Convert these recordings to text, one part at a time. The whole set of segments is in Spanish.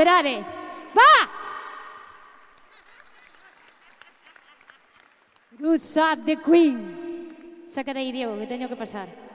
sperare. Eh. Va! Good shot the Queen. Sácate ahí, Diego, que tengo que pasar.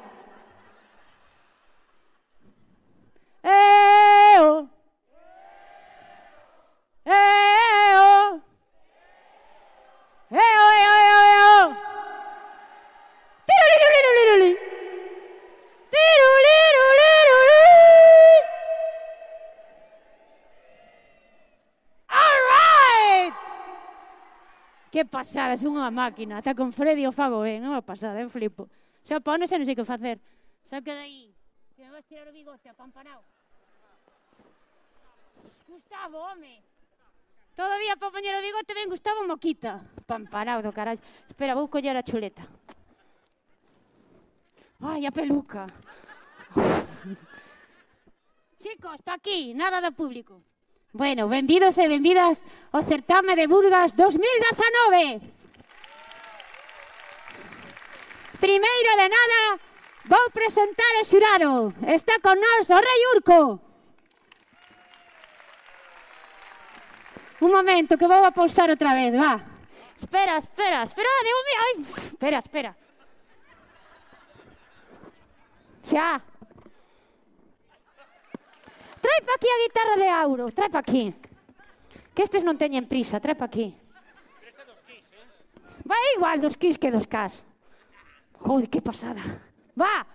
Que pasada, é unha máquina. Ata con Freddy o fago ben, é unha pasada, eu flipo. Xa pones e non sei que facer. Xa queda aí, que me vas tirar o bigote apampanao. Gustavo, home. Todo día para poñer o bigote ven Gustavo Moquita. Pampanao do carallo. Espera, vou coller a chuleta. Ai, a peluca. Chicos, pa aquí, nada do público. Bueno, benvidos e benvidas ao certame de Burgas 2019. Primeiro de nada, vou presentar o xurado. Está con nós o Rei Urco. Un momento, que vou a pausar outra vez, va. Espera, espera, espera, Dios mío. Ai, espera, espera. Xa trae pa aquí a guitarra de Auro, trae pa aquí. Que estes non teñen prisa, trae pa aquí. Va igual dos kis que dos cas. Joder, que pasada. Va.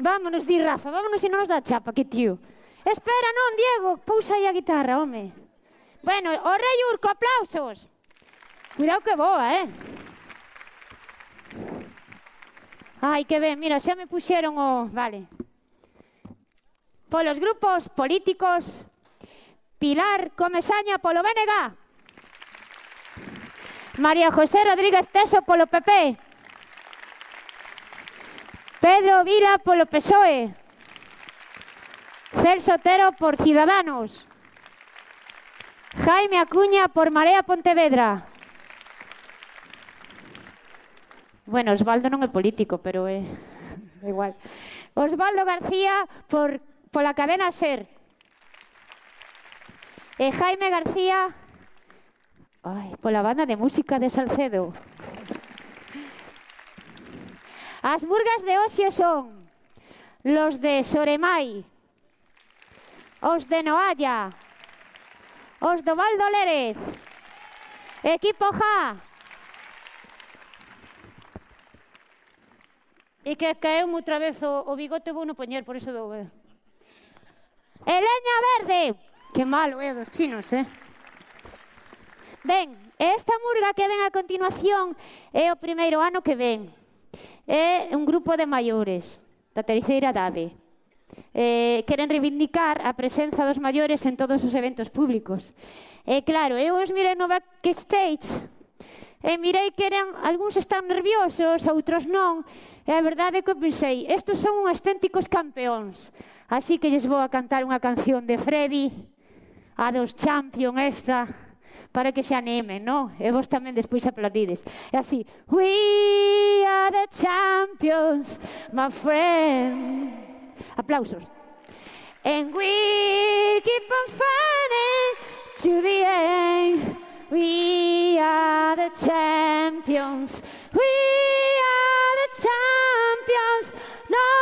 Vámonos, di Rafa, vámonos se non nos dá chapa, que tío. Espera, non, Diego, pousa aí a guitarra, home. Bueno, o rei Urco, aplausos. Cuidado que boa, eh? Ai, que ben, mira, xa me puxeron o... Vale. Polos grupos políticos, Pilar Comesaña polo BNG. María José Rodríguez Teso polo PP. Pedro Vila polo PSOE. Celso Otero por Ciudadanos. Jaime Acuña por Marea Pontevedra. Bueno, Osvaldo non é político, pero é, é igual. Osvaldo García por, pola cadena SER. E Jaime García ai, pola banda de música de Salcedo. As burgas de Oxio son los de Soremai, os de Noalla, os do Valdo Lérez, equipo Ja, E que caeu outra vez o, o bigote vou no poñer, por iso dou. Eh. leña verde! Que malo, é, dos chinos, eh? Ben, esta murga que ven a continuación é o primeiro ano que ven. É un grupo de maiores, da terceira idade. Eh, queren reivindicar a presenza dos maiores en todos os eventos públicos. E eh, claro, eu os mirei no backstage e mirei que eran, algúns están nerviosos, outros non, E a verdade é que pensei, estos son uns esténticos campeóns. Así que lles vou a cantar unha canción de Freddy, a dos Champion esta, para que se animen, non? E vos tamén despois aplaudides. É así, We are the champions, my friend. Aplausos. And we keep on fighting to the end. We are the champions, We are the champions. No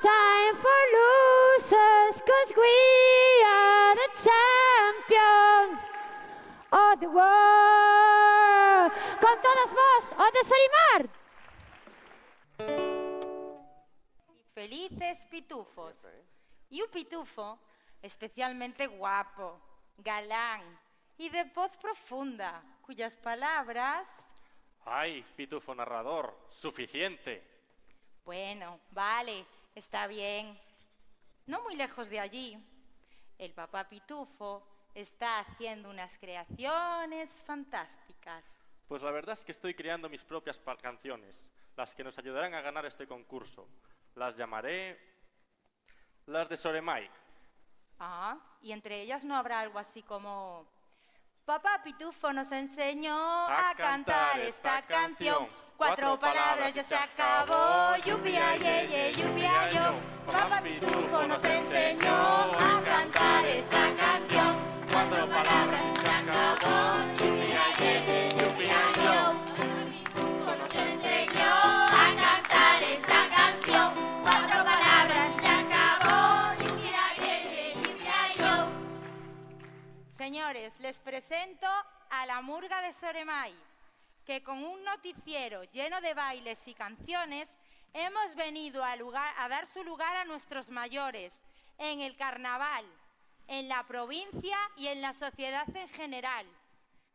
time for losers, cause we are the champions of the world. Con todas vos, o desanimar. Felices pitufos. Y un pitufo especialmente guapo, galán y de voz profunda, cuyas palabras... Ay, pitufo narrador, suficiente. Bueno, vale, está bien. No muy lejos de allí, el papá pitufo está haciendo unas creaciones fantásticas. Pues la verdad es que estoy creando mis propias canciones, las que nos ayudarán a ganar este concurso. Las llamaré las de Soremai. Ah, y entre ellas no habrá algo así como... Papá Pitufo nos enseñó a, cantar esta canción. Cuatro palabras ya se acabó. Yupia, ye, ye, yupia, yo. Papá Pitufo nos enseñó a cantar esta canción. Cuatro palabras ya se acabó. Señores, les presento a la Murga de Soremai, que con un noticiero lleno de bailes y canciones hemos venido a, a dar su lugar a nuestros mayores en el carnaval, en la provincia y en la sociedad en general.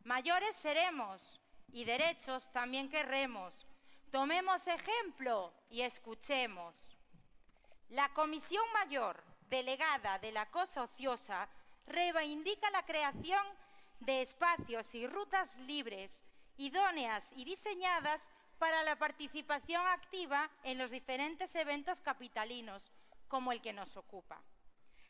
Mayores seremos y derechos también querremos. Tomemos ejemplo y escuchemos. La Comisión Mayor, delegada de la Cosa Ociosa, reivindica la creación de espacios y rutas libres, idóneas y diseñadas para la participación activa en los diferentes eventos capitalinos, como el que nos ocupa.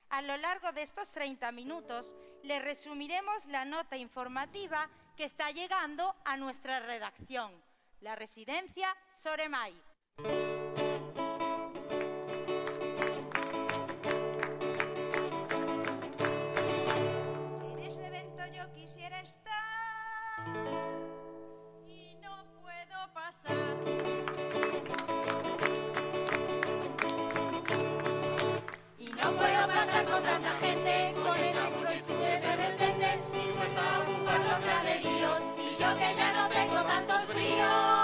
A lo largo de estos 30 minutos le resumiremos la nota informativa que está llegando a nuestra redacción, la residencia Soremay. Y no puedo pasar. Y no puedo pasar con tanta gente, con esa multitud everves gente, dispuesta a ocupar los galeríos, y yo que ya no tengo tantos fríos.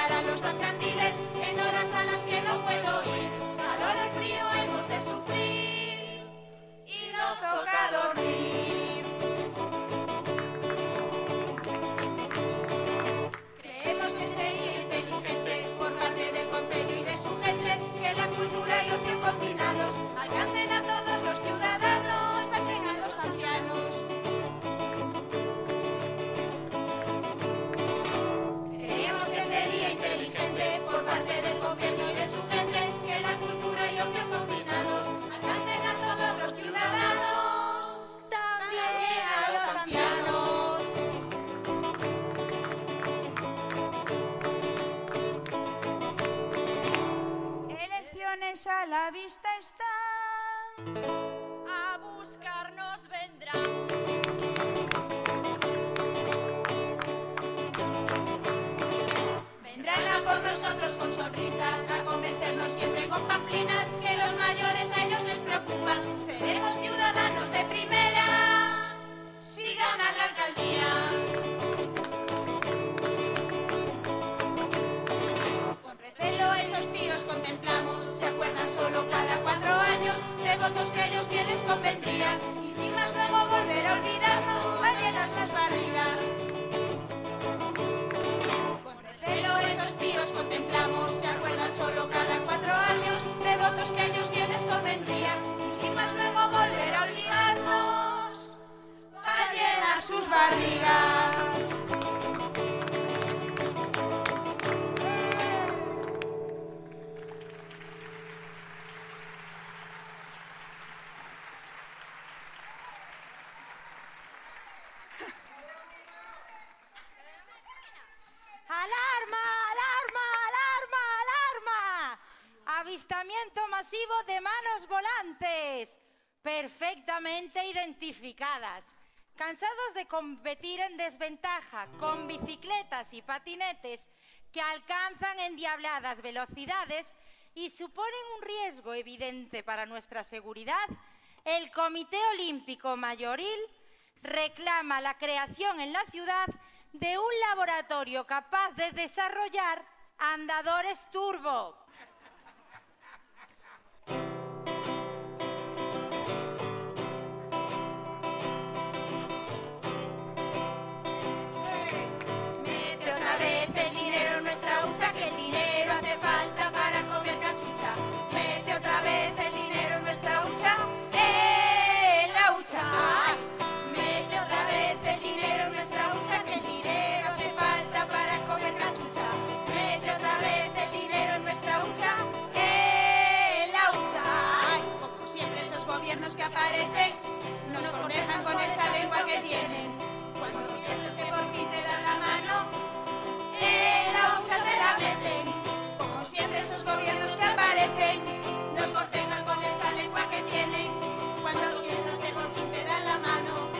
para los dascandiles en horas a las que no puedo ir. Calor o frío hemos de sufrir. Thank you. Alarma, alarma, alarma, alarma. Avistamiento masivo de manos volantes, perfectamente identificadas cansados de competir en desventaja con bicicletas y patinetes que alcanzan endiabladas velocidades y suponen un riesgo evidente para nuestra seguridad, el Comité Olímpico Mayoril reclama la creación en la ciudad de un laboratorio capaz de desarrollar andadores turbo. muchas de la meten. Como siempre esos gobiernos que aparecen, nos cortejan con esa lengua que tienen. Cuando piensas que por fin te dan la mano,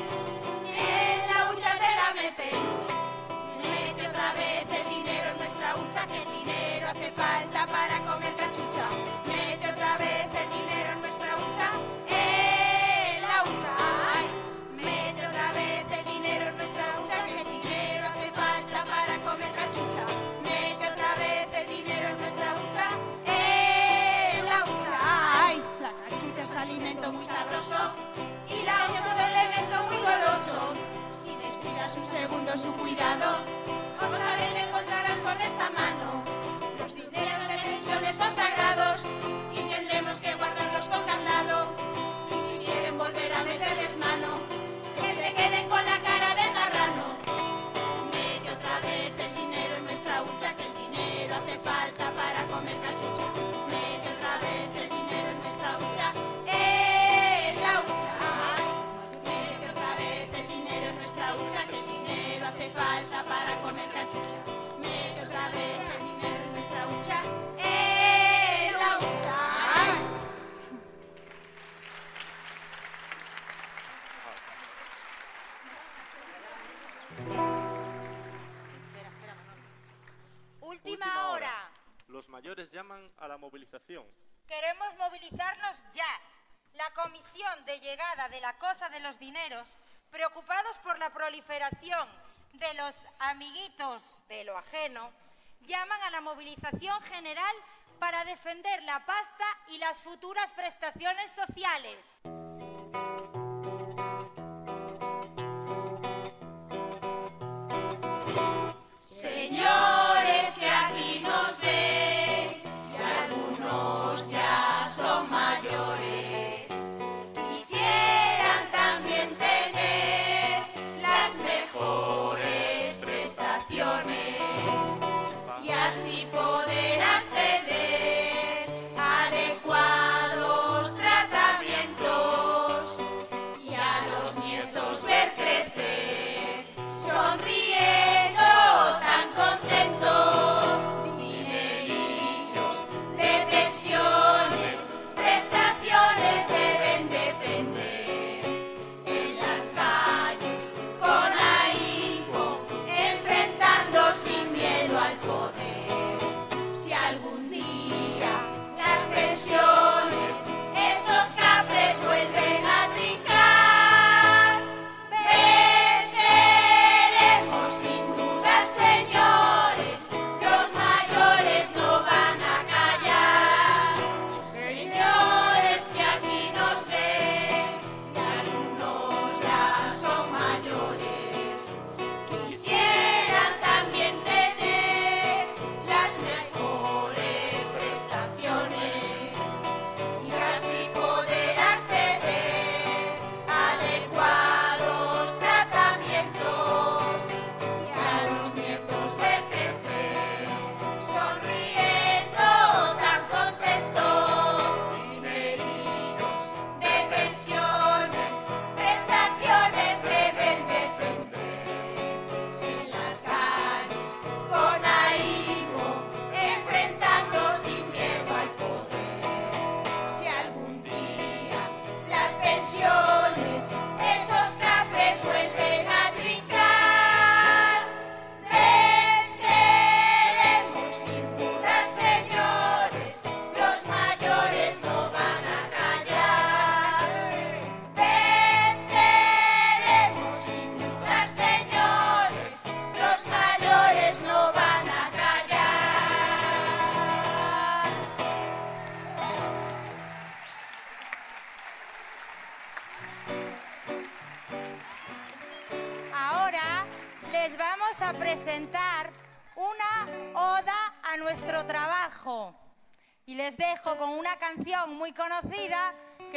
en la hucha te la meten. Mete otra vez el dinero en nuestra hucha, que el dinero hace falta para comer cachucha. su cuidado. Otra vez encontrarás con esa mano. Los dineros de pensiones son sagrados y tendremos que guardarlos con candado. Y si quieren volver a meterles mano, que se queden con la cara de marrano. Mete otra vez el dinero en nuestra hucha, que el dinero hace falta. Vida para comer cachucha. Mete otra vez el dinero en nuestra hucha. ¡En la hucha! Última hora. Los mayores llaman a la movilización. Queremos movilizarnos ya. La Comisión de Llegada de la Cosa de los Dineros, preocupados por la proliferación de los amiguitos de lo ajeno, llaman a la movilización general para defender la pasta y las futuras prestaciones sociales. Señores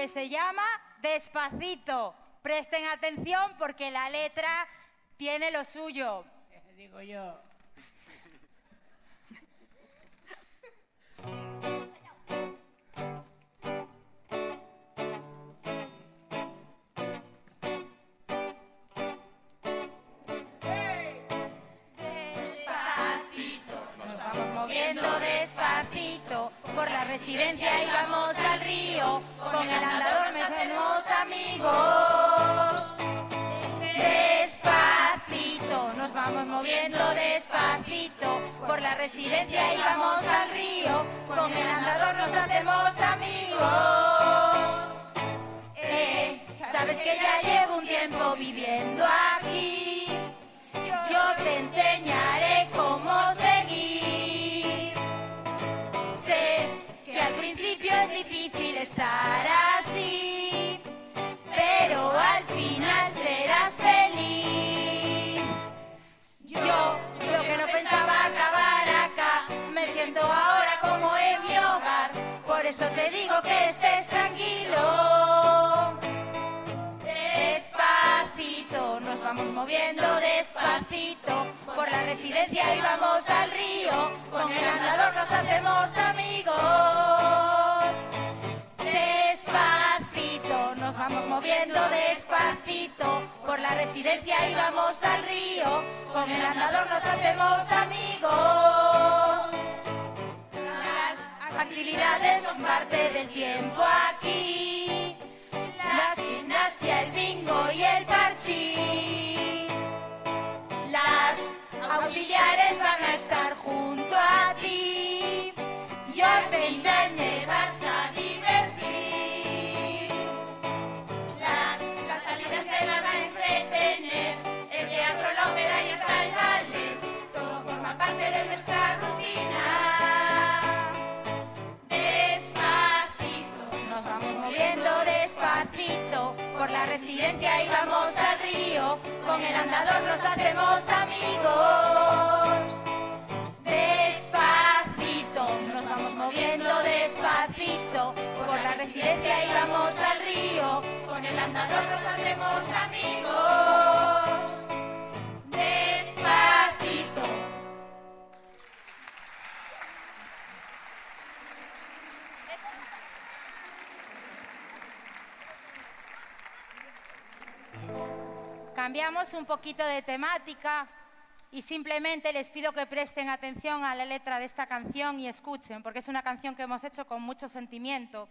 se llama Despacito. Presten atención porque la letra tiene lo suyo. Digo yo. Residencia y vamos al río. Con el andador nos hacemos amigos. Eh, sabes que ya llevo un tiempo viviendo aquí. Yo te enseñaré cómo seguir. Sé que al principio es difícil estar así, pero al final serás feliz. Yo, yo que no pensaba acabar siento ahora como en mi hogar. Por eso te digo que estés tranquilo. Despacito, nos vamos moviendo despacito por la residencia y vamos al río. Con el andador nos hacemos amigos. Despacito, nos vamos moviendo despacito por la residencia íbamos al río, con el andador nos hacemos amigos. Actividades son parte del tiempo aquí. La gimnasia, el bingo y el parchís. Las auxiliares van a estar junto a ti. Y al final te vas a divertir. Las, las salidas te van a entretener. El teatro, la ópera y hasta el ballet. Todo forma parte de nuestra. Por la residencia y vamos al río. Con el andador nos hacemos amigos. Despacito, nos vamos moviendo despacito. Por la residencia y vamos al río. Con el andador nos hacemos amigos. Cambiamos un poquito de temática y simplemente les pido que presten atención a la letra de esta canción y escuchen, porque es una canción que hemos hecho con mucho sentimiento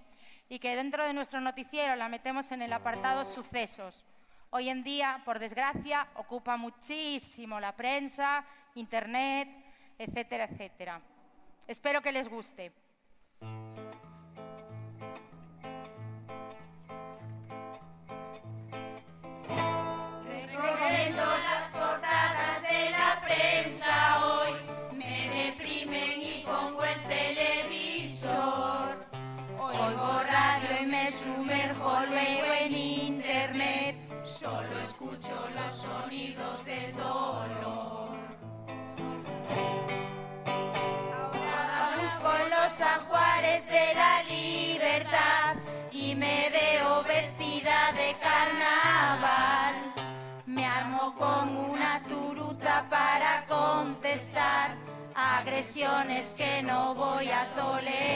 y que dentro de nuestro noticiero la metemos en el apartado sucesos. Hoy en día, por desgracia, ocupa muchísimo la prensa, internet, etcétera, etcétera. Espero que les guste. Luego en internet, solo escucho los sonidos del dolor. Ahora busco los ajuares de la libertad y me veo vestida de carnaval. Me armo con una turuta para contestar agresiones que no voy a tolerar.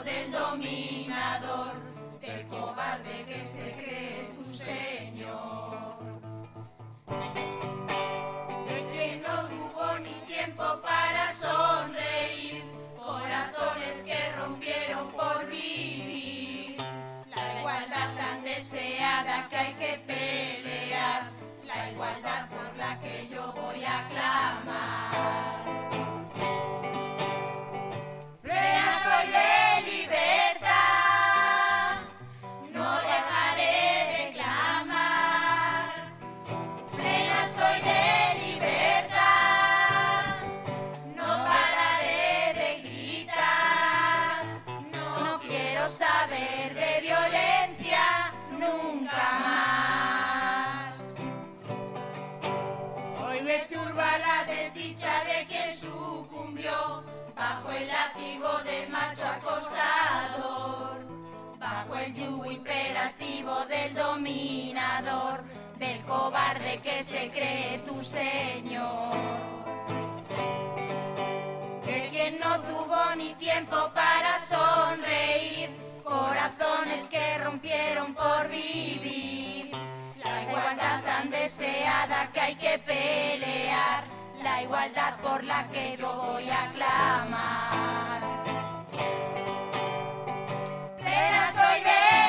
Del dominador, del cobarde que se cree su señor. De que no tuvo ni tiempo para sonreír, corazones que rompieron por vivir. La igualdad tan deseada que hay que pelear, la igualdad por la que yo voy a clamar. Bajo el yugo imperativo del dominador, del cobarde que se cree tu señor. Que quien no tuvo ni tiempo para sonreír, corazones que rompieron por vivir. La igualdad tan deseada que hay que pelear, la igualdad por la que yo voy a clamar. Soy de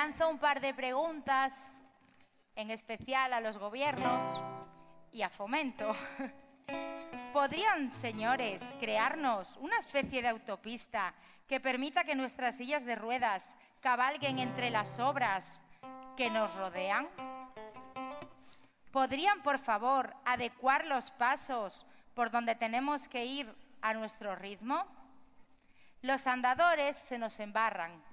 lanzo un par de preguntas, en especial a los gobiernos y a Fomento. ¿Podrían, señores, crearnos una especie de autopista que permita que nuestras sillas de ruedas cabalguen entre las obras que nos rodean? ¿Podrían, por favor, adecuar los pasos por donde tenemos que ir a nuestro ritmo? Los andadores se nos embarran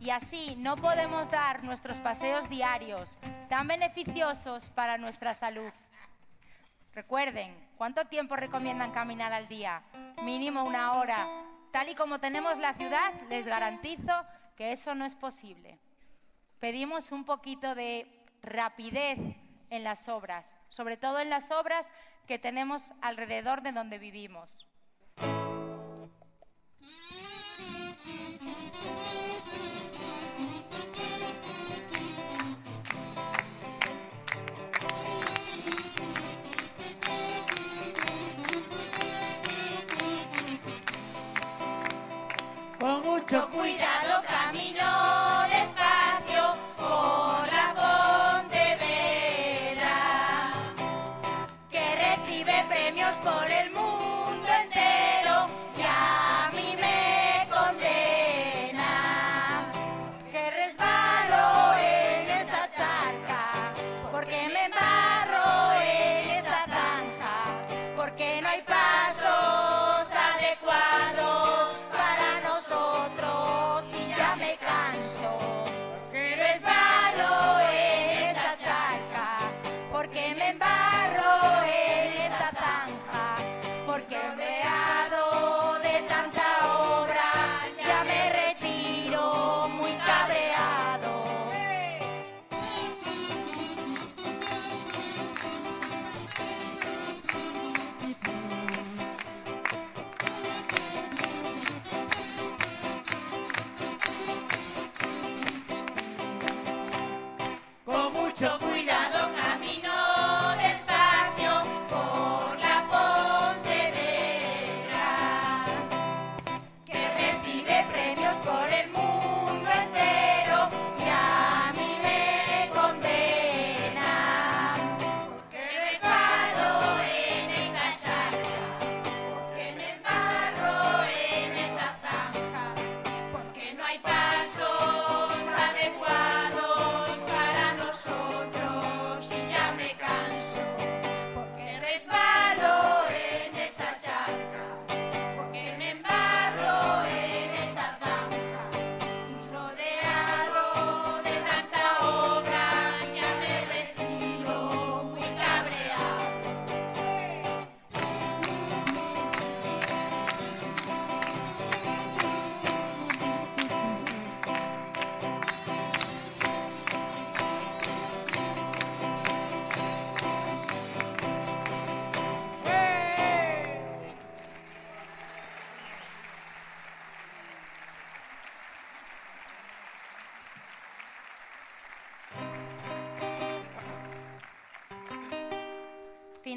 y así no podemos dar nuestros paseos diarios tan beneficiosos para nuestra salud. Recuerden, ¿cuánto tiempo recomiendan caminar al día? Mínimo una hora. Tal y como tenemos la ciudad, les garantizo que eso no es posible. Pedimos un poquito de rapidez en las obras, sobre todo en las obras que tenemos alrededor de donde vivimos. Mucho Cuidado,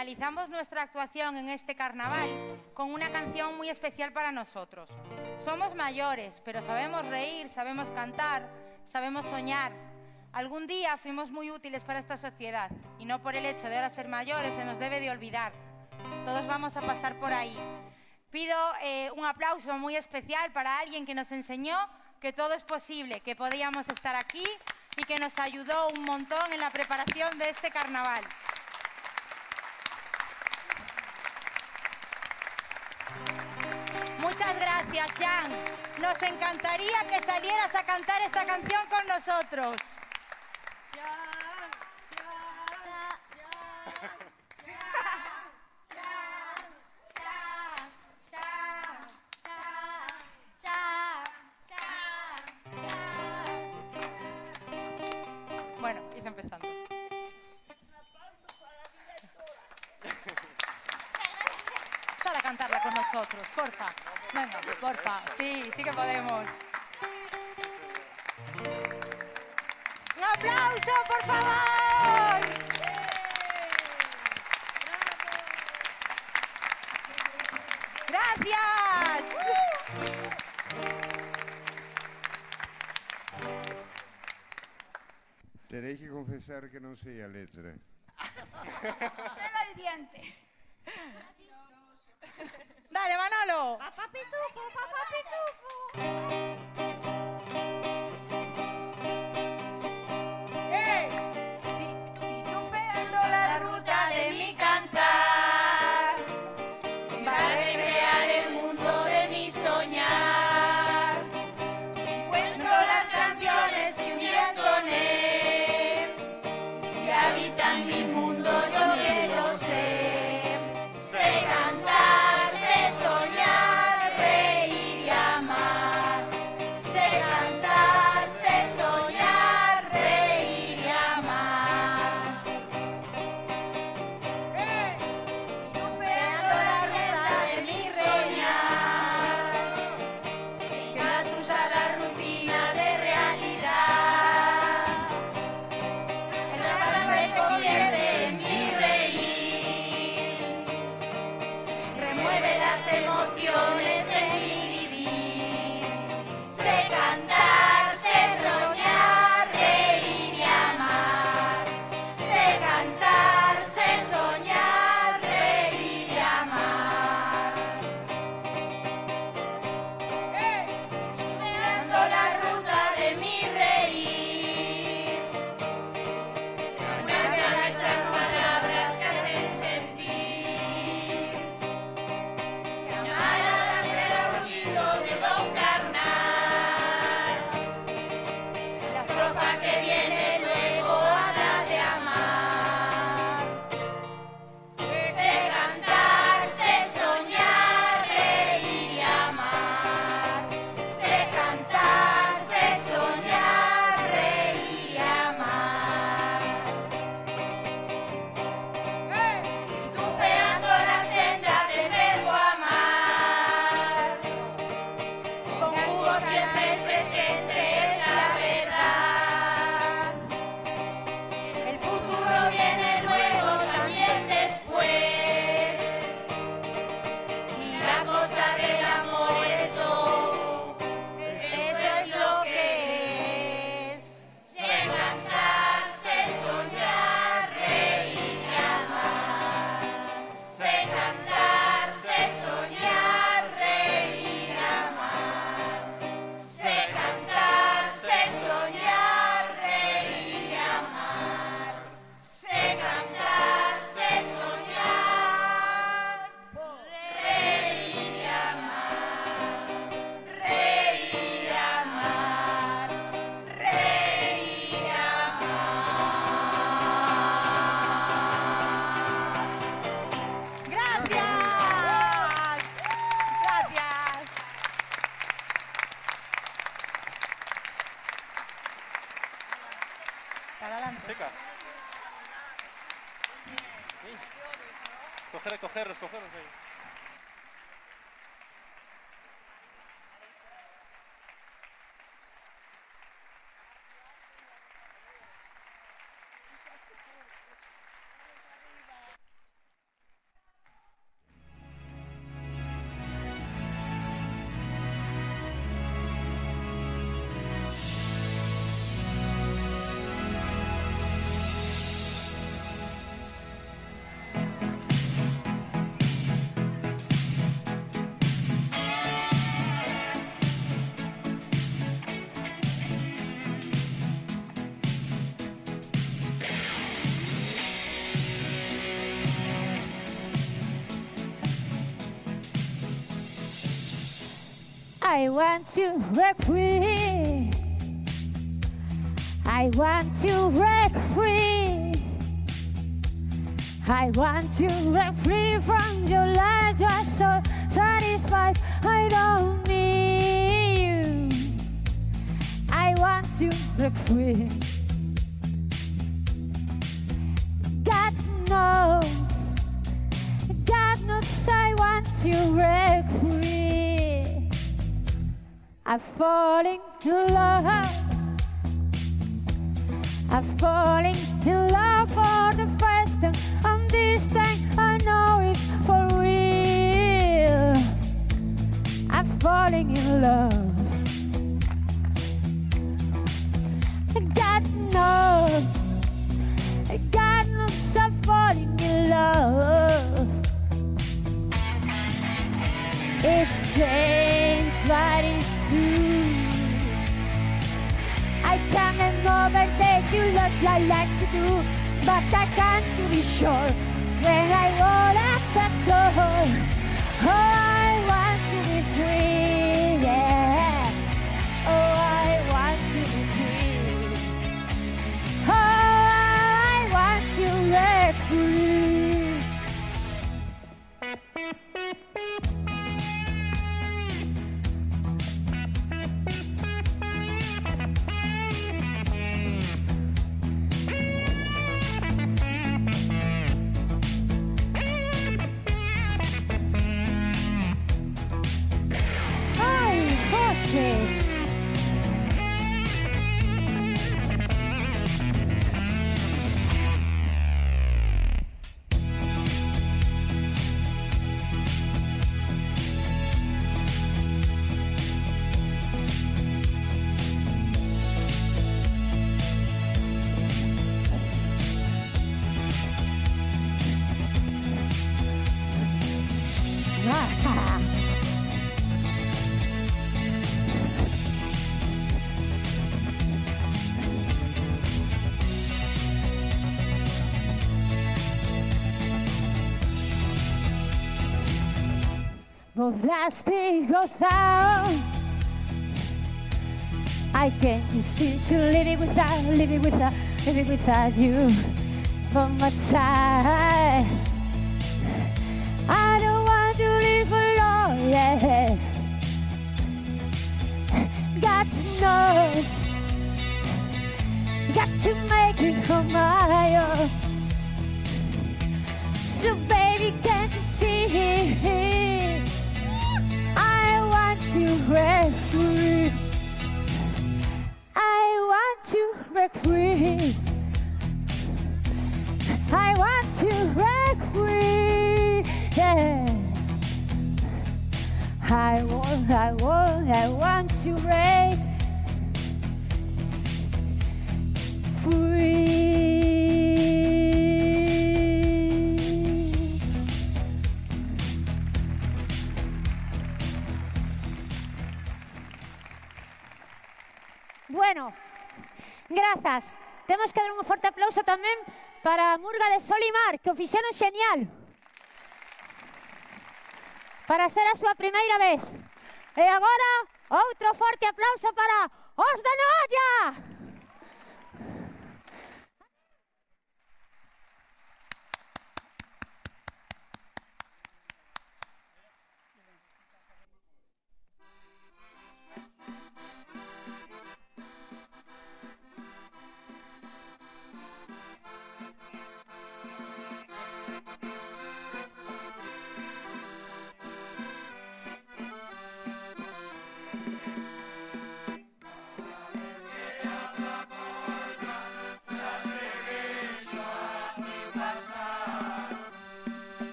Finalizamos nuestra actuación en este carnaval con una canción muy especial para nosotros. Somos mayores, pero sabemos reír, sabemos cantar, sabemos soñar. Algún día fuimos muy útiles para esta sociedad y no por el hecho de ahora ser mayores se nos debe de olvidar. Todos vamos a pasar por ahí. Pido eh, un aplauso muy especial para alguien que nos enseñó que todo es posible, que podíamos estar aquí y que nos ayudó un montón en la preparación de este carnaval. Muchas gracias, Jean. Nos encantaría que salieras a cantar esta canción con nosotros. ser que non sei a letra. Era diante. I want to break free. I want to break free. I want to break free from your lies. You're so satisfied. I don't need you. I want to break free. falling in love. plastic goes. I can't seem to live it without, live it without, live it without you. for my time. Pilar, que o fixeron xenial. Para ser a súa primeira vez. E agora, outro forte aplauso para os de Noia!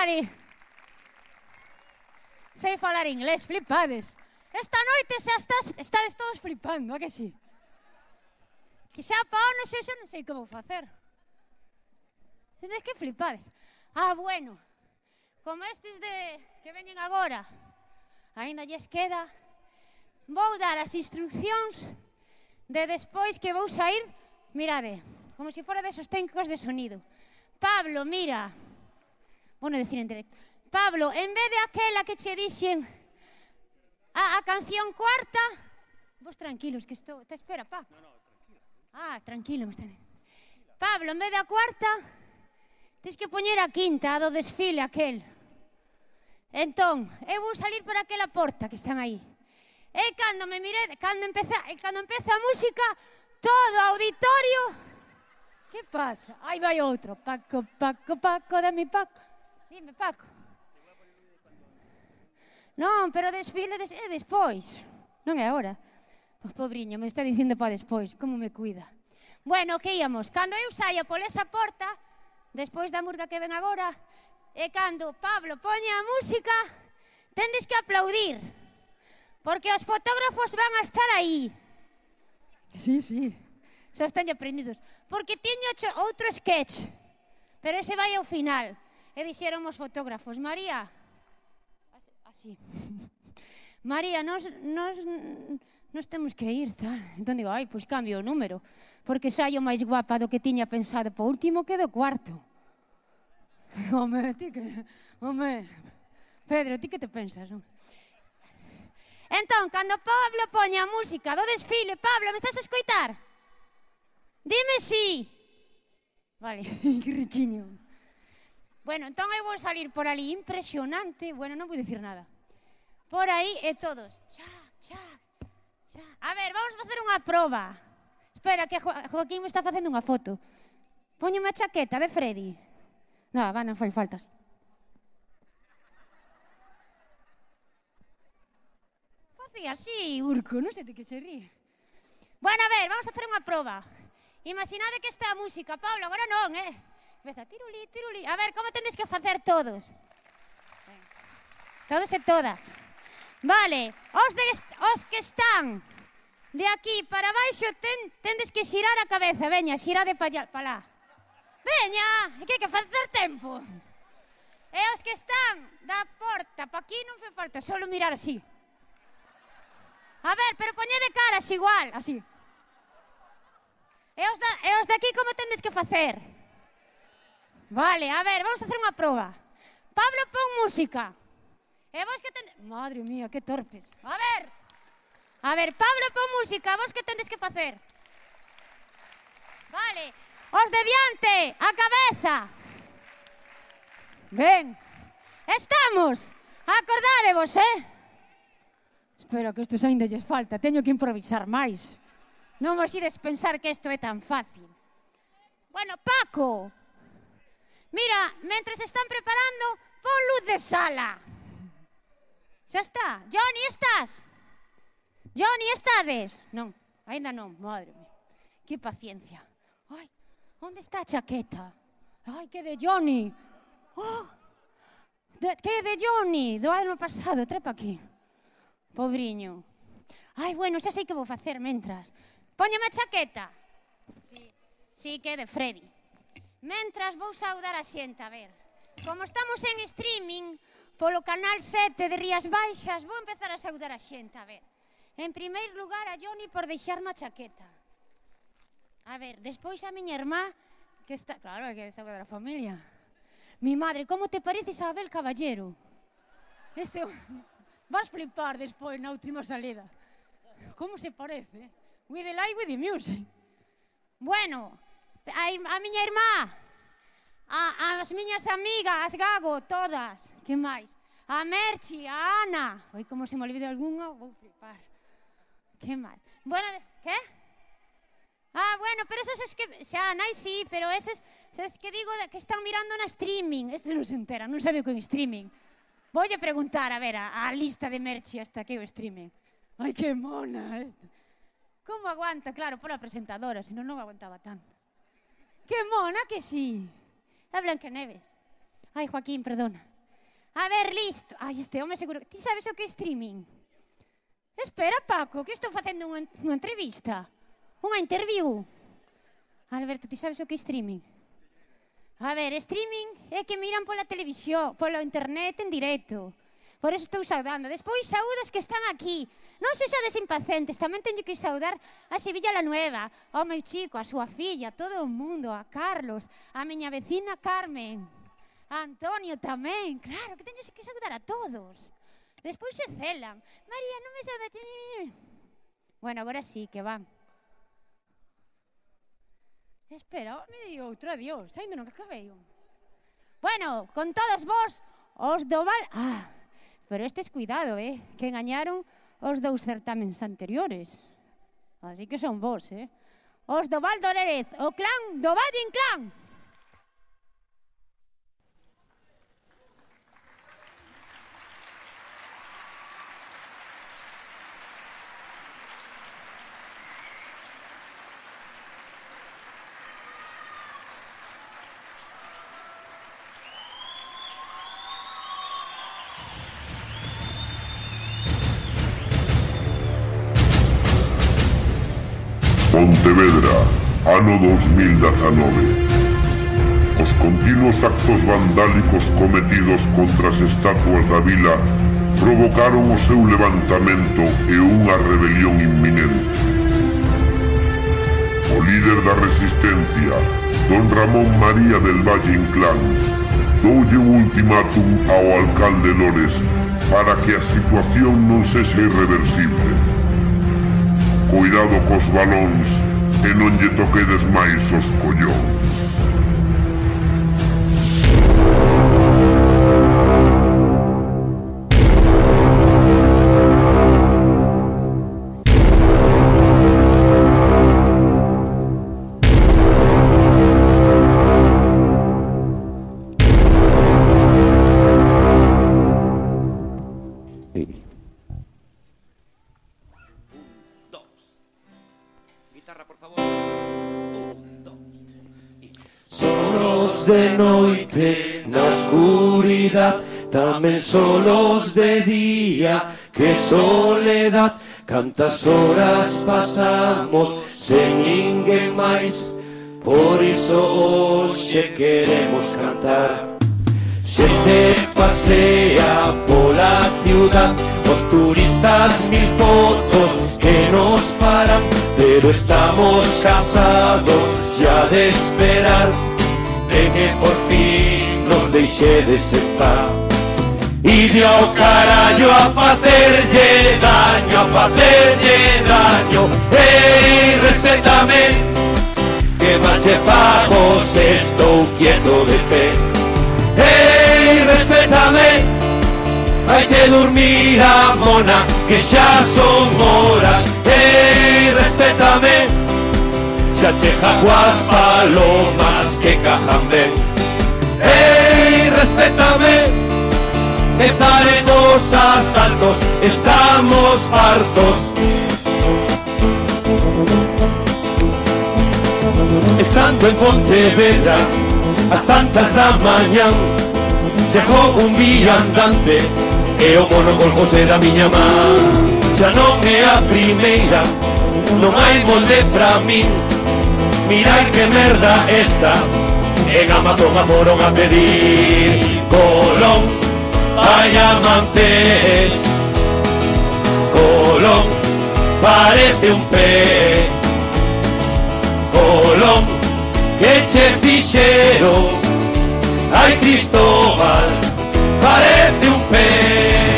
falar. Sei falar inglés, flipades. Esta noite xa estás, estares todos flipando, a que sí? Que xa pa non sei, xa non sei que vou facer. Tenes que flipades. Ah, bueno, como estes de que veñen agora, aínda lles queda, vou dar as instruccións de despois que vou sair, mirade, como se si fora desos técnicos de sonido. Pablo, mira, bueno, decir en directo. Pablo, en vez de aquela que che dixen a, a canción cuarta, vos tranquilos que estou, te espera, pa. No, no, tranquilo. Ah, tranquilo, está Pablo, en vez da cuarta, tens que poñer a quinta, a do desfile aquel. Entón, eu vou salir por aquela porta que están aí. E cando me miré, cando empeza, e cando empeza a música, todo o auditorio... Que pasa? Aí vai outro. Paco, Paco, Paco dame Paco. Dime, Paco. Non, pero desfile des... é despois. Non é agora. Pois pobriño, me está dicindo para despois. Como me cuida. Bueno, que íamos? Cando eu saia por esa porta, despois da murga que ven agora, e cando Pablo poña a música, tendes que aplaudir. Porque os fotógrafos van a estar aí. Sí, sí. Xa están aprendidos. Porque tiño outro sketch, pero ese vai ao final. E dixeron os fotógrafos, María, así, María, nos, nos, nos temos que ir, tal. Entón digo, ai, pois cambio o número, porque saio máis guapa do que tiña pensado po último quedo cuarto. Home, ti que... Home, Pedro, ti que te pensas, non? Entón, cando Pablo poña a música do desfile, Pablo, me estás a escoitar? Dime si. Vale, que riquiño. Bueno, entón eu vou salir por ali impresionante, bueno, non vou dicir nada. Por aí e todos, xa, xa, xa. A ver, vamos facer unha proba. Espera, que jo Joaquín me está facendo unha foto. Póñome a chaqueta de Freddy. No, va, non foi faltas. Facía así, Urco, non sei de que se ríe. Bueno, a ver, vamos a hacer unha proba. Imaginade que esta música, Pablo, agora non, eh? Empeza tiruli, tiruli. A ver, como tendes que facer todos? Todos e todas. Vale, os, de, os que están de aquí para baixo ten, tendes que xirar a cabeza. Veña, xirade para pa lá. Veña, que hai que facer tempo. E os que están da porta, pa aquí non fe falta, solo mirar así. A ver, pero poñede caras igual, así. E os, da, e os de aquí como tendes que facer? Vale, a ver, vamos a hacer unha proba. Pablo, pon música. E vos que tendes... Madre mía, que torpes. A ver. A ver, Pablo, pon música. Vos que tendes que facer? Vale. Os de diante, a cabeza. Ben. Estamos. Acordadevos, eh? Espero que isto xa ainda lles falta. Teño que improvisar máis. Non vos ides pensar que isto é tan fácil. Bueno, Paco, Mira, mentre se están preparando, pon luz de sala. Xa está. Johnny, estás? Johnny, estades? Non, ainda non, madre mía. Que paciencia. Ai, onde está a chaqueta? Ai, que de Johnny. Oh, de, que de Johnny, do ano pasado, trepa aquí. Pobriño. Ai, bueno, xa sei que vou facer mentras. Póñame a chaqueta. Sí, sí que é de Freddy. Mentras vou saudar a xente, a ver. Como estamos en streaming polo canal 7 de Rías Baixas, vou empezar a saudar a xente, a ver. En primeiro lugar a Johnny por deixarme a chaqueta. A ver, despois a miña irmá que está, claro, que é da familia. Mi madre, como te parece Isabel Caballero? Este vas flipar despois na última salida. Como se parece? With the light, with the music. Bueno, a, a miña irmá, a, as miñas amigas, Gago, todas, que máis? A Merchi, a Ana, oi como se me olvide algunha, vou flipar. Que máis? Bueno, que? Ah, bueno, pero esos es que, xa, nai sí, pero esos, esos que digo que están mirando na streaming, este non se entera, non sabe o que é streaming. Voulle preguntar, a ver, a, a lista de Merchi hasta que o streaming. Ai, que mona esta. Como aguanta? Claro, pola presentadora, senón non aguantaba tanto. Que mona que sí! A Blancaneves. Ay, Joaquín, perdona. A ver, listo. Ai, este home seguro... Ti sabes o que é streaming? Espera, Paco, que estou facendo unha, unha entrevista. Unha interview. Alberto, ti sabes o que é streaming? A ver, streaming é que miran pola televisión, pola internet en directo. Por eso estou saudando. Despois saúdos que están aquí. Non se xades impacientes, tamén teño que saudar a Sevilla la Nueva, ao meu chico, a súa filla, a todo o mundo, a Carlos, a miña vecina Carmen, a Antonio tamén, claro, que teño que saudar a todos. Despois se celan. María, non me saudas. Bueno, agora sí, que van. Espera, me di outro adiós, ainda non que acabei un. Bueno, con todos vos, os do val... Ah, pero estes cuidado, eh, que engañaron os dous certamens anteriores. Así que son vos, eh? Os do Val do Lérez, o clan do Valle Inclán. Ano 2019. Os continuos actos vandálicos cometidos contra as estatuas da vila provocaron o seu levantamento e unha rebelión inminente. O líder da resistencia, don Ramón María del Valle Inclán, doulle un ultimátum ao alcalde Lores para que a situación non sexa irreversible. Cuidado cos balóns e non lle toquedes máis os collóns. Dame solos de día, que soledad, cantas horas pasamos sen ninguén máis. Por iso hoxe queremos cantar. Xente pasea pola ciudad, os turistas mil fotos que nos farán, pero estamos casados xa de esperar de que por fin nos deixedes en paz. Ide ao carallo a facerlle daño, a facerlle daño Ei, respétame Que marche estou quieto de pé Ei, respétame Hai que dormir a mona Que xa son horas. Ei, respétame Xa cheja coas palomas que cajan ben Ei, respétame aceptaremos asaltos, estamos fartos. Estando en Pontevedra, As tantas da mañán, chegou un viandante e o monogol José da miña man. Xa non é a primeira, non hai molde pra min, mirai que merda esta, en Amazon a foron a pedir Colón Payamantes. Colón parece un pez. Colón, que chefillero. Ay, Cristóbal, parece un pez.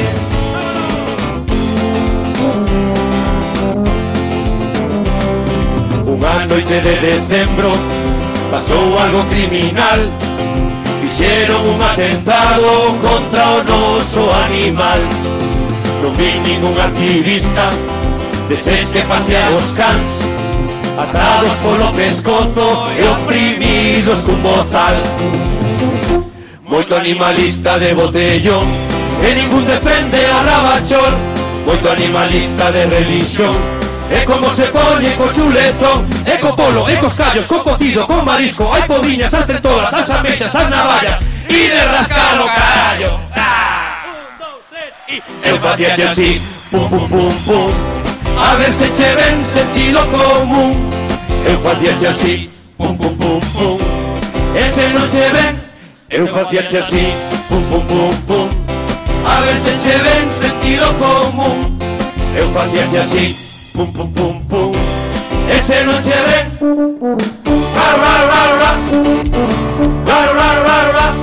Unha noite de decembro pasou algo criminal fixeron un atentado contra o noso animal. Non vi ningún activista deses que pasea os cans Atados polo pescozo e oprimidos cun bozal. Moito animalista de botellón E ningún defende a rabachor Moito animalista de religión E como se poñe co chuletón E co polo, e cos callos, co cocido, con marisco. Hai poviñas, as centolas, as ameixas, as navallas. E de rascar o carallo. Eu facíache así, pum pum pum pum. A ver se che ven sentido común. Eu facíache así, pum pum pum pum. E se non che ven, eu facíache así, pum pum pum pum. A ver se che ven sentido común. Eu facíache así, pum pum pum pum. E se non raro, raro, raro Raro, raro, raro, raro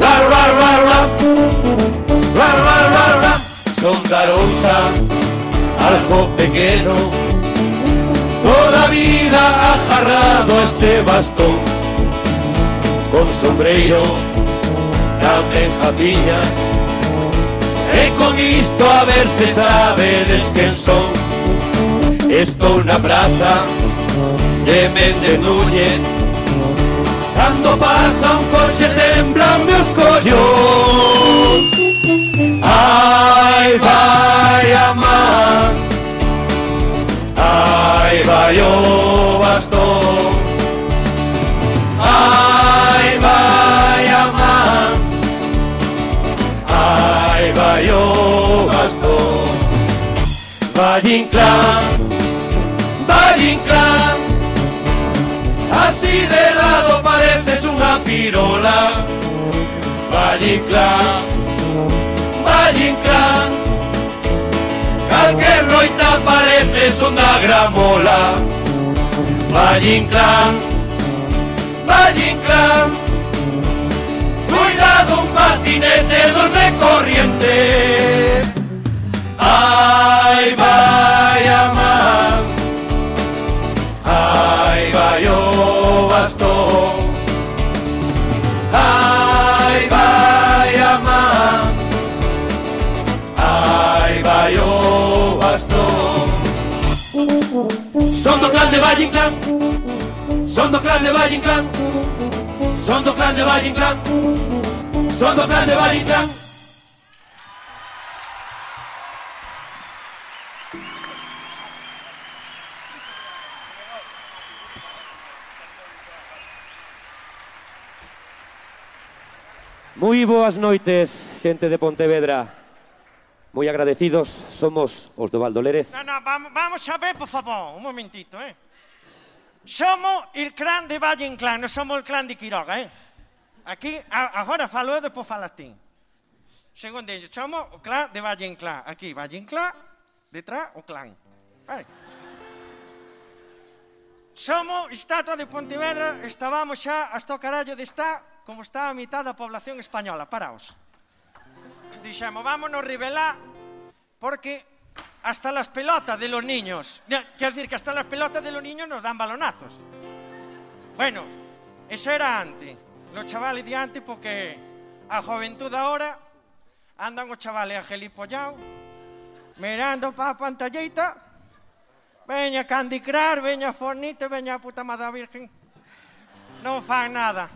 Raro, raro, raro, raro Raro, raro, raro, raro Son darousa Algo pequeno Toda vida agarrado a este bastón. Con sombreiro Tamén jaciñas E con isto a ver se sabedes quen son Estou na praza de Méndez Núñez Cando pasa un coche temblan meus collóns Ai, vai a man Ai, vai o bastón Vai inclán inclán Así de lado pareces unha pirola. Vai inclán Vai inclán Calquer roita parece son da gramola. Vai inclán inclán Valle Inclán Son do clan de Valle Inclán Son do clan de Valle Inclán Son do clan de Valle Inclán Moi boas noites, xente de Pontevedra. Moi agradecidos somos os do Valdolérez. No, no, vamos, vamos a ver, por favor, un momentito, ¿eh? Somos el clan de Valle Inclán, no somos el clan de Quiroga, eh? Aquí, a, agora falo eh, eu, depois fala ti. Segundo, somos o clan de Valle Inclán. Aquí, Valle Inclán, detrás, o clan. Vale. Somos estatua de Pontevedra, estábamos xa hasta o carallo de estar como está a mitad da población española, paraos. Dixemos, vámonos revelar, porque hasta las pelotas de los niños. Quiero decir que hasta las pelotas de los niños nos dan balonazos. Bueno, eso era antes. Los chavales de antes, porque a juventud ahora andan los chavales angelipollados, mirando para pantallita. Veña Candy Crush, veña Fornite, veña puta madre virgen. Non fan nada.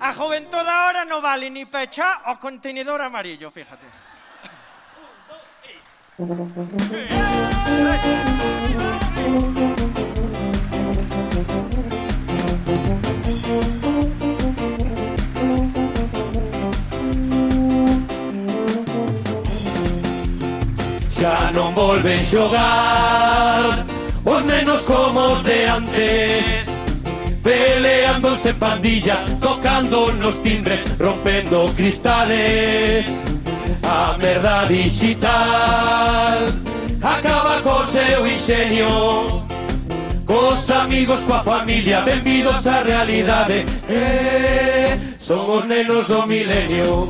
A juventud ahora no vale ni pecha o contenedor amarillo, fíjate. Xa non volven xogar Os nenos como os de antes. Peleándose pandillas Tocando nos timbres Rompendo cristales A merda digital Acaba co seu ingenio Cos amigos, coa familia Benvidos á realidade. Eh, Son os nenos do milenio.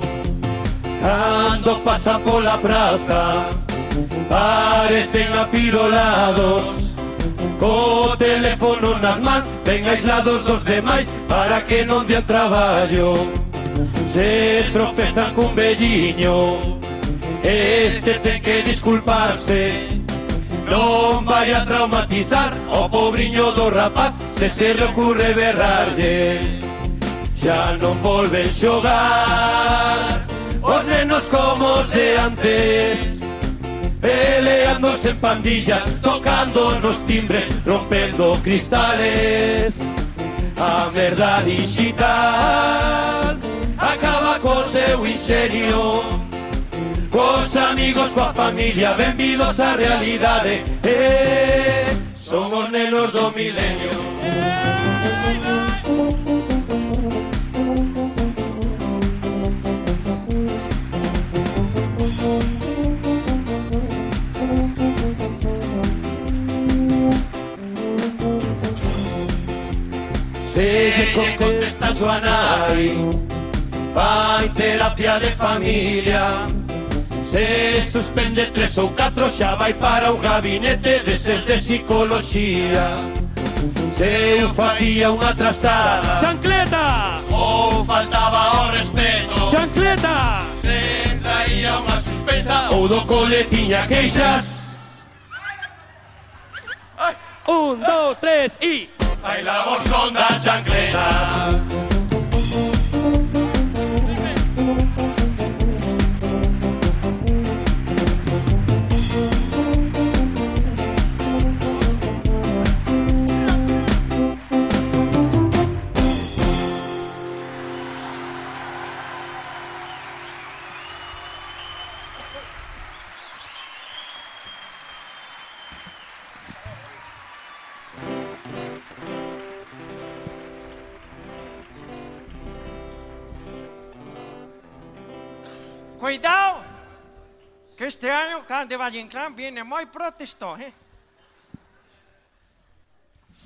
Cando pasan pola praza Parecen apirolados Co teléfono nas mans Ben aislados dos demais Para que non dea traballo se tropezan cun velliño Este ten que disculparse. Non vai a traumatizar o pobriño do rapaz Se se le ocurre berrarlle Xa non volven xogar Os nenos como os de antes. Peleándose en pandillas Tocando nos timbres Rompendo cristales. A merda digital. Acaba co seu ingenio Cos amigos, coa familia Benvidos á realidade. Eh, Somos nenos do milenio. Se contesta a súa Fai terapia de familia. Se suspende tres ou catro xa vai para o gabinete deses de psicología Se eu facía unha trastada. Chancleta! Ou faltaba o respeto. Chancleta! Se traía unha suspensa Ou do cole tiña queixas. Un, dos, tres y Bailamos onda chancleta. Cuidado, que este año de Valle Inclán viene moi protestón, eh?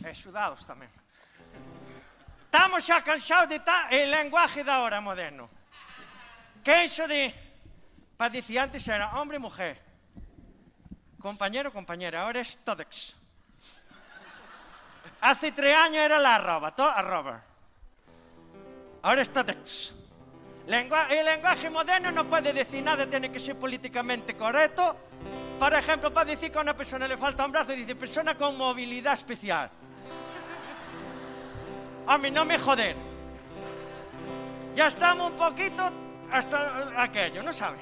E xudados tamén. Estamos xa cansados de ta el lenguaje da hora moderno. Que iso de... Pa dicir antes era hombre e mujer. Compañero, compañera, ahora es todex. Hace tres años era la arroba, todo arroba. Ahora es todex. Lengua- el lenguaje moderno no puede decir nada, tiene que ser políticamente correcto. Por ejemplo, para decir que a una persona le falta un brazo, dice persona con movilidad especial. A mí no me joder. Ya estamos un poquito hasta aquello, ¿no saben?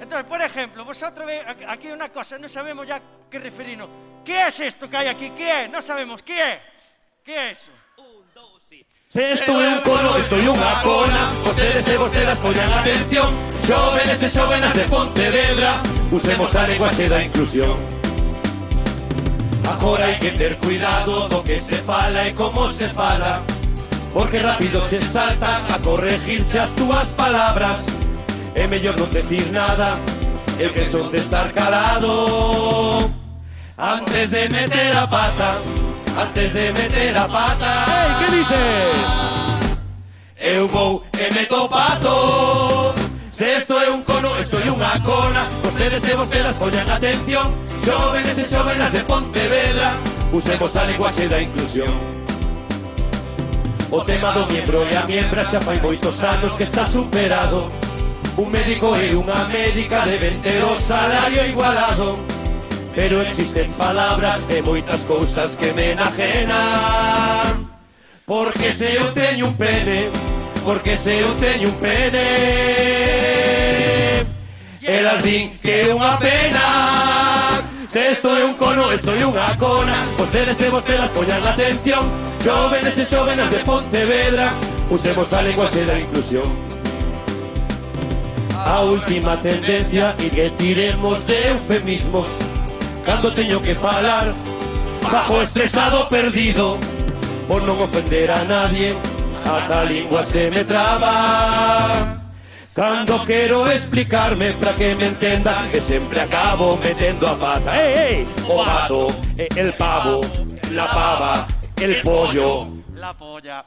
Entonces, por ejemplo, vosotros veis aquí- una cosa, no sabemos ya qué referirnos. ¿Qué es esto que hay aquí? ¿Qué es? No sabemos. ¿Qué es? ¿Qué es eso? Se é un cono, é unha cona. Vostedes e vostedas poñan atención. Xóvenes e xóvenas de Pontevedra. Usemos a lenguaxe da inclusión. Agora hai que ter cuidado do que se fala e como se fala. Porque rápido che saltan a corregirche as túas palabras. É mellor non decir nada Eu que son de estar calado. Antes de meter a pata antes de meter a pata. Ei, que dices? Eu vou e meto pato. Se isto é un cono, isto é unha cona Vostedes e vostedas poñan atención Jóvenes e xóvenas de Pontevedra Usemos a linguaxe da inclusión O tema do miembro e a miembra xa fai moitos anos que está superado Un médico e unha médica deben ter o salario igualado Pero existen palabras e moitas cousas que me enajenan. Porque se eu teño un pene Porque se eu teño un pene. Elas din que é unha pena. Se esto é un cono, esto é unha cona. Vostedes e vostedas poñan a atención. Jóvenes e xóvenes de Pontevedra. Usemos a lengua e da inclusión. A última tendencia e que tiremos de eufemismos. Cando teño que falar Bajo estresado perdido Por non ofender a nadie Ata a lingua se me traba. Cando quero explicarme para que me entendan Que sempre acabo metendo a pata. Ei, ei, o gato, eh, el pavo, la pava, el pollo. La polla.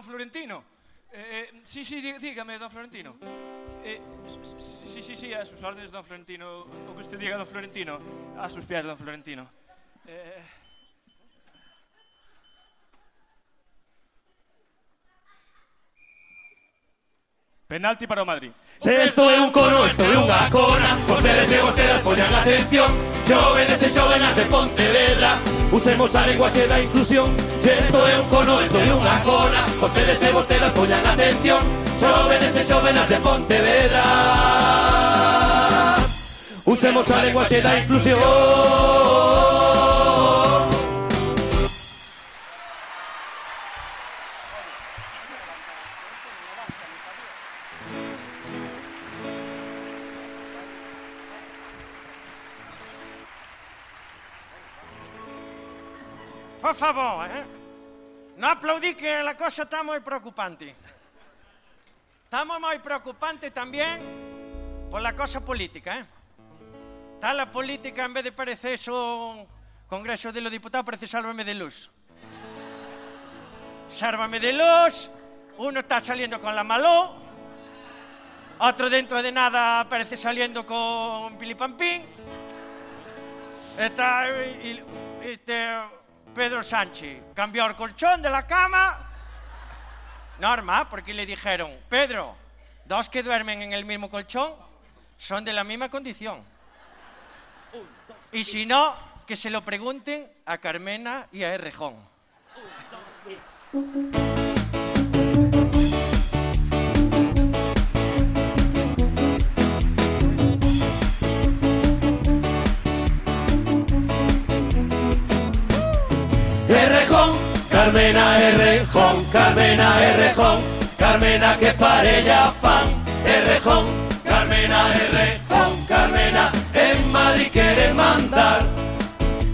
don Florentino. Eh, eh, sí, sí, dígame, don Florentino. Eh, sí, sí, sí, a sus órdenes, don Florentino. O que usted diga, don Florentino. A sus pies, don Florentino. Eh... penalti para o Madrid. Se isto é un cono, isto é unha cona Vostedes e vostedes poñan atención Jóvenes e xovenas de Pontevedra. Usemos a linguaxe da inclusión. Se isto é un cono, isto é unha cona Vostedes e vostedas poñan atención Jóvenes e xovenas de Pontevedra. Usemos a linguaxe da inclusión Por favor, eh? No aplaudí que a cosa está moi preocupante. Estamos moi preocupante tamén pola cosa política, eh? Está la política, en vez de parecer un Congreso de los Diputados, parece Sálvame de Luz. Sálvame de Luz, uno está saliendo con la Maló, otro dentro de nada aparece saliendo con Pilipampín. Está este, Pedro Sánchez cambió el colchón de la cama. Norma, porque le dijeron, Pedro, dos que duermen en el mismo colchón son de la misma condición. Y si no, que se lo pregunten a Carmena y a Errejón. Carmena Errejón, Carmena Errejón, Carmena que parella fan, Errejón, Carmena Errejón, Carmena, en Madrid quiere mandar.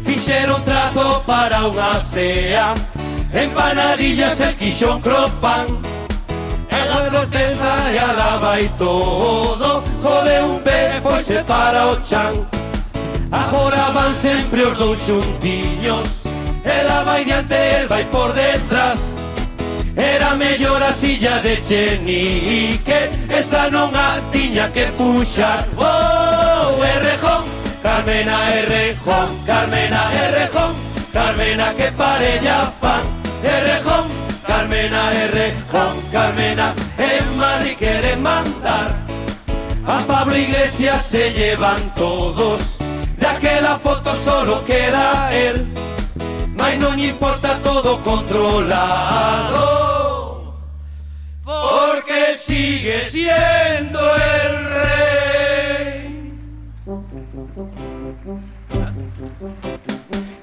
Fixeron trato para unha cea, empanadillas el quixón cropan, el pueblo teza e alaba y todo, jode un bebé pois se para o chan. Agora van sempre os dous xuntiños, Ela vai diante, el vai por detrás. Era mellor a silla de Chenique. Esa non a tiñas que puxar. Oh, Errejón, Carmena Errejón Carmena Errejón, Carmena que parella fan Errejón, Carmena Errejón Carmena en Madrid quere mandar. A Pablo Iglesias se llevan todos. De aquella foto solo queda él Ay, non importa todo controlado, porque sigue siendo el rey.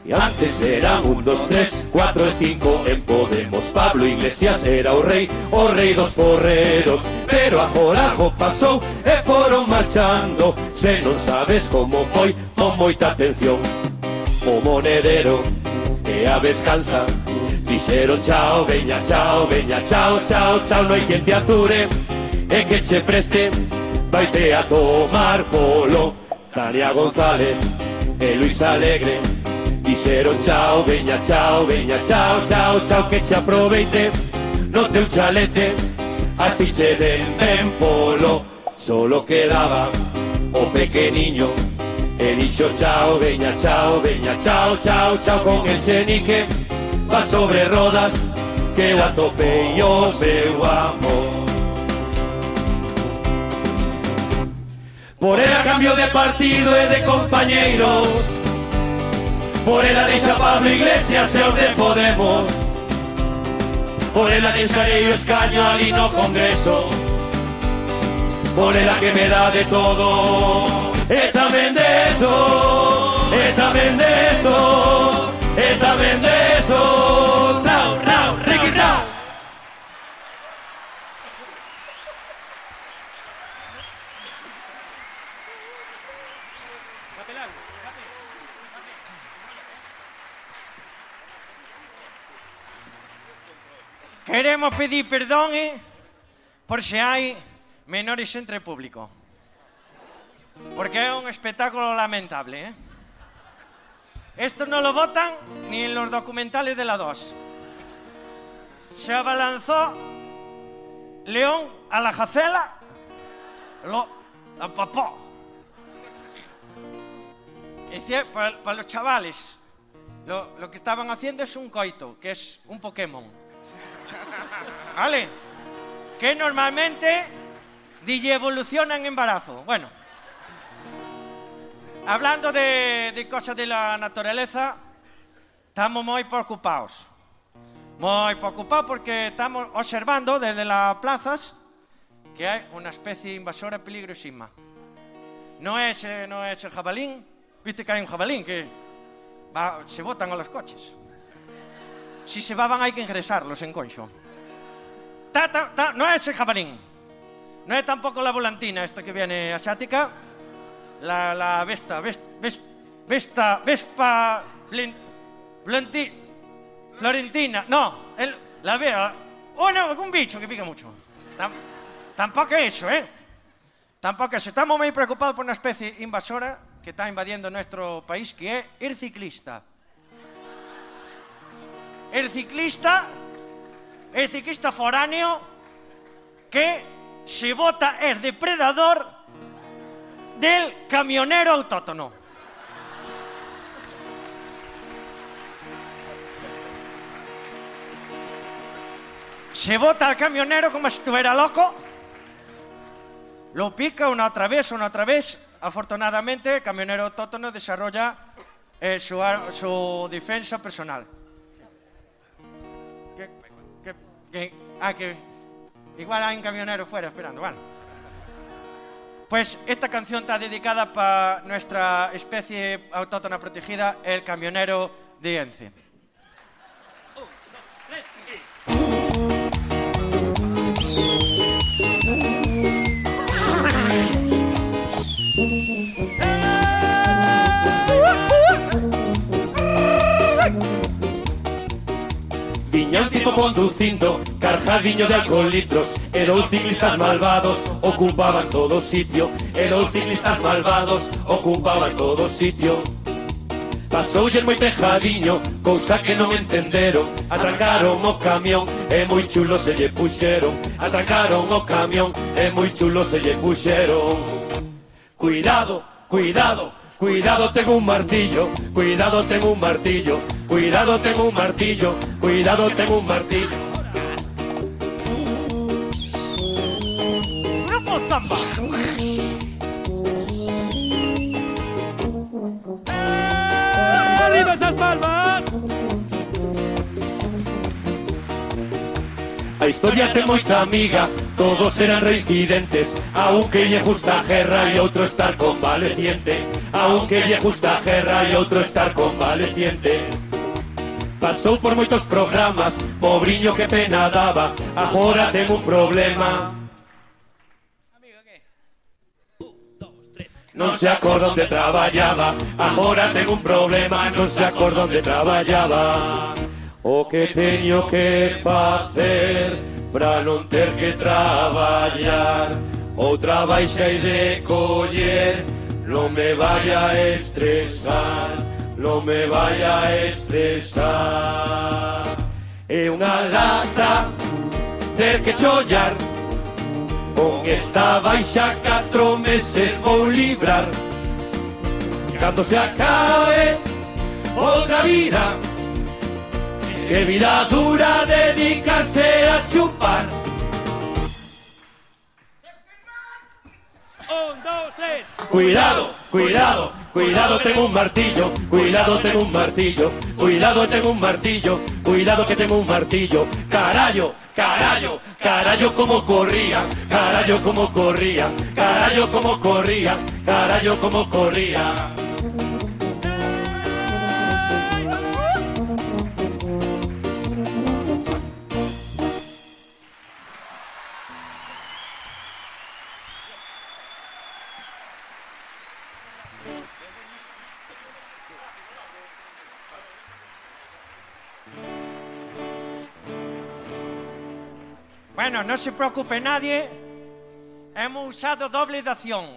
Y antes era un, dos, tres, cuatro, y cinco en Podemos. Pablo Iglesias era o rei, o rei dos porreros. Pero a algo pasou e eh, foron marchando. Se non sabes como foi, con moita atención. O monedero que a descansa. Dixeron chao, veña, chao, veña, chao, chao, chao, No hai quen te ature e que che preste vaite a tomar polo. Tania González e Luis Alegre dixeron chao, veña, chao, veña, chao, chao, chao, que che aproveite no teu chalete, así che den ben polo. Solo quedaba o pequeniño E dixo chao, veña, chao, veña, chao, chao, chao Con Echenique va sobre rodas Que eu atopei o seu amor. Por ela cambio de partido e de compañeiros Por ela deixa Pablo Iglesias e os de Podemos. Por ela deixarei o escaño ali no Congreso. Por ela que me dá de todo. E tamén de eso E tamén de eso E tamén de eso Rau, rau, Queremos pedir perdón eh, por se hai menores entre público. Porque é un espectáculo lamentable, ¿eh? Esto no lo votan ni en los documentales de la 2. Se abalanzó León a la jacela, lo. Es decir, para, para los chavales, lo, que estaban haciendo es un coito, que es un Pokémon. ¿Vale? Que normalmente evoluciona en embarazo. Bueno. Hablando de, de cosas de la naturaleza, estamos muy preocupados. Muy preocupados porque estamos observando desde las plazas que hay una especie invasora peligrosísima. No es, eh, no es el jabalín, viste que hay un jabalín que va, se botan a los coches. Si se van hay que ingresarlos en conxo. Ta, ta, ta, no es el jabalín. No es tampoco la volantina esta que viene asiática, La, la Vesta, Vest, Ves- Vesta, Vespa, Blin, Blanti, Florentina. No, el, la vea. Oh, no, un bicho que pica mucho. Tam- tampoco eso, ¿eh? Tampoco eso. Estamos muy preocupados por una especie invasora que está invadiendo nuestro país, que es el ciclista. El ciclista, el ciclista foráneo, que se vota es depredador del camionero autóctono. Se vota al camionero como si estuviera loco. Lo pica una otra vez, una otra vez. Afortunadamente, el camionero autóctono desarrolla eh, su, su defensa personal. ¿Qué- qué- qué- ah, que igual hay un camionero fuera esperando, vale. Pues esta canción está dedicada para nuestra especie autóctona protegida, el camionero de Ence. Tiña un tipo conducindo Carjadiño de alcohol litros. E dous ciclistas malvados Ocupaban todo sitio. E dous ciclistas malvados Ocupaban todo sitio. Pasoulle moi pejadiño, cousa que non entenderon Atracaron o camión e moi chulo se lle puxeron Atracaron o camión e moi chulo se lle puxeron Cuidado, cuidado, Cuidado, tengo un martillo, cuidado, tengo un martillo, cuidado, tengo un martillo, cuidado, tengo un martillo. Grupo Zamba. ¡Viva esas palmas! A historia ten moita amiga, todos eran reincidentes Aunque lle justa guerra e outro estar convaleciente aunque lle gusta a guerra e outro estar convaleciente. Pasou por moitos programas, pobriño que pena daba, agora ten un problema. Non se acorda onde traballaba, agora ten un problema, non se acorda onde traballaba. O que teño que facer para non ter que traballar, outra baixa e de coller, Non me vaya a estresar Non me vaya a estresar. É unha lata ter que chollar Con esta baixa catro meses vou librar. Cando se acabe outra vida Que vida dura dedicarse a chupar Cuidado, cuidado, cuidado tengo un martillo. Cuidado tengo un martillo. Cuidado tengo un martillo. Cuidado que tengo un martillo. Carallo, carallo, carallo como corría. Carallo como corría. Carallo como corría. Carallo como corría Bueno, no se preocupe nadie. Hemos usado doble de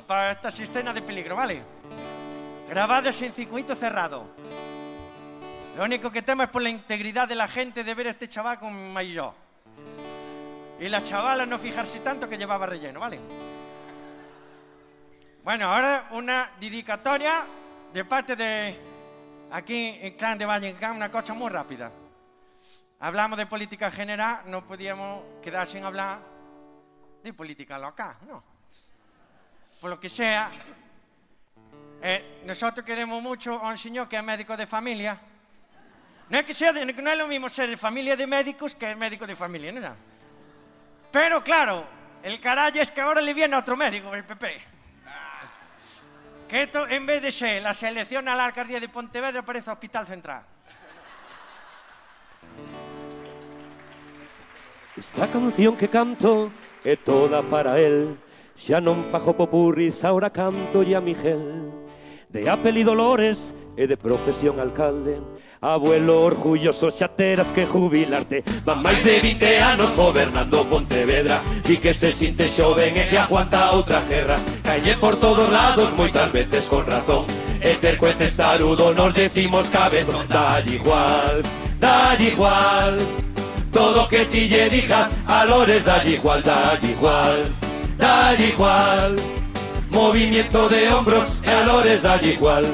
para estas escenas de peligro, ¿vale? Grabadas en circuito cerrado. Lo único que temo es por la integridad de la gente de ver a este chaval con. Y la chavala no fijarse tanto que llevaba relleno, ¿vale? Bueno, ahora una dedicatoria de parte de aquí en Clan de Valle una cosa muy rápida. Hablamos de política general, no podíamos quedar sin hablar de política local, ¿no? Por lo que sea, Eh, nosotros queremos mucho a un señor que es médico de familia. No es que sea de- no es lo mismo ser de familia de médicos que médico de familia, ¿no? Pero claro, el carallo es que ahora le viene otro médico, el PP. Que esto, en vez de ser la selección a la alcaldía de Pontevedra, parece Hospital Central. Esta canción que canto é toda para el Xa non fajo popurris, ahora canto ya a mi De apelido Dolores e de profesión alcalde. Abuelo orgulloso, xa terás que jubilarte. Van máis de 20 anos gobernando Pontevedra. Di que se sinte xoven e que aguanta outra guerra. Calle por todos lados, moitas veces con razón. E terco e testarudo nos decimos cabezón. Dalle igual, dalle igual todo que ti lle dijas Alores dalle igual, dalle igual, dalle igual. Movimiento de hombros e alores dalle igual.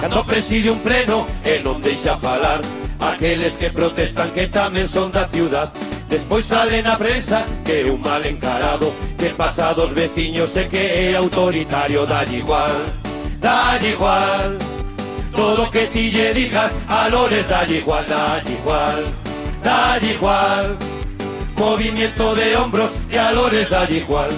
Cando preside un pleno e non deixa falar. Aqueles que protestan que tamén son da ciudad. Despois sale na prensa que é un mal encarado Que pasa dos veciños e que é autoritario. Dalle igual, dalle igual todo que ti lle dijas a Lores dalle igual, dalle igual, dalle igual. Movimiento de hombros y a Lores dalle igual.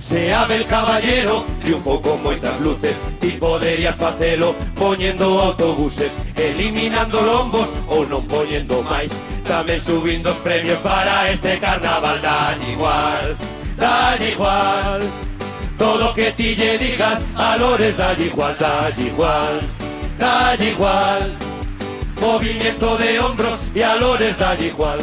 Se abre el caballero, triunfo con moitas luces Ti poderías facelo poñendo autobuses Eliminando lombos ou non poñendo máis Tamén subindo os premios para este carnaval Dalle igual, dalle igual Todo que ti lle digas a Lores dalle igual, dalle igual Dalle igual. Movimiento de hombros e a Lores dalle igual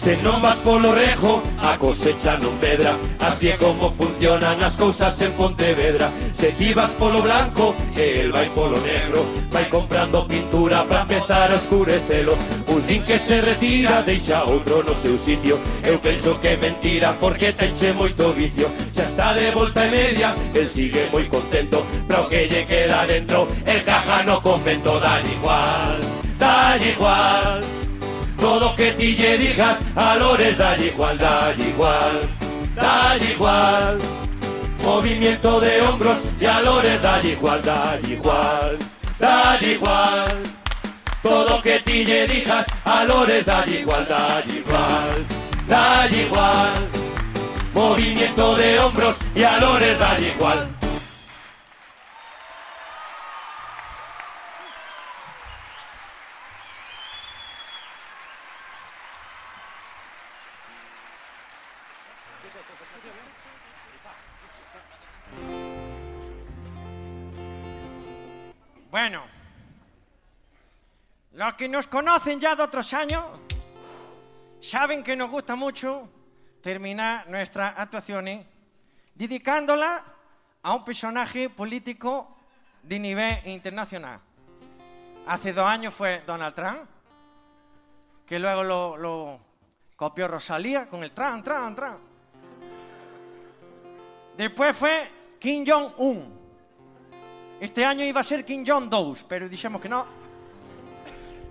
Se non vas polo rejo, a cosecha non pedra Así é como funcionan as cousas en Pontevedra. Se ti vas polo blanco, el vai polo negro. Vai comprando pintura para empezar a escurecelo Un din que se retira, deixa outro no seu sitio. Eu penso que é mentira porque tenche moito vicio. Xa está de volta e media, el sigue moi contento. Pra o que lle queda dentro, el caja no convento Dalle igual, dalle igual. Todo que ti lle digas a Lores dalle igual, dalle igual, dalle igual. Movimiento de hombros y a Lores dalle igual, dalle igual, dalle igual. Todo que ti lle digas a Lores dalle igual, dalle igual, dalle igual. Movimiento de hombros y a Lores dalle igual. Bueno, los que nos conocen ya de otros años saben que nos gusta mucho terminar nuestras actuaciones dedicándola a un personaje político de nivel internacional. Hace dos años fue Donald Trump, que luego lo, lo copió Rosalía con el Trump, Trump, Trump. Después fue Kim Jong-un. Este año iba a ser Kim Jong-2, pero dijimos que no.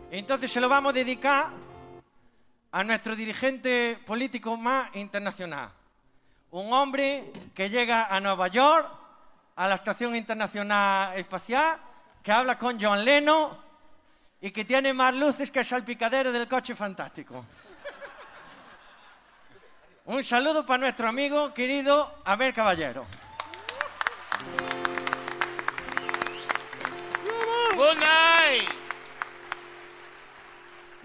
Entonces se lo vamos a dedicar a nuestro dirigente político más internacional. Un hombre que llega a Nueva York, a la Estación Internacional Espacial, que habla con John Lennon y que tiene más luces que el salpicadero del coche fantástico. Un saludo para nuestro amigo querido Abel Caballero. Good night.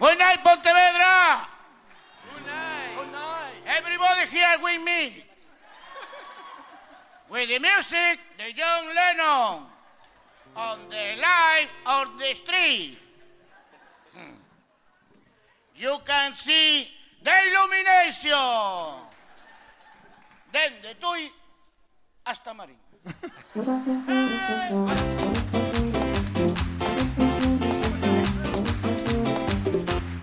Good night, Pontevedra. Good night. Good night. Everybody here with me. With the music, the John Lennon. On the line, on the street. Hmm. You can see the illumination. Desde Tui hasta Marín.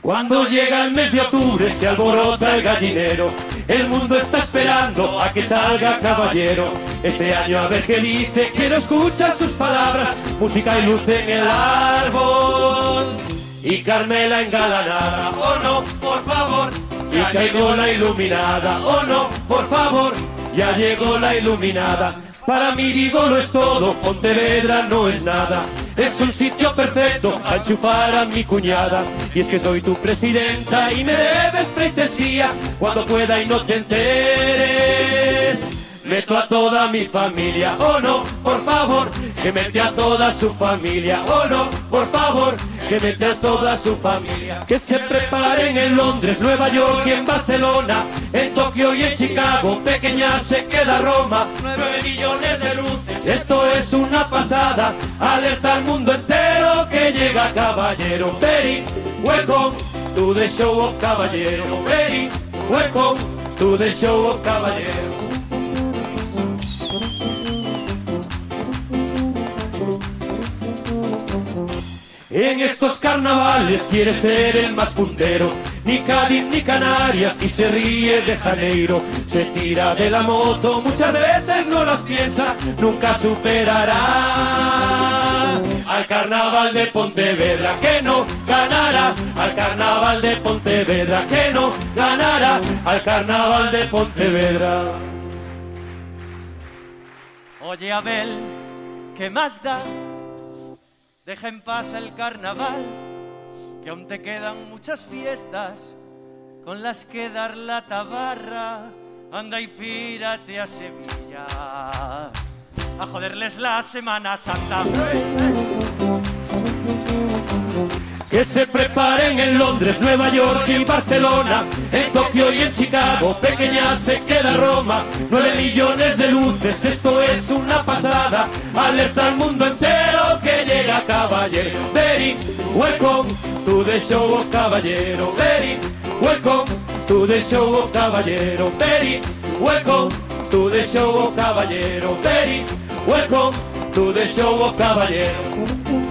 Cuando llega el mes de octubre se alborota el gallinero. El mundo está esperando a que salga caballero. Este año a ver qué dice, quiero escuchar sus palabras. Música y luz en el árbol. Y Carmela engalanada. Oh no, por favor, y caigo la iluminada. Oh no, por favor, ya llegó la iluminada. Para mí digo lo es todo, Pontevedra no es nada. Es un sitio perfecto para enchufar a mi cuñada. Y es que soy tu presidenta y me debes pleitesía cuando pueda y no te enteres. Meto a toda mi familia, oh no, por favor, que mete a toda su familia, oh no, por favor, que mete a toda su familia. Que se preparen en Londres, Nueva York y en Barcelona, en Tokio y en Chicago, pequeña se queda Roma, nueve millones de luces, esto es una pasada, alerta al mundo entero que llega caballero. Very welcome to the show of caballero, very welcome to the show of caballero. En estos carnavales quiere ser el más puntero, ni Cádiz ni Canarias y se ríe de Janeiro. Se tira de la moto, muchas veces no las piensa, nunca superará al carnaval de Pontevedra que no ganará, al carnaval de Pontevedra que no ganará, al carnaval de Pontevedra. Oye Abel, ¿qué más da? Deja en paz el carnaval, que aún te quedan muchas fiestas con las que dar la tabarra. Anda y pírate a Sevilla a joderles la Semana Santa. Que se preparen en Londres, Nueva York y Barcelona, en Tokio y en Chicago, pequeña se queda Roma, nueve millones de luces, esto es una pasada, alerta al mundo entero que llega caballero. Very welcome to the show caballero, very welcome to the show caballero, very welcome to the show caballero, very welcome to the show caballero.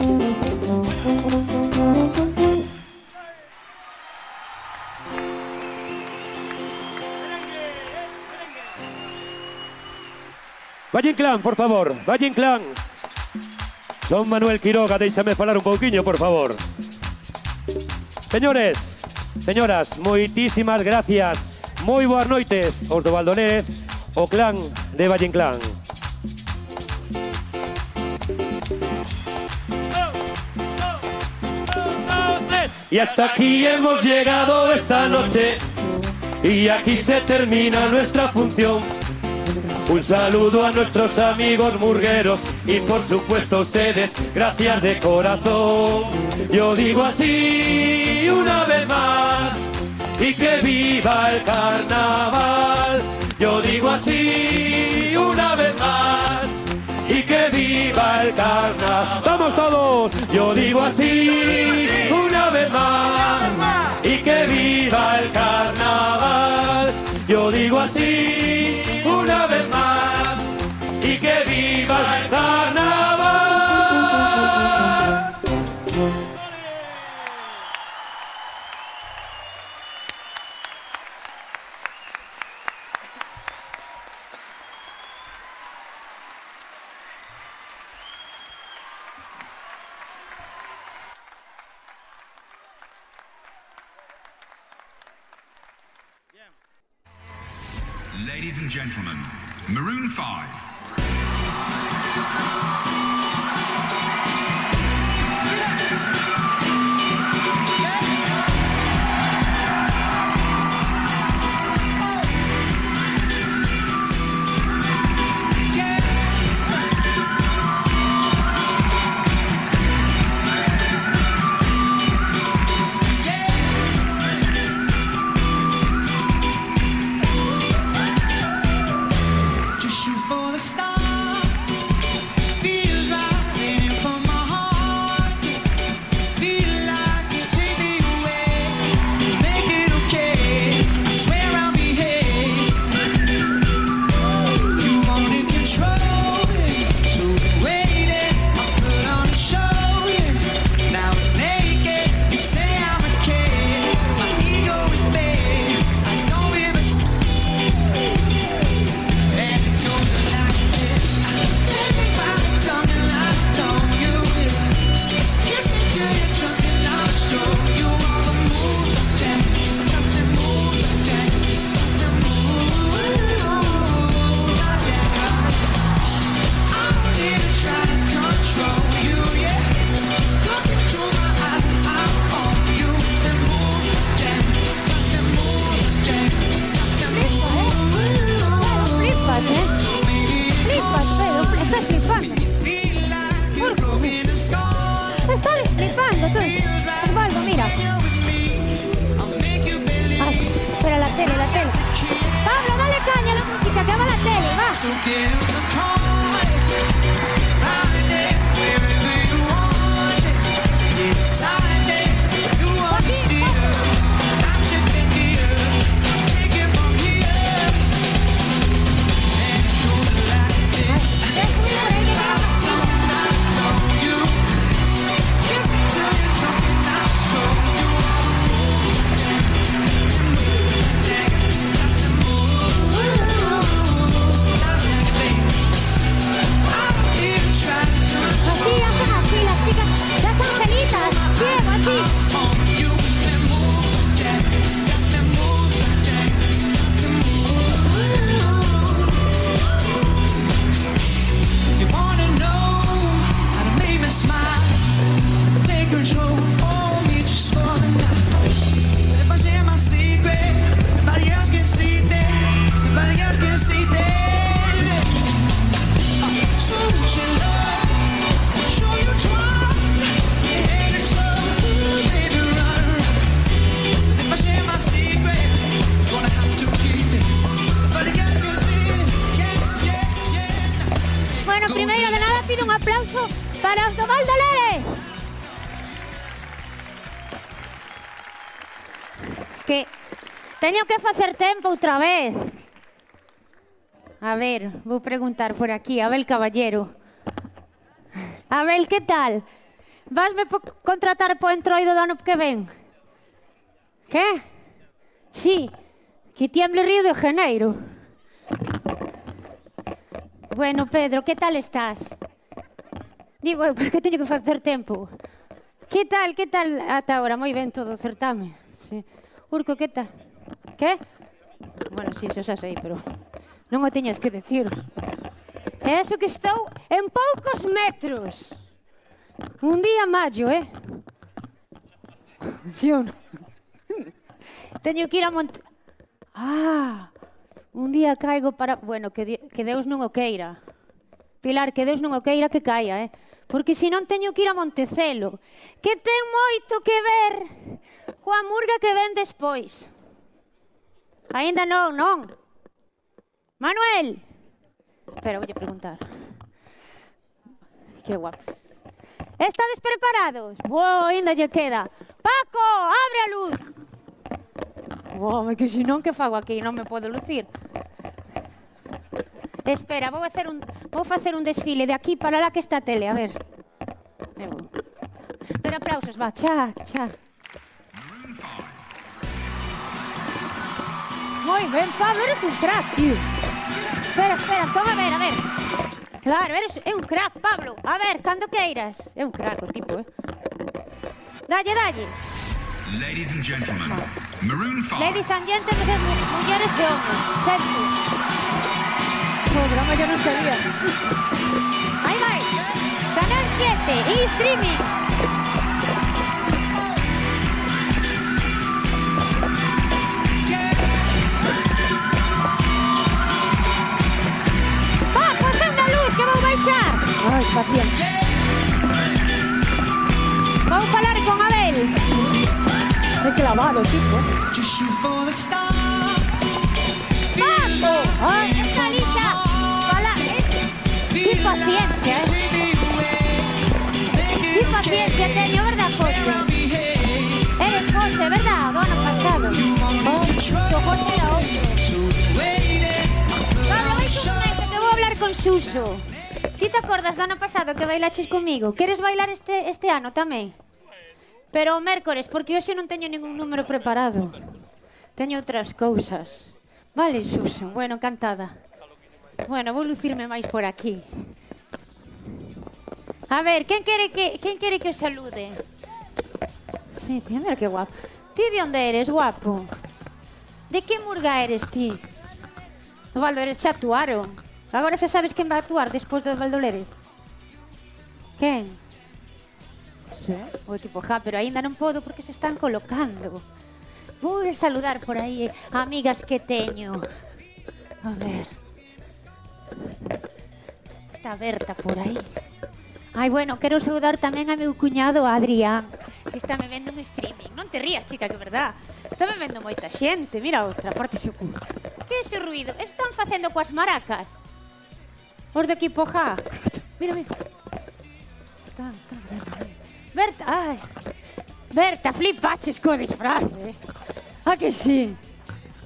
Valle Inclán, por favor, Valle Inclán. Son Manuel Quiroga, déixame falar un pouquiño, por favor. Señores, señoras, moitísimas gracias. Moi boas noites, os do Valdonés, o clan de Valle Inclán. Y hasta aquí hemos llegado esta noche y aquí se termina nuestra función. Un saludo a nuestros amigos murgueros y por supuesto a ustedes, gracias de corazón. Yo digo así una vez más y que viva el carnaval. Yo digo así una vez más y que viva el carnaval. ¡Vamos todos! Yo digo así una vez más y que viva el carnaval. Yo digo así outra vez. A ver, vou preguntar por aquí. Abel Caballero. Abel, que tal? Vasme po contratar po entroido do ano que ven? Que? Sí, que tiemble Río de Janeiro. Bueno, Pedro, que tal estás? Digo, porque teño que facer tempo. Que tal, que tal ata agora? Moi ben todo o certame. Sí. Urco, que tal? Que? Bueno, si, sí, xa sei, pero non o teñas que decir. É eso que estou en poucos metros. Un día maio, eh? Si ou non? Teño que ir a mont... Ah, un día caigo para... Bueno, que, di... que Deus non o queira. Pilar, que Deus non o queira que caia, eh? Porque se non teño que ir a Montecelo, que ten moito que ver coa murga que ven despois. Ainda non, non. Manuel! Espera, voulle preguntar. Que guapo. Estades preparados? Bo, ainda lle queda. Paco, abre a luz! Bo, que se non que fago aquí, non me podo lucir. Espera, vou facer un vou facer un desfile de aquí para lá que está a tele, a ver. Pero aplausos, va, cha, cha. Moi ben, Pablo, eres un crack, tío. Espera, espera, toma a ver, a ver. Claro, eres é un crack, Pablo. A ver, cando queiras. É un crack o tipo, eh. Dalle, dalle. Ladies and gentlemen, Maroon 5. Ladies and gentlemen, mu- mulleres e hombres. Censo. Oh, drama yo non sabía. Aí vai. Canal 7 e streaming. Baixar. Ai, paciencia. Vou falar con Abel. É clavado, tipo. ¡Papo! ¡Ay, esta Lisa! Fala, es... ¡Qué paciencia, eh! ¡Qué paciencia teño, verdad, José? Eres José, verdad? Ano pasado. Oh, tu José era outro. Pablo, vai con que vou hablar con Suso. Ti te acordas do ano pasado que bailaches comigo? Queres bailar este, este ano tamén? Pero o mércores, porque hoxe non teño ningún número preparado. Teño outras cousas. Vale, Susan, bueno, encantada. Bueno, vou lucirme máis por aquí. A ver, quen quere que quen quere que os salude? Sí, ti, mira que guapo. Ti de onde eres, guapo? De que murga eres ti? Valdo, eres chatuaro. Agora xa sabes quen vai actuar despois do Valdolere. Quen? Sí. O equipo ja, pero aínda non podo porque se están colocando. Vou a saludar por aí eh, amigas que teño. A ver. Está Berta por aí. Ai, bueno, quero saudar tamén a meu cuñado Adrián, que está me vendo un streaming. Non te rías, chica, que verdad. Está me vendo moita xente. Mira outra, parte xo cu. Que é ese ruido? Están facendo coas maracas. Os do equipo ja. Mira, mira. Están, están facendo. Berta, ai. Berta, flipaches co disfraz, eh. Ah, que sí.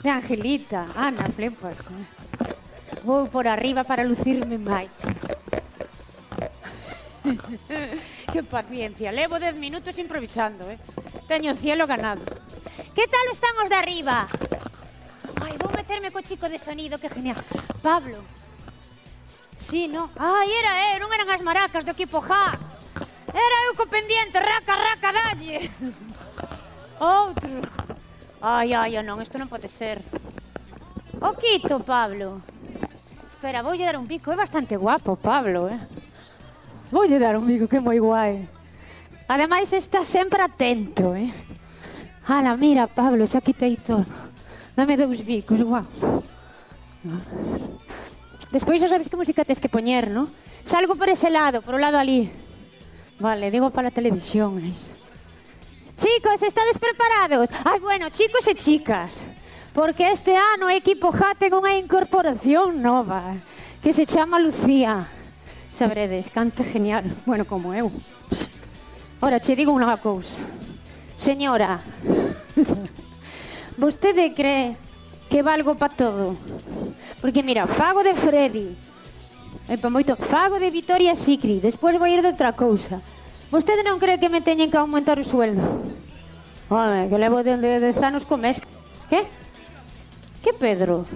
De Angelita. Ana, flipas. Eh. Vou por arriba para lucirme máis. que paciencia. Levo 10 minutos improvisando, eh. Teño cielo ganado. Que tal están os de arriba? Ai, vou meterme co chico de sonido, que genial. Pablo. Sí, no. Ai, era eh, non eran as maracas do equipo J. Era eu co pendiente, raca, raca, dalle. Outro. Ai, ai, oh, non, isto non pode ser. O quito, Pablo. Espera, voulle dar un bico, é bastante guapo, Pablo, eh. Voulle dar un bico, que moi guai. Ademais, está sempre atento, eh. Ala, mira, Pablo, xa quitei todo. Dame dous bicos, guau. Despois xa sabes que música tens que poñer, non? Salgo por ese lado, por o lado ali. Vale, digo para a televisión. Eso. Chicos, estades preparados? Ai, bueno, chicos e chicas. Porque este ano o equipo J ten unha incorporación nova que se chama Lucía. Sabredes, canta genial. Bueno, como eu. Ora, che digo unha cousa. Señora, vostede cree que valgo pa todo. Porque mira, fago de Freddy. E pa moito, fago de Vitoria Sicri. Despois vou ir de outra cousa. Vostede non cree que me teñen que aumentar o sueldo? Home, que levo dende 10 anos co mes. Que? Que Pedro?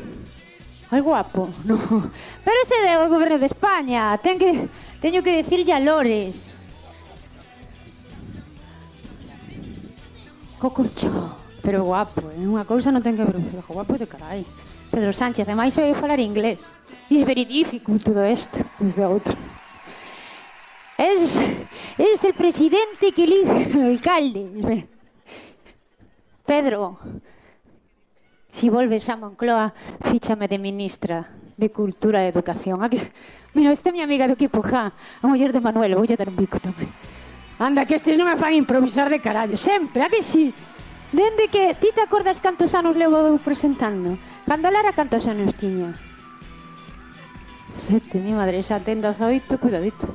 Ai guapo, no. Pero ese é o goberno de España. Ten que, teño que decirlle a Lores. Cocorcho. Pero guapo, é eh? unha cousa non ten que ver. Guapo de carai. Pedro Sánchez, ademais eu falar inglés. Is very difficult todo isto, dice outro. Es, es el presidente que elige el alcalde. Pedro, si volves a Moncloa, fíchame de ministra de Cultura e Educación. Aquí, mira, esta é mi amiga do equipo, ja, a muller de Manuel, vou dar un bico tamén. Anda, que estes non me fan improvisar de carallo, sempre, a que si? Sí? Dende que ti te acordas cantos anos levo presentando? Cando Lara cantos anos tiña? Sete, mi madre, xa ten 18, cuidadito.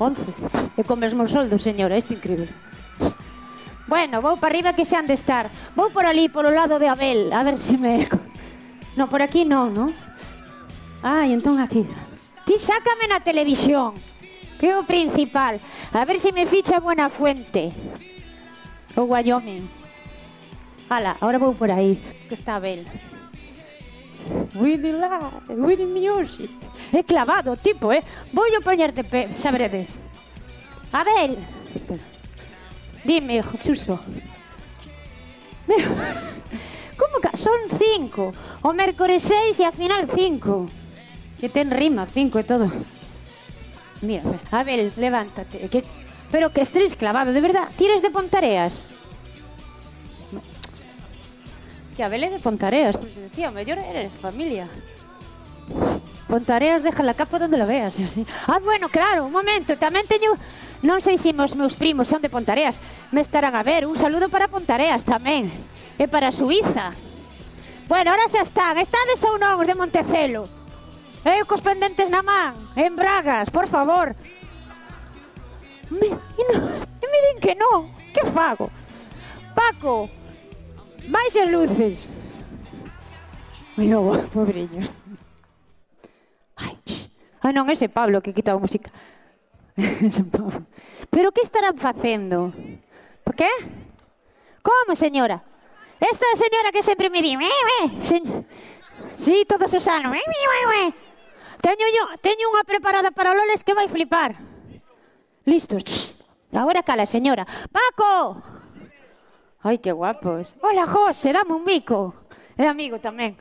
11. E con mesmo soldo, señora, isto increíble. Bueno, vou para arriba que xa han de estar. Vou por ali, polo lado de Abel, a ver se me... No, por aquí non, non? Ai, entón aquí. Ti sácame na televisión, que é o principal. A ver se me ficha Buena Fuente. O Wyoming. Ala, agora vou por aí, que está Abel. Willy Live, Willy Music. É clavado, tipo, eh? Vou yo poñerte pe, xa breves. Abel. Dime, chuso. Meu, como que son cinco? O mércores seis e a final cinco. Que ten rima, cinco e todo. Mira, Abel, levántate. Que, pero que estés clavado, de verdad. Tires de pontareas que a Belén de Pontareas, pues decía, o mellor eres familia. Pontareas deja la capa donde lo veas, así. Ah, bueno, claro, un momento, tamén teño Non sei se os meus primos son de Pontareas, me estarán a ver. Un saludo para Pontareas tamén e para Suiza. Bueno, ahora xa están. Estades ou non os de Montecelo? Eu cos pendentes na man, en Bragas, por favor. Me, e no, e me din que non. Que fago? Paco, Baixen luces. Mira, pobreño. Ai, ah, non, ese Pablo que quita a música. Pero que estarán facendo? Por que? Como, señora? Esta señora que sempre me di, se... Sí, todos os anos. Teño, yo, teño unha preparada para Loles que vai flipar. Listos. Agora cala, señora. Paco! Ai, que guapos. Hola, José, dame un bico. É amigo tamén.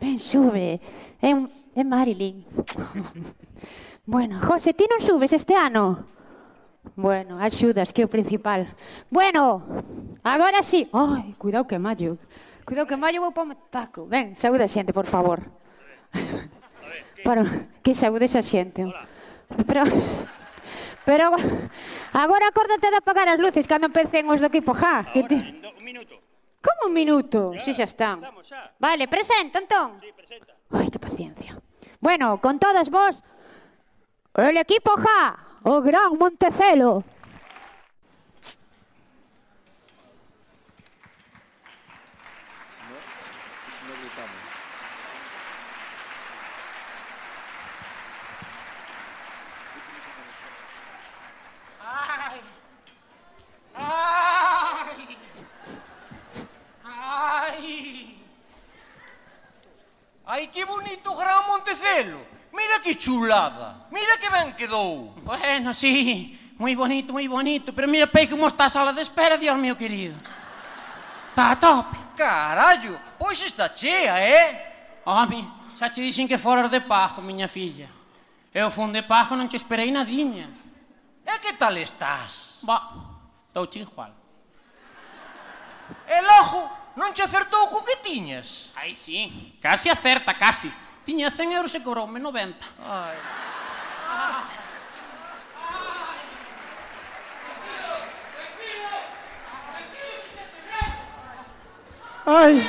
Ben, sube. É, un, é Marilyn. bueno, José, ti non subes este ano? Bueno, axudas, que é o principal. Bueno, agora sí. Ai, cuidado que mallo. Cuidado que mallo vou para Paco. Ven, saúda a xente, por favor. A ver, que... Para, que saúdes a xente. Hola. Pero... Pero agora acórdate de apagar as luces cando empecen os do equipo ja. Ahora, que te... un minuto. Como un minuto? Si xa están. Xa. Vale, presenta entón. Sí, presenta. Ai, que paciencia. Bueno, con todas vos, el equipo ja, o gran Montecelo. ¡Ay! ¡Ay! ¡Ay, que bonito gran Montecelo! Mira que chulada, mira que ben quedou. Bueno, sí, moi bonito, moi bonito, pero mira pei como está a sala de espera, Dios mío querido. Está a tope. Carallo, pois está chea, eh? Home, xa che dixen que foras de pajo, miña filla. Eu fun de pajo non che esperei nadiña. E que tal estás? Ba, Douche Juan. E logo, non che acertou co que tiñas? Ai, sí, casi acerta, casi. Tiña 100 euros e cobroume 90. Ai. Ai.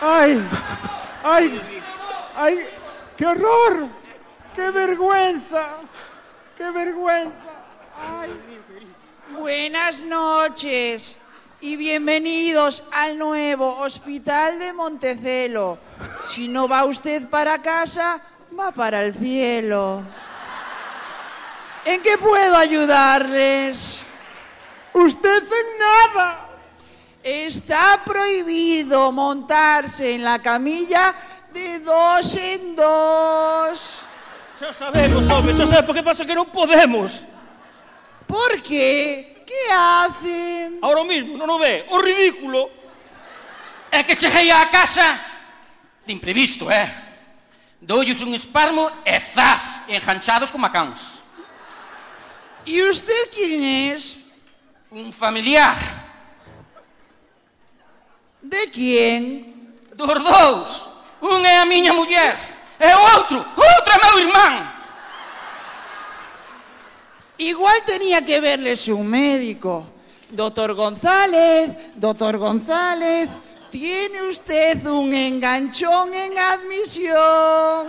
Ai. Ai. Ai. Que horror. Que vergüenza. Que vergüenza. Ai. Buenas noches y bienvenidos al nuevo Hospital de Montecelo. Si no va usted para casa, va para el cielo. ¿En qué puedo ayudarles? Usted en nada. Está prohibido montarse en la camilla de dos en dos. Xa sabemos, home, xa sabemos, porque pasa que non podemos. Por qué? Que hacen? Ahora mismo, non o ve? O ridículo. É que cheguei á casa de imprevisto, eh? Doulles un esparmo e zas, enganchados como a cans. E usted quién es? Un familiar. De quen? Dos dous. Un é a miña muller e o outro, o outro é meu irmán. Igual tenía que verles un médico. Doctor González, doctor González, tiene usted un enganchón en admisión.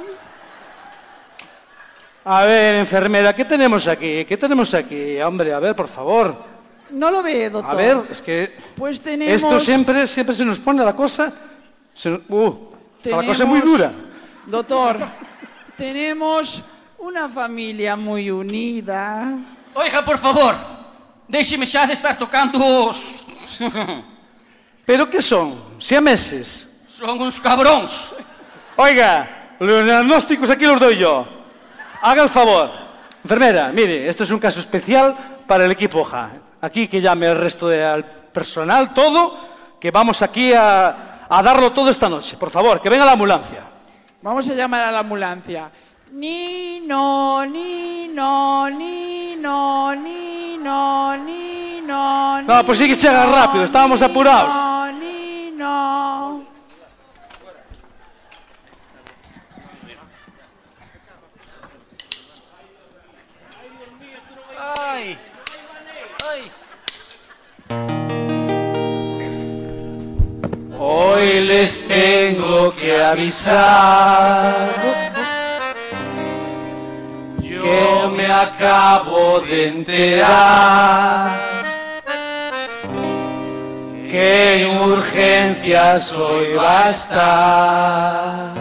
A ver, enfermera, ¿qué tenemos aquí? ¿Qué tenemos aquí? Hombre, a ver, por favor. No lo ve, doctor. A ver, es que Pues tenemos... esto siempre, siempre se nos pone la cosa... se- uh, la cosa es Tenemos- muy dura. Doctor, tenemos una familia muy unida. Oiga, por favor, déixeme xa de estar tocando. ¿Pero qué son? ¿Siameses? Son uns cabróns. Oiga, los diagnósticos aquí los doy yo. Haga el favor. Enfermera, mire, esto es un caso especial para el equipo JA. Aquí que llame el resto del personal, todo, que vamos aquí a, a darlo todo esta noche. Por favor, que venga la ambulancia. Vamos a llamar a la ambulancia. Ni no, ni no, ni no, ni no, ni no. No, pues sí que se haga rápido, estábamos apurados. No, ni no. Ay, ay. Hoy les tengo que avisar Yo me acabo de enterar. Que en urgencias hoy va a estar.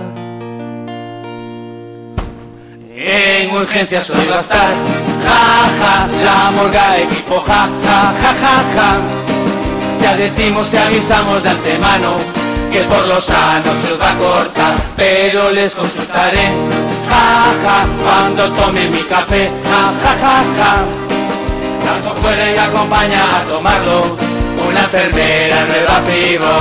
En urgencias hoy va a estar. Ja, ja, la morga equipo Ja, ja, ja, ja, ja. Ya decimos y avisamos de antemano que por los sanos se os va a cortar, pero les consultaré, ja, ja, cuando tome mi café, ja, ja, ja, ja. Salgo fuera y acompaña a tomarlo una enfermera nueva pivo.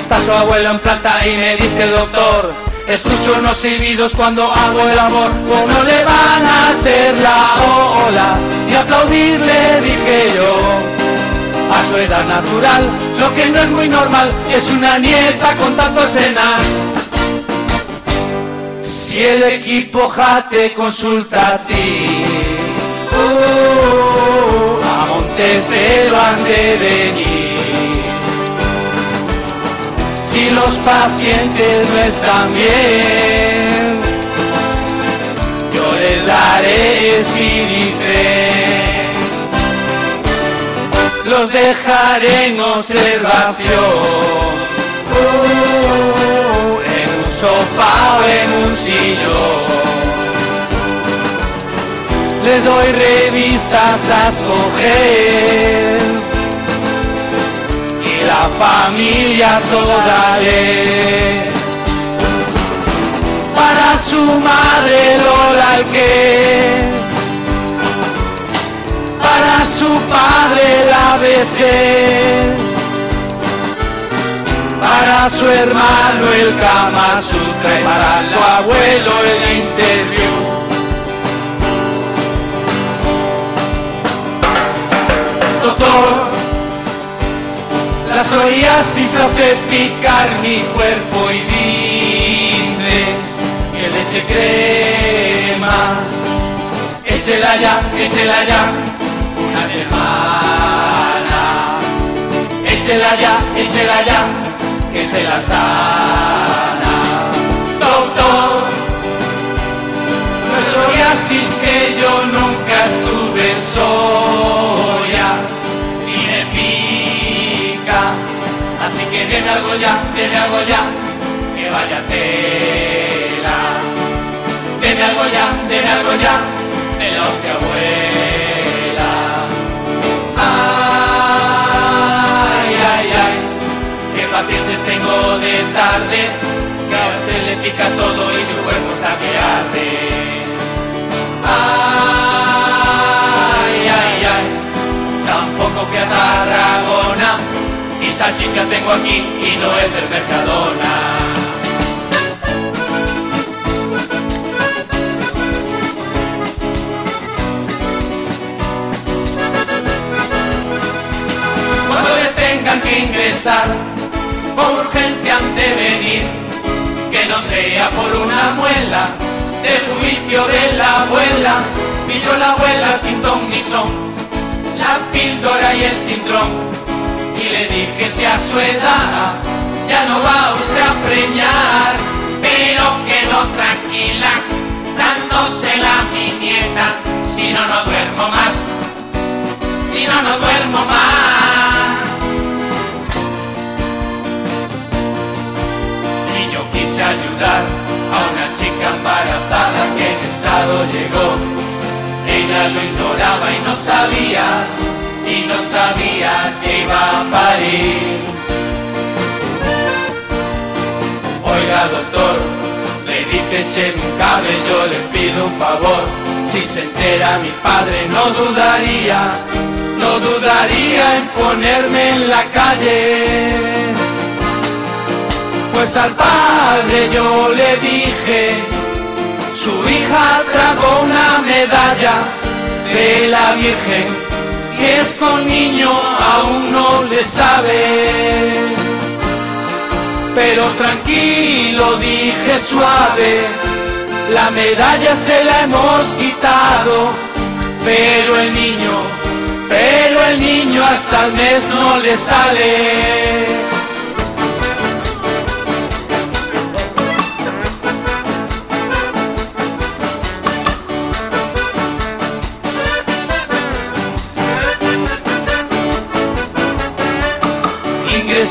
Está su abuelo en planta y me dice el doctor, escucho unos silbidos cuando hago el amor, o no le van a hacer la ola y aplaudirle, dije yo a su edad natural. Lo que no es muy normal es una nieta con tanto escenas. Si el equipo ja te consulta a ti, uh, a Montecelo han de venir. Si los pacientes no están bien, yo les daré espirife los dejaré en observación. Sofá o en un sillón. Les doy revistas a escoger y la familia toda lee. Para su madre Lola el que para su padre el ABC, para su hermano el Kama Sutra y para su abuelo el interview. Doctor, la psoriasis picar mi cuerpo y dice que leche crema, échela ya, échela ya una semana. Échela ya, échela ya, que se la sana. Doctor, no es psoriasis que yo nunca estuve en Soria y me pica. Así que deme algo ya, deme algo ya, que vaya tela. Deme algo ya, deme algo ya, de la hostia buena. Pacientes tengo de tarde, que usted le pica todo y su cuerpo está que arde. Ay, ay, ay, tampoco fui a Tarragona y salchicha tengo aquí y no es del Mercadona. Que ingresar, por urgencia han de venir, que no sea por una muela, del juicio de la abuela, pilló la abuela sin ton ni son, la píldora y el cintrón, y le dije si a su edad ya no va usted a preñar, pero quedó tranquila, dándosela a mi nieta, si no, no duermo más, si no, no duermo más. Quise ayudar a una chica embarazada que en estado llegó. Ella lo ignoraba y no sabía, y no sabía que iba a parir. Oiga doctor, le dije echeme un cable, yo le pido un favor. Si se entera mi padre no dudaría, no dudaría en ponerme en la calle. Pues al padre yo le dije, su hija tragó una medalla de la Virgen. Si es con niño aún no se sabe. Pero tranquilo, dije suave, la medalla se la hemos quitado. Pero el niño, pero el niño hasta el mes no le sale.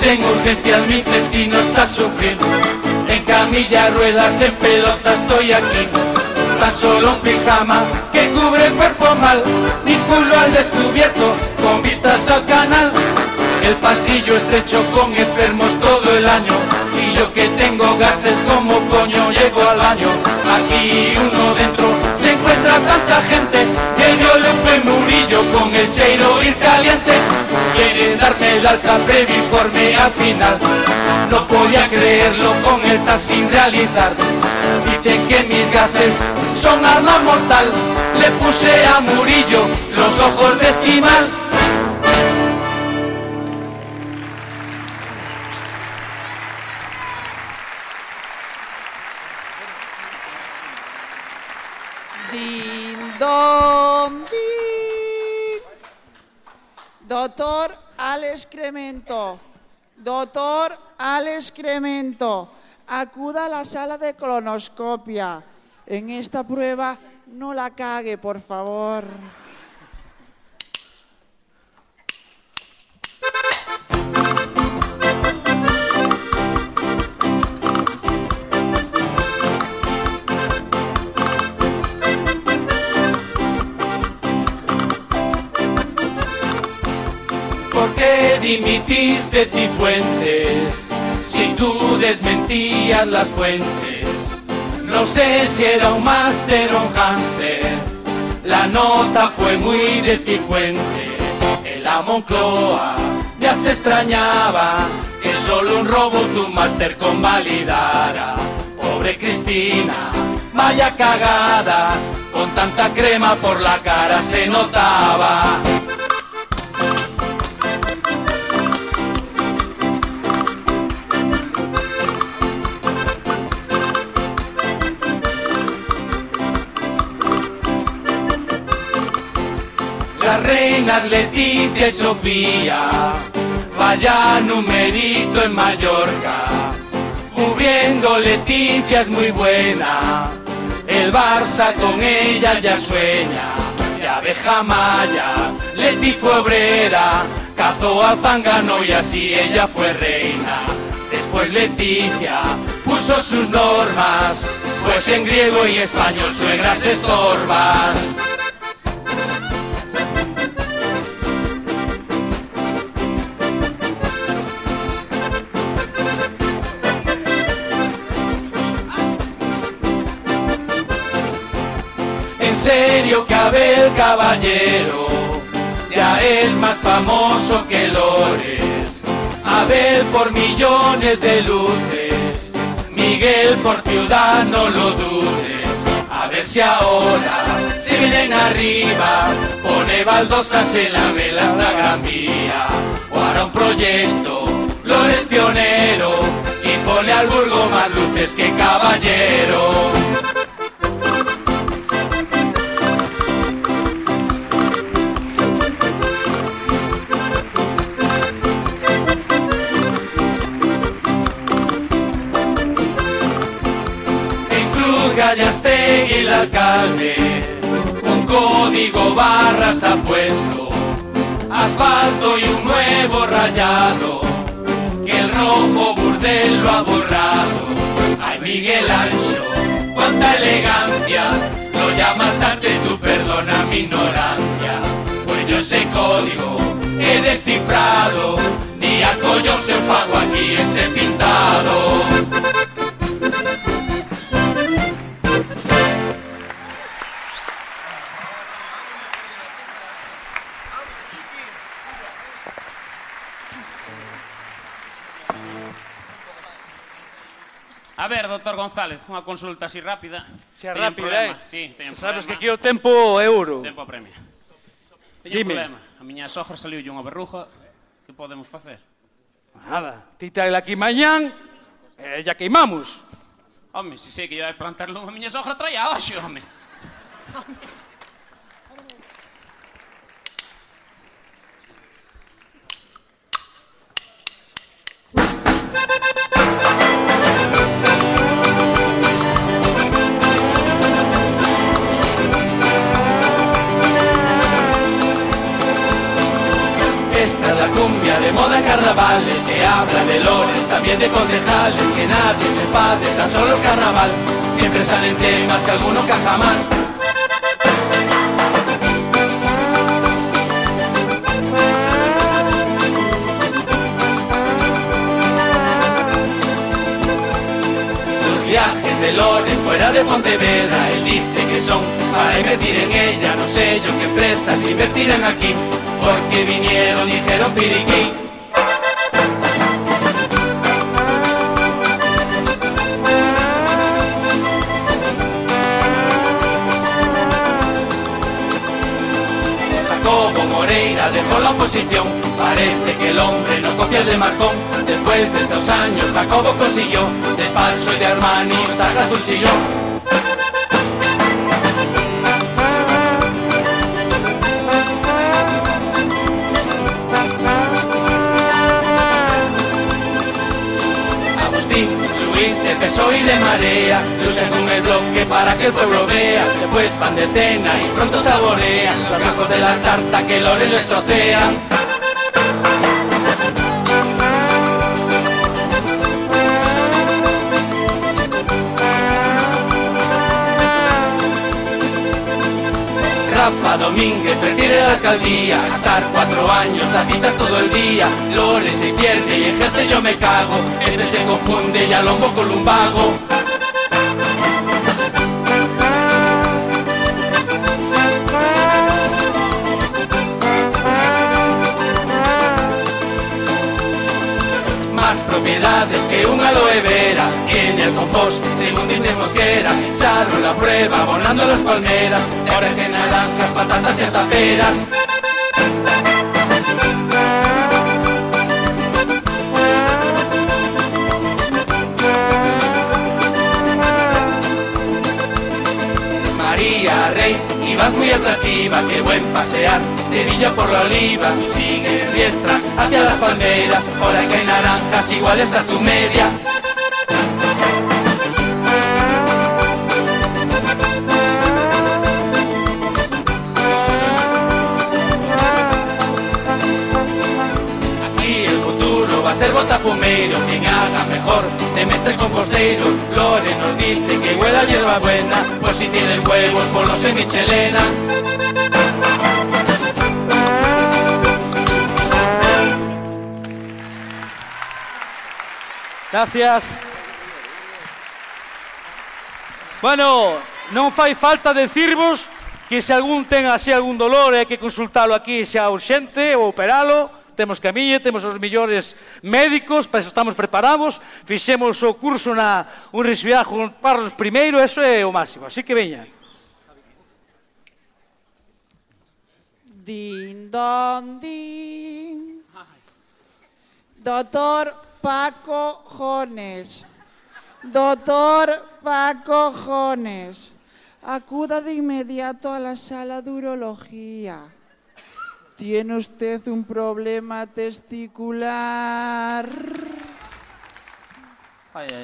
En urgencias, mi destino está sufriendo. En camilla, ruedas, en pelota estoy aquí. Tan solo un pijama que cubre el cuerpo mal. Mi culo al descubierto, con vistas al canal. El pasillo estrecho con enfermos todo el año. Y yo que tengo gases como coño llego al baño. Aquí uno dentro tanta gente. Que yo un murillo con el cheiro ir caliente. Quiere darme el alta informe al final. No podía creerlo con el TAS sin realizar. Dicen que mis gases son arma mortal. Le puse a Murillo los ojos de esquimal. Don. Doctor al excremento. Doctor al excremento. Acuda a la sala de colonoscopia. En esta prueba no la cague, por favor. Dimitiste Cifuentes si tú desmentías las fuentes? No sé si era un máster o un hámster, la nota fue muy de Cifuentes. En la ya se extrañaba que solo un robo tu máster convalidara. Pobre Cristina, vaya cagada, con tanta crema por la cara se notaba. Las reinas Leticia y Sofía, vaya numerito en Mallorca. Cubriendo Leticia es muy buena, el Barça con ella ya sueña. De abeja maya, Leti fue obrera, cazó al zángano y así ella fue reina. De pues Leticia puso sus normas, pues en griego y español suegras estorban. Serio que Abel Caballero ya es más famoso que Lores. Abel por millones de luces, Miguel por ciudad no lo dudes. A ver si ahora se vienen arriba, pone baldosas en la vela hasta Gran Vía. O hará un proyecto, Lores pionero, y pone al burgo más luces que caballero. El alcalde un código barras ha puesto asfalto y un nuevo rayado que el rojo burdel lo ha borrado. Ay Miguel Ancho cuánta elegancia lo llamas arte tú perdona mi ignorancia. Pues yo ese código he descifrado ni a collón se fago aquí este pintado A ver, doutor González, unha consulta así rápida. Se rápida, problema. eh? Sí, teñen Se sabes problema. que aquí o tempo é ouro. Tempo apremia. Teño Dime. un problema. A miña sogra saliu unha berruja. Que podemos facer? Nada, ti traela aquí mañán, e eh, ya queimamos. Home, se sei que yo a plantar lume, a miña sogra traía hoxe, home. home. moda carnavales Se habla de lores, también de concejales Que nadie se enfade, tan solo es carnaval. Siempre salen temas que alguno caja mal. Viajes de Lores fuera de Pontevedra Él dice que son para invertir en ella No sé yo qué empresas invertirán aquí Porque vinieron, dijeron piriquí Dejó la oposición. Parece que el hombre no copia el de Marcón. Después de estos años Jacobo consiguió De Spalso y de Armani traje azul sillón PSOE y de Marea. Luchan con el bloque para que el pueblo vea. Después van de cena y pronto saborean Los gajos de la tarta que Lores les trocean Domínguez prefiere la alcaldía. Estar cuatro años a citas todo el día. Lores se pierde y ejerce yo me cago. Este se confunde y a lombo con lumbago Más propiedades que un aloe vera. Tiene el compost, según dice Mosquera Echaron la prueba volando las palmeras Ahora que naranjas, patatas y hasta peras María Rey, ibas muy atractiva, qué buen pasear de Villa por la Oliva, tú sigue riestra hacia las palmeras, ahora que hay naranjas, igual está tu media. bota fumeiro quien haga mejor. De mestre compostero Lore nos dice que huela hierba buena Pues si tienes huevos ponlos en michelena. Gracias. Bueno, non fai falta decirvos que se algún ten así algún dolor, hai que consultalo aquí, xa urxente ou operalo, temos camiña, temos os millores médicos, para iso estamos preparados, fixemos o curso na Universidade Juan Carlos I, eso é o máximo, así que veña. Din, don, din. Doctor Paco Jones. Doctor Paco Jones. Acuda de inmediato a la sala de urología. Tiene usted un problema testicular. Ai, ai,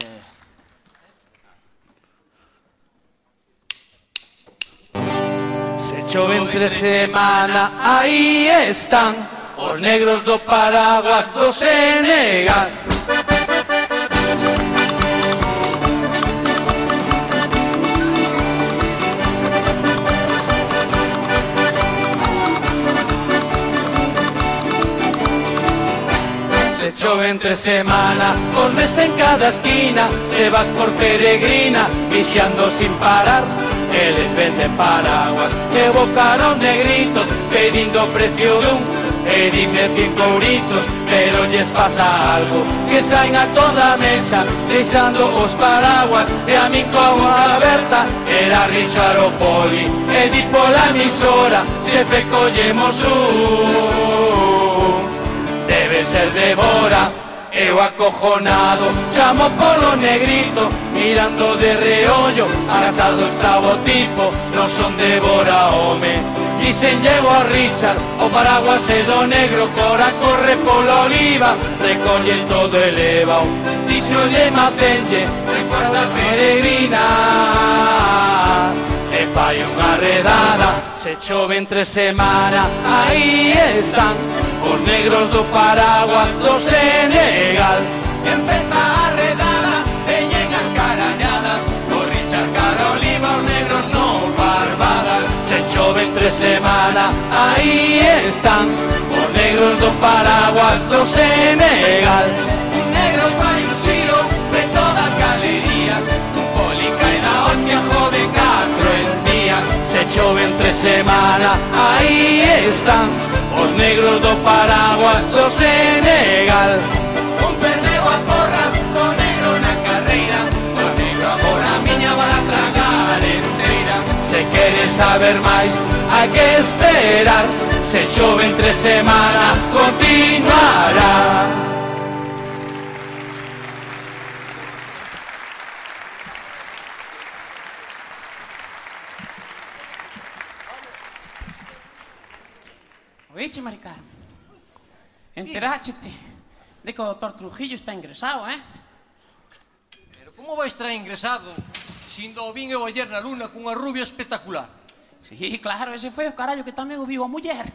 ai. Se chove entre semana, aí están os negros do paraguas do Senegal. Chove entre semana, cosmes en cada esquina Sebas por peregrina, viciando sin parar. Eles venden paraguas, e bocaron de gritos Pedindo precio dun, e dime cinco euritos. Pero lles pasa algo, que saen a toda mecha Trisando os paraguas, e a min con aberta Era Richard Opoli, e di pola emisora Se fe collemos un pode ser devora. Eu acojonado, chamo polo negrito Mirando de reollo, agachado estaba o tipo Non son devora home. Dicen llevo a Richard, o paraguas e do negro Cora corre pola oliva, recolle todo elevao Dixo lle macenlle, recuerda peregrina E fai unha redada se chove entre semana Aí están. Os negros dos paraguas do Senegal. Empeza a redada, veñen as carañadas. O Richard Caroliva, os negros non barbadas. Se chove entre semana, aí están. Os negros dos paraguas do semana aí están Os negros do Paraguas, do Senegal. Un perdeu a porra, do negro na carreira O negro amor a miña va a tragar enteira Se queres saber máis, hai que esperar Se chove entre semana, continuará. Escoite, Mari Carmen. Enteráchete de que o doutor Trujillo está ingresado, eh? Pero como vai estar ingresado sindo o vin eu ayer na luna cunha rubia espectacular? Sí, claro, ese foi o carallo que tamén o viu a muller.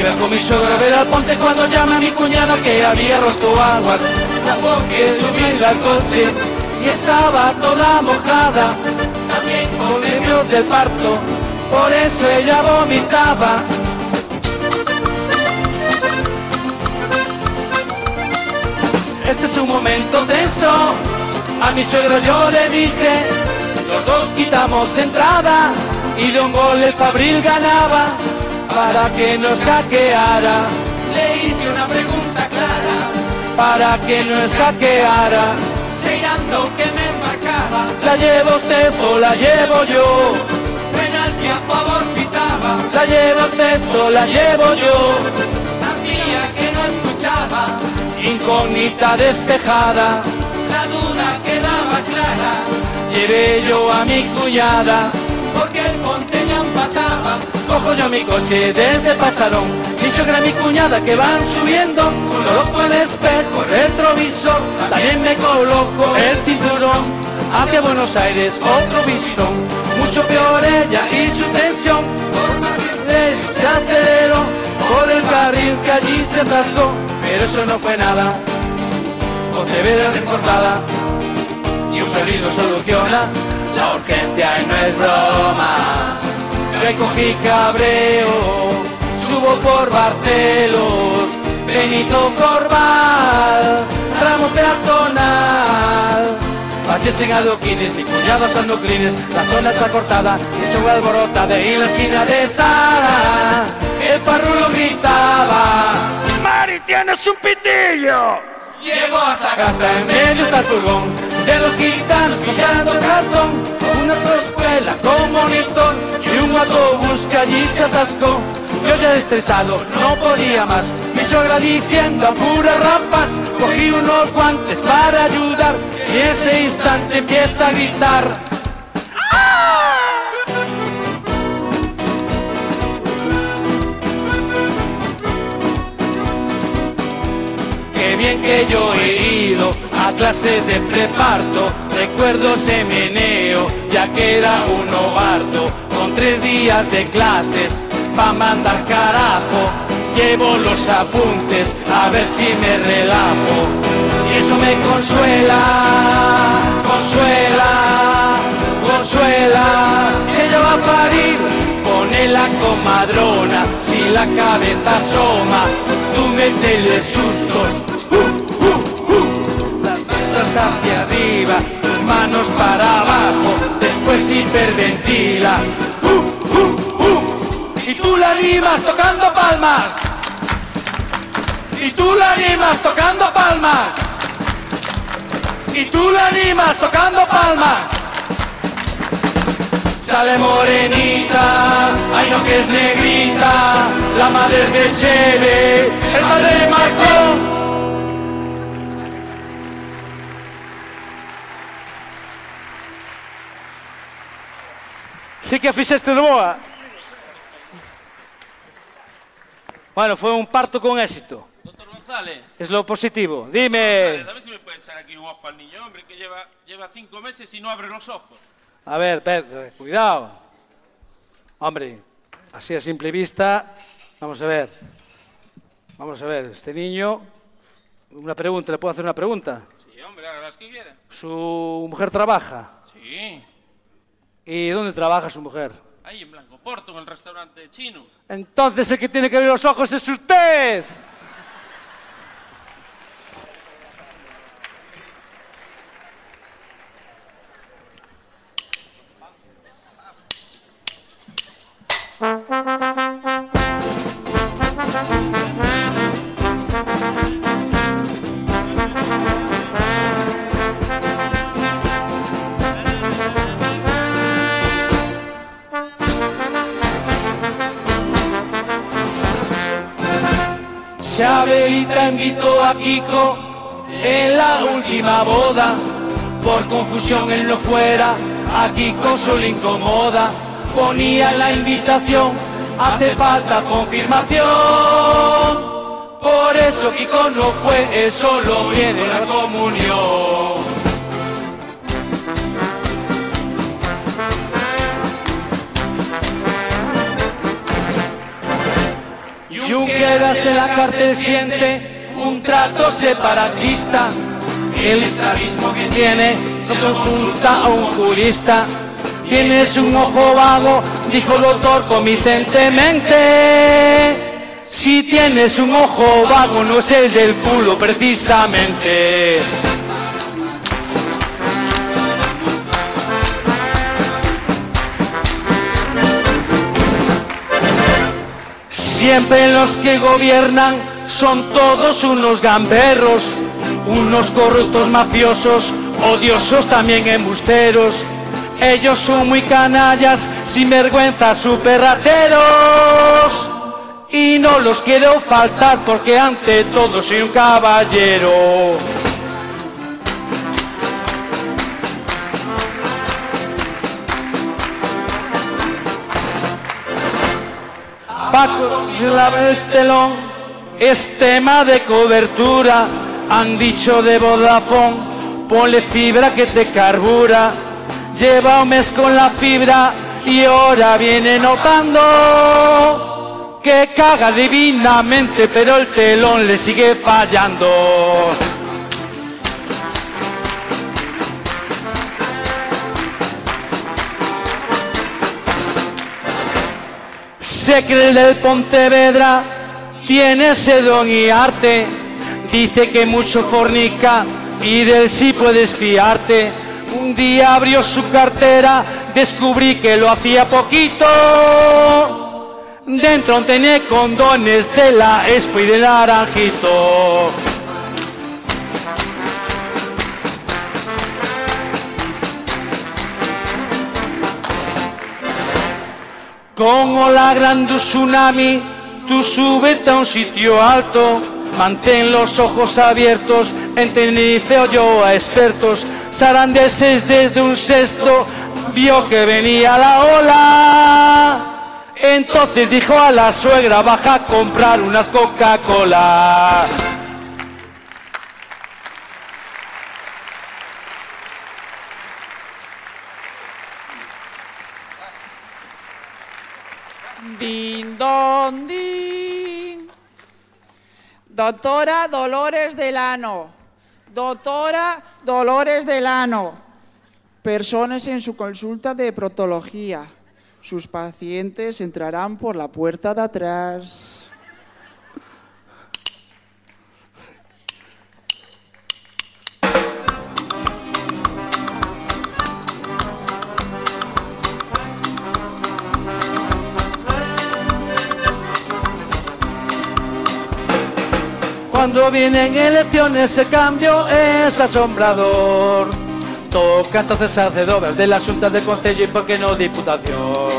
Iba con mi suegra a ver al ponte cuando llama a mi cuñada que había roto aguas. Tuvo que subir al coche y estaba toda mojada. También con nervios del parto, por eso ella vomitaba. Este es un momento tenso. A mi suegro yo le dije, los dos quitamos entrada y de un gol el Fabril ganaba para que nos hackeara. Le hice una pregunta clara para que nos hackeara. Seirando que me embarcaba. La lleva usted o la llevo yo. Penalti a favor pitaba. La lleva usted o la llevo yo. Hacía que no escuchaba. Incógnita despejada. La duda quedaba clara. Llevé yo a mi cuñada. Porque el ponte Cojo yo mi coche desde Pasarón, mi suegra y mi cuñada que van subiendo, coloco el espejo, retrovisor, también me coloco el cinturón. Hacia Buenos Aires otro visón, mucho peor ella y su tensión, por magisterio se aceleró, por el carril que allí se atascó, pero eso no fue nada, Pontevedra reformada, y un perdido soluciona la urgencia y no es broma. Recogí cabreo, subo por Barcelos, Benito Corval, ramo peatonal. Baches en adoquines, mi cuñado sanduclines, la zona está cortada y se vuelve alborotada y la esquina de Zara el parrulo gritaba ¡Mari, tienes un pitillo! Llego a Sagasta, en medio está el furgón de los gitanos pillando cartón. Una escuela con monitor un autobús allí se atascó. Yo ya estresado, no podía más. Mi suegra diciendo a puras rapas, cogí unos guantes para ayudar y ese instante empieza a gritar. Qué bien que yo he ido a clases de preparto, recuerdo ese meneo, ya que era un novato, con tres días de clases, pa' mandar carajo, llevo los apuntes, a ver si me relajo, y eso me consuela, consuela, consuela, si ella va a parir, pone la comadrona, si la cabeza asoma, tú métele sustos, las manos hacia arriba, tus manos para abajo, después hiperventila. Uh, uh, uh. Y tú la animas tocando palmas. Y tú la animas tocando palmas. Y tú la animas tocando palmas. Sale morenita, ay no que es negrita, la madre de Cheve, el padre de Marcón. Sí que fixeste de boa. Bueno, fue un parto con éxito. Doctor González. Es lo positivo. González, Dime. a ver si me puede echar aquí un ojo al niño, hombre, que lleva, lleva cinco meses y no abre los ojos. A ver, ver, cuidado. Hombre, así a simple vista, vamos a ver. Vamos a ver, este niño, una pregunta, ¿le puedo hacer una pregunta? Sí, hombre, haga las que quiera. ¿Su mujer trabaja? Sí. ¿Y dónde trabaja su mujer? Ahí en Blanco Porto, en el restaurante chino. Entonces el que tiene que abrir los ojos es usted. Chabelita invitó a Kiko en la última boda. Por confusión él no fuera, a Kiko solo incomoda. Ponía la invitación, hace falta confirmación. Por eso Kiko no fue, él solo viene la comunión. Junqueras en la cárcel siente un trato separatista. El estrabismo que tiene no consulta a un jurista. Tienes un ojo vago, dijo el doctor convincentemente. Si tienes un ojo vago, no es el del culo precisamente. Siempre los que gobiernan son todos unos gamberros, unos corruptos mafiosos, odiosos también embusteros. Ellos son muy canallas, sin vergüenza, super rateros. Y no los quiero faltar porque ante todo soy un caballero. Paco, lava el telón, es tema de cobertura. Han dicho de Vodafone, ponle fibra que te carbura. Lleva un mes con la fibra y ahora viene notando que caga divinamente, pero el telón le sigue fallando. Se cree del Pontevedra, tiene ese don y arte. Dice que mucho fornica y del sí puedes fiarte. Un día abrió su cartera, descubrí que lo hacía poquito. Dentro tenía condones de la Expo y de Naranjito. Como la gran tsunami, tú súbete a un sitio alto, mantén los ojos abiertos, en Tenerife oyó a expertos, sarandeses desde un sexto, vio que venía la ola. Entonces dijo a la suegra, baja a comprar unas Coca-Cola. Don, din. Doctora Dolores Delano. Doctora Dolores Delano. Personas en su consulta de protología. Sus pacientes entrarán por la puerta de atrás. Cuando vienen elecciones el cambio es asombrador. Toca entonces hacer obras de la Junta de Concello y por qué no Diputación.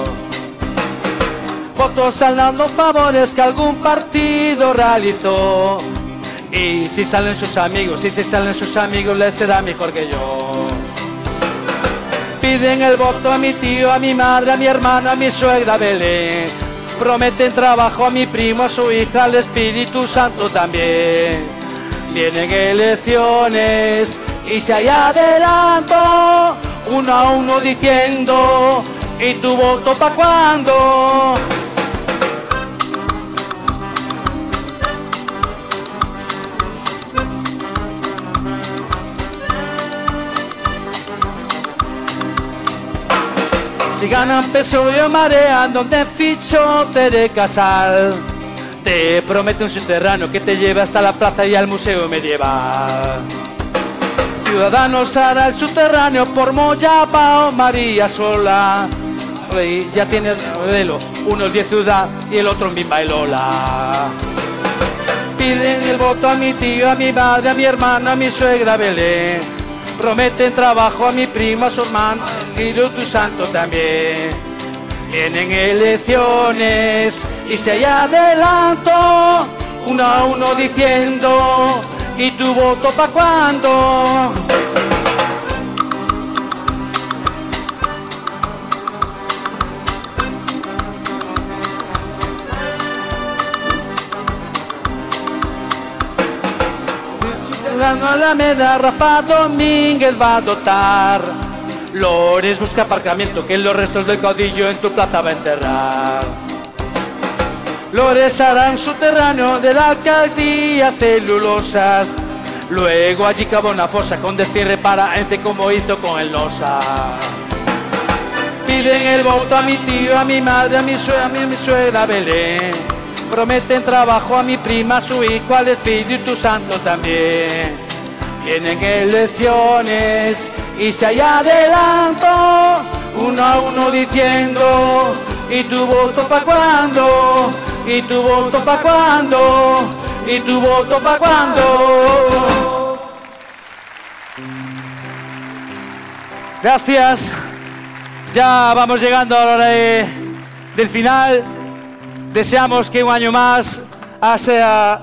Votos al dando favores que algún partido realizó. Y si salen sus amigos, y si salen sus amigos les será mejor que yo. Piden el voto a mi tío, a mi madre, a mi hermano, a mi suegra Belén. Prometen trabajo a mi primo, a su hija, al Espíritu Santo también. Vienen elecciones y si hay adelanto, uno a uno diciendo, ¿y tu voto pa' cuándo? Si ganan peso y marea, donde ficho te de casal. Te prometo un subterráneo que te lleve hasta la plaza y al museo medieval. Ciudadanos hará el subterráneo por Moyapa María Sola. Rey ya tiene modelo, uno es 10 ciudad y el otro en Bimba y Lola. Piden el voto a mi tío, a mi madre, a mi hermana, a mi suegra Belén. Prometen trabajo a mi primo, a su hermano, y tu santo también. Vienen elecciones y si hay adelanto, uno a uno diciendo, ¿y tu voto pa' cuándo? Ciudadano Alameda, Rafa Domínguez va a dotar. Lores busca aparcamiento, que los restos del caudillo en tu plaza va a enterrar. Lores harán subterráneo de la alcaldía celulosas. Luego allí cava una fosa con destierre para ente como hizo con el Nosa. Piden el voto a mi tío, a mi madre, a mi suegra, a mi, a mi suegra Belén. Prometen trabajo a mi prima, su hijo, al Espíritu Santo también. Vienen elecciones y si hay adelanto, uno a uno diciendo, ¿y tu voto pa' cuándo? ¿Y tu voto pa' cuándo? ¿Y tu voto pa' cuándo? Gracias. Ya vamos llegando a la hora de- del final. Deseamos que un año más sea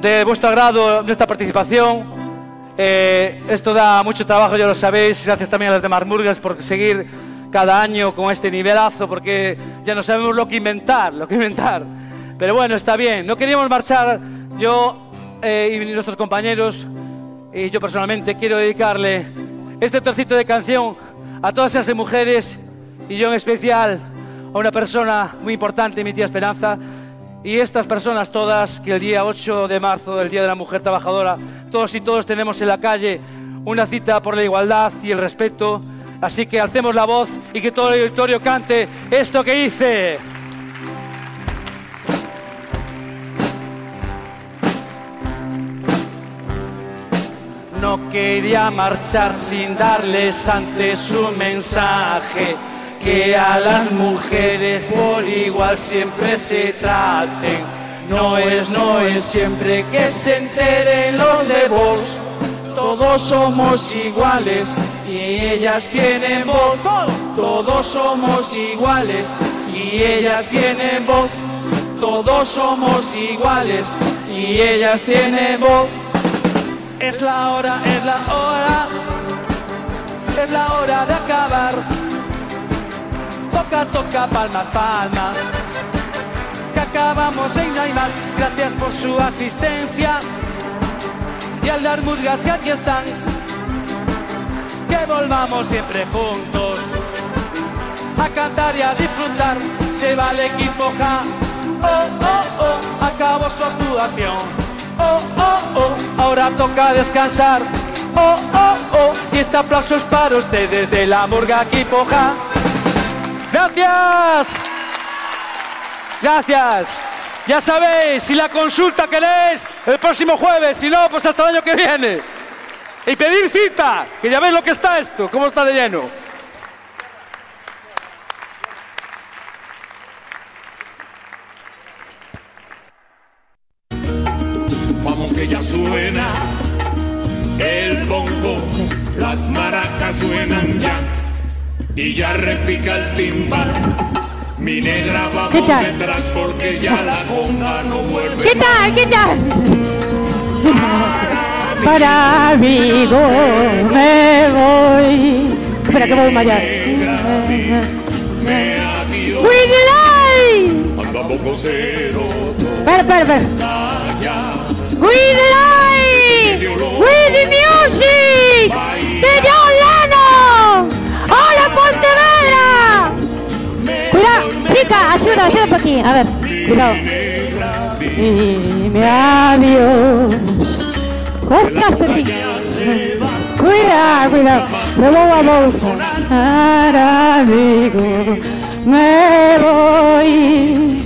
de vuestro agrado nuestra participación. Eh, esto da mucho trabajo, ya lo sabéis. Gracias también a las demás murgas por seguir cada año con este nivelazo, porque ya no sabemos lo que inventar, lo que inventar. Pero bueno, está bien. No queríamos marchar. Yo eh, y nuestros compañeros y yo personalmente quiero dedicarle este trocito de canción a todas esas mujeres y yo en especial a una persona muy importante, mi tía Esperanza, y estas personas todas que el día 8 de marzo, el Día de la Mujer Trabajadora, todos y todos tenemos en la calle una cita por la igualdad y el respeto. Así que alcemos la voz y que todo el auditorio cante esto que hice. No quería marchar sin darles antes un mensaje que a las mujeres por igual siempre se traten. No es, no es siempre que se enteren los de vos. Todos somos iguales y ellas tienen voz. Todos somos iguales y ellas tienen voz. Todos somos iguales y ellas tienen voz. Es la hora, es la hora, es la hora de acabar. Toca, toca, palmas, palmas. Que acabamos y no hay más. Gracias por su asistencia. Y al dar murgas que aquí están. Que volvamos siempre juntos. A cantar y a disfrutar. Se va el equipo ja. Oh, oh, oh. Acabó su actuación. Oh, oh, oh. Ahora toca descansar. Oh, oh, oh. Y este aplauso es para ustedes de la murga equipo ja. Gracias. Gracias. Ya sabéis, si la consulta queréis, el próximo jueves, si no, pues hasta el año que viene. Y pedir cita, que ya veis lo que está esto, cómo está de lleno. Vamos que ya suena el bongo, las maracas suenan ya y ya repica el timbal. Mi negra vamos ¿Qué tal? detrás porque ya la conga no vuelve. ¿Qué tal? ¿Qué tal? Para Vigo me voy. Espera, que voy a desmayar. ¡Cuídela! Andamos con cero. Espera, espera, espera. ¡Cuídela! ¡With the music! ¡De John chica, ayuda, ayuda por aquí. A ver, cuidado. Dime adiós. ¡Ostras! Cuidado, cuidado. Me voy a bolsas. Para amigo, me voy.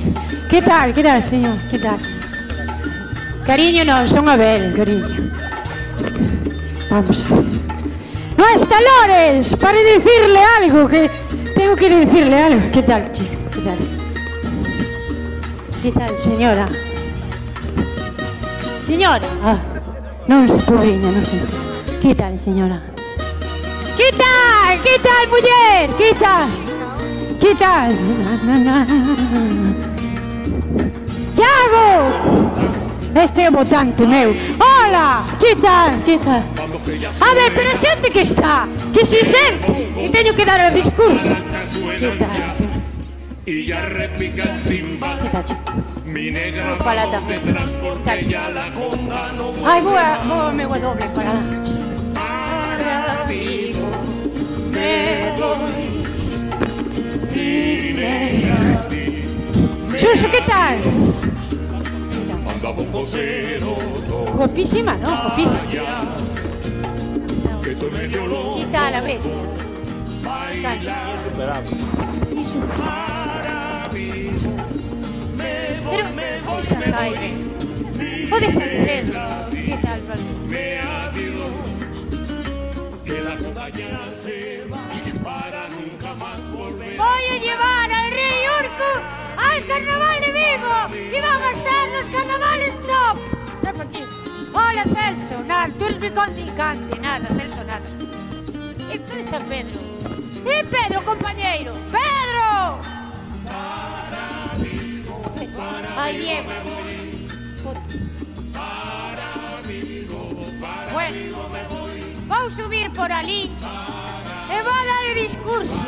¿Qué tal, qué tal, señor? ¿Qué tal? Cariño, no, son a ver, cariño. Vamos a ver. No está Lores para decirle algo, que tengo que decirle algo. ¿Qué tal, chico? ¿Qué tal? ¿Qué tal, señora? Señora! Ah, non se pobriña, non se... Que tal, señora? Que tal? Que tal, muller? Que tal? Que tal? Na, na, na. Tiago! Este é o votante meu. Hola! Que tal? Que tal? A ver, pero xente que está, que se sente, e teño que dar o discurso. Que tal? Que tal? Y ya repica el timbal. Mi negra detrás porque ya la conga no vuelve. Ai, boa, boa, meu a doble para Para Vigo me voy. Mi negra que tal? andamos con cero. Guapísima, ¿no? Guapísima. Que estoy medio loco. Que tal, a ver? Que tal? Pero, Pode ser Pedro. Que tal, Valdir? Que la ya se va para nunca más volver. Voy a llevar al rey Urco al carnaval de Vigo y van a ser los carnavales top. Aquí. Hola Celso, nada, tú eres mi contrincante, nada, Celso, nada. ¿Y dónde está Pedro? ¡Y Pedro, compañero! ¡Pedro! Foto. Bueno, vou subir por ali e vou dar discurso.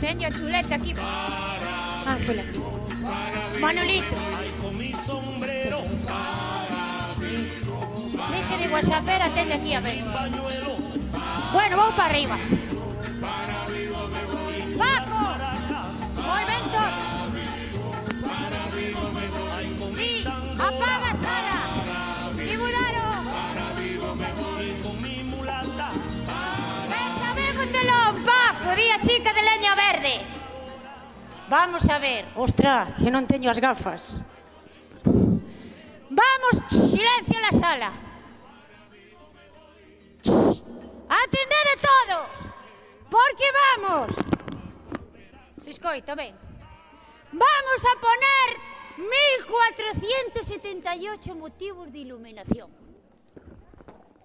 Teño a chuleta aquí. Ah, chuleta. Manolito. Dice de WhatsApp, atende aquí a ver. Bueno, vamos para arriba. Paco. pack do día chica de leña verde. Vamos a ver. Ostra, que non teño as gafas. Vamos, silencio na sala. Atendede todos, porque vamos. Se escoita, ben. Vamos a poner 1478 motivos de iluminación.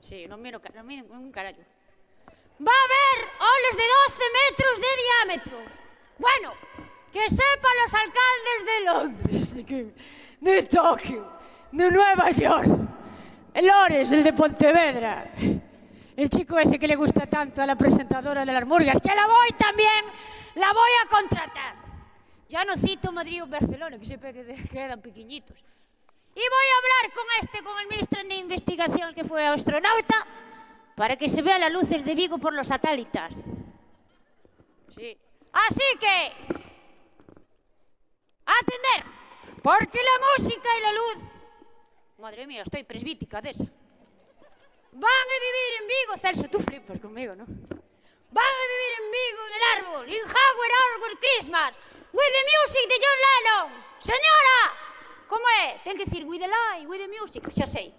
Sí, non miro, non miro un carallo. Va a haber oles de 12 metros de diámetro. Bueno, que sepan los alcaldes de Londres, de Tokio, de Nueva York, el Lores, el de Pontevedra, el chico ese que le gusta tanto a la presentadora de las murgas, que la voy también, la voy a contratar. Ya no cito Madrid o Barcelona, que siempre que- quedan pequeñitos. Y voy a hablar con este, con el ministro de Investigación que fue astronauta, para que se vea las luces de Vigo por los satélites. Sí. Así que, atender, porque la música y la luz, madre mía, estoy presbítica de esa, van a vivir en Vigo, Celso, tú flipas conmigo, ¿no? Van a vivir en Vigo en el árbol, in Howard Arbor Christmas, with the music de John Lennon, señora, como é? Ten que decir with the light, with the music, xa sei.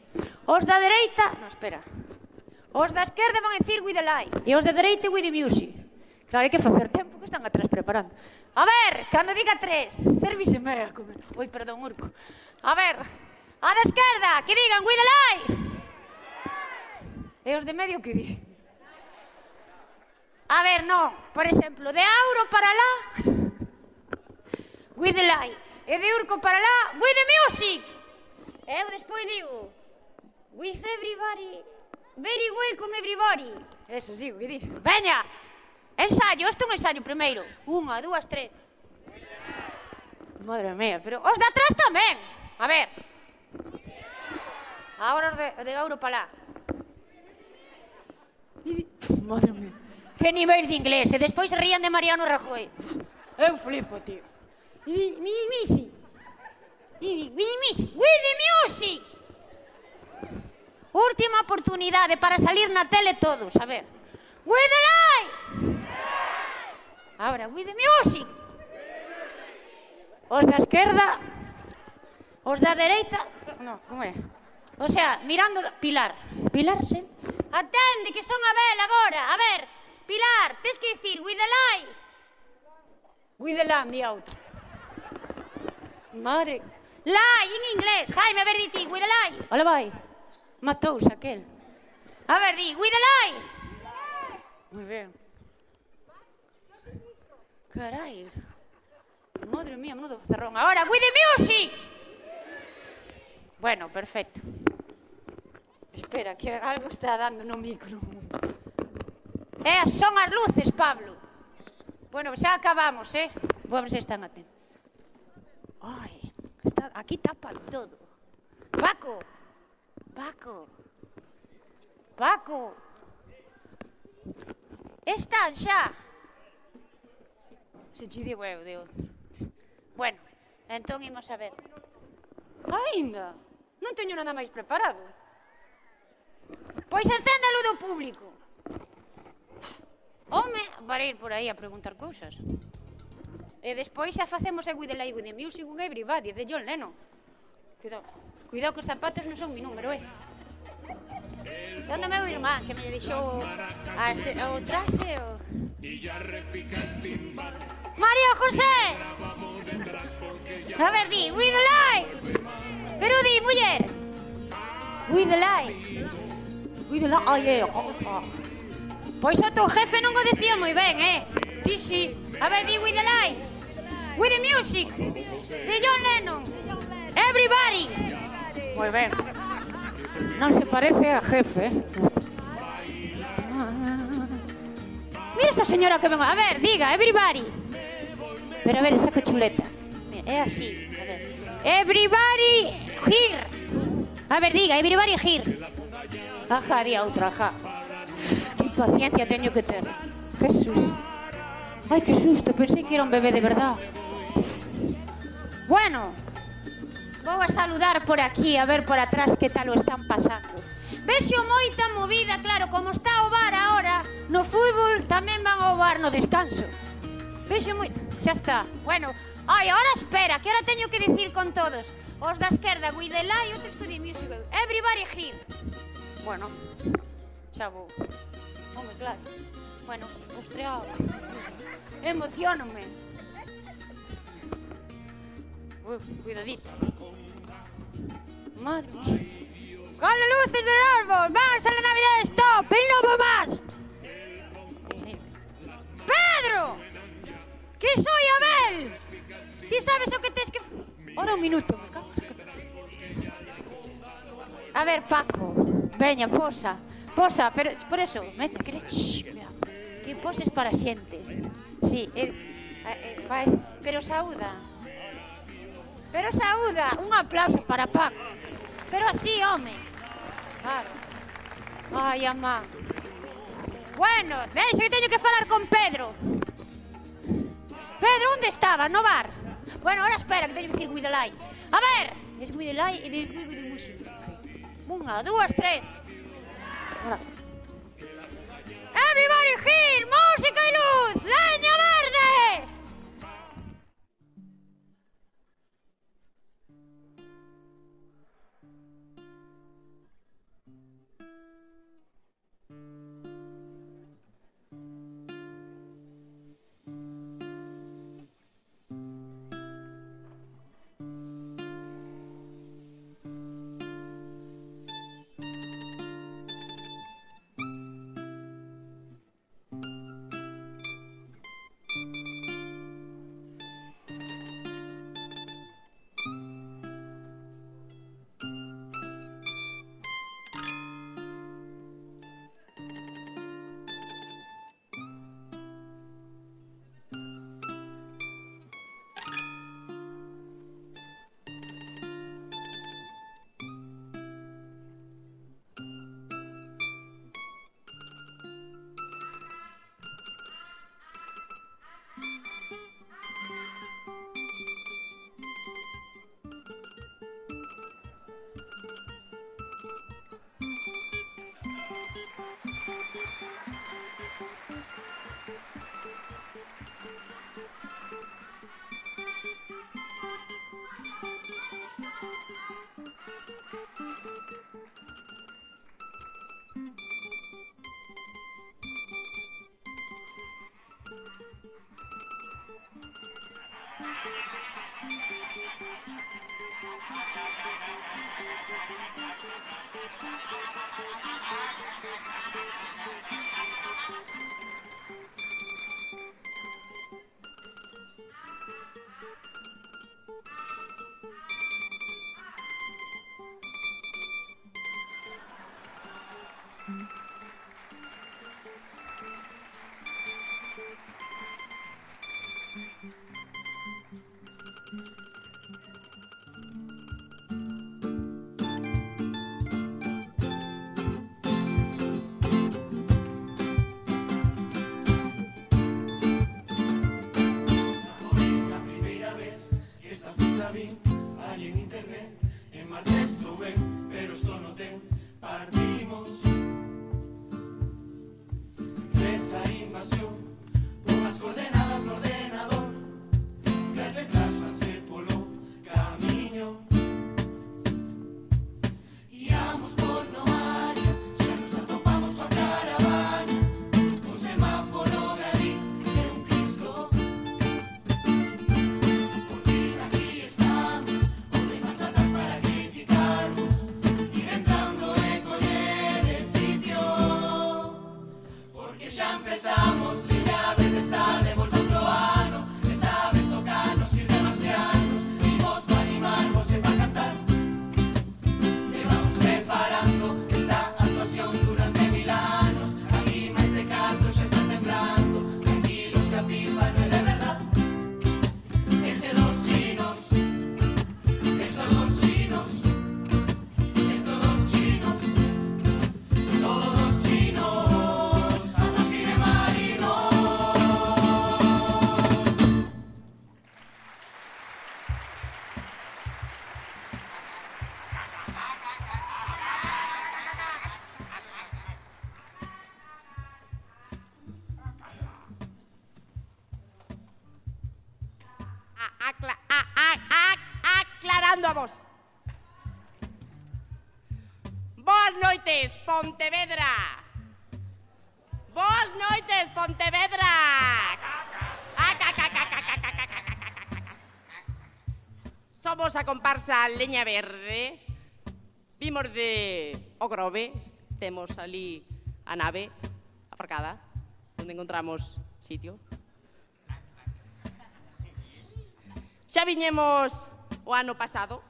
Os da dereita, no, espera, Os da esquerda van dicir We the Light e os da dereita We the Music. Claro, hai que facer tempo que están atrás preparando. A ver, cando diga tres, servise a Como... Oi, perdón, Urco. A ver, a da esquerda, que digan We the Light. E os de medio que di. A ver, non. Por exemplo, de Auro para lá, We the Light. E de Urco para lá, We the Music. E eu despois digo, With everybody Very welcome everybody. Eso sí, o que di. Veña. Ensayo, este é un ensayo primeiro. Unha, dúas, tres. Madre mía, pero os de atrás tamén. A ver. Agora os de, de Gauro para lá. Madre mía. Que nivel de inglés. E despois rían de Mariano Rajoy. Eu flipo, tío. Di mi mi. Di veni mi. With the music. Última oportunidade para salir na tele todos, a ver. With the light! Ahora, with the music! Os da esquerda, os da dereita, no, como é? O sea, mirando, Pilar, Pilar, sí. Atende, que son a ver agora, a ver, Pilar, tens que dicir, with the light! With the land, e a outra. Madre, Lai, en inglés, Jaime, a ver, di ti, with the light! Ola, vai. Matouse aquel. A ver, di, guídalai! Moi ben. Carai. Madre mía, menudo cerrón. Ahora, guide music! Bueno, perfecto. Espera, que algo está dando no micro. Eh, son as luces, Pablo. Bueno, xa acabamos, eh? Vamos, están atentos. Ai, está, aquí tapa todo. Paco, Paco, Paco, están xa. Sentíde huevo de outro. Bueno, entón imos a ver. Ainda, non teño nada máis preparado. Pois encenda a luz do público. Home, para ir por aí a preguntar cousas. E despois xa facemos a We the Light, With the Music un Everybody de John Lennon. Cuidado. Cuidado que os zapatos non son mi número, eh? Son do meu irmán que me deixou as, o traxe o... Mario José! A ver, di, we the light! Pero di, muller! We the light! We the light, oh, eh, oh, oh. Pois o teu jefe non o decía moi ben, eh? Ti si. A ver, di, we the light! With the music! De John Lennon! Everybody! Moi ben. Non se parece a jefe? Mira esta señora que ven. A ver, diga, everybody. Pero a ver, saca chuleta. É así. Everybody here. A ver, diga, everybody here. Ajá, di a outra, ajá. Que paciencia teño que ter. Jesús. Ai, que susto, pensei que era un bebé de verdad. Bueno, Vou a saludar por aquí, a ver por atrás que tal o están pasando. Vexo moita movida, claro, como está o bar ahora, no fútbol tamén van ao bar no descanso. Vexo moi... Xa está. Bueno, ai, ahora espera, que ahora teño que dicir con todos. Os da esquerda, we the lie, outros to the music. Everybody here. Bueno, xa vou. Home, claro. Bueno, ostreado. Emocionome. Uf, cuidadito. Madre ¡Con las luces del árbol! ¡Vamos a la Navidad Stop! ¡Y no va más! ¡Pedro! ¡Que soy Abel! Ti sabes o que tes que... Ora un minuto, me cago. A ver, Paco, veña, posa. Posa, pero por eso, me queres que poses para xente. Sí, eh, eh, vai, pero saúda. Pero saúda, un aplauso para Paco. Pero así, home. Claro. Ai, amá. Bueno, deixa que teño que falar con Pedro. Pedro, onde estaba? No bar? Bueno, ahora espera, que teño que dicir Guidalai. A ver! Es Guidalai e de Guido de Música. Unha, dúas, tres. Ahora. Everybody here, música e luz, leña La Pontevedra. Boas noites, Pontevedra. Somos a comparsa Leña Verde. Vimos de O Grove, temos ali a nave aparcada, onde encontramos sitio. Xa viñemos o ano pasado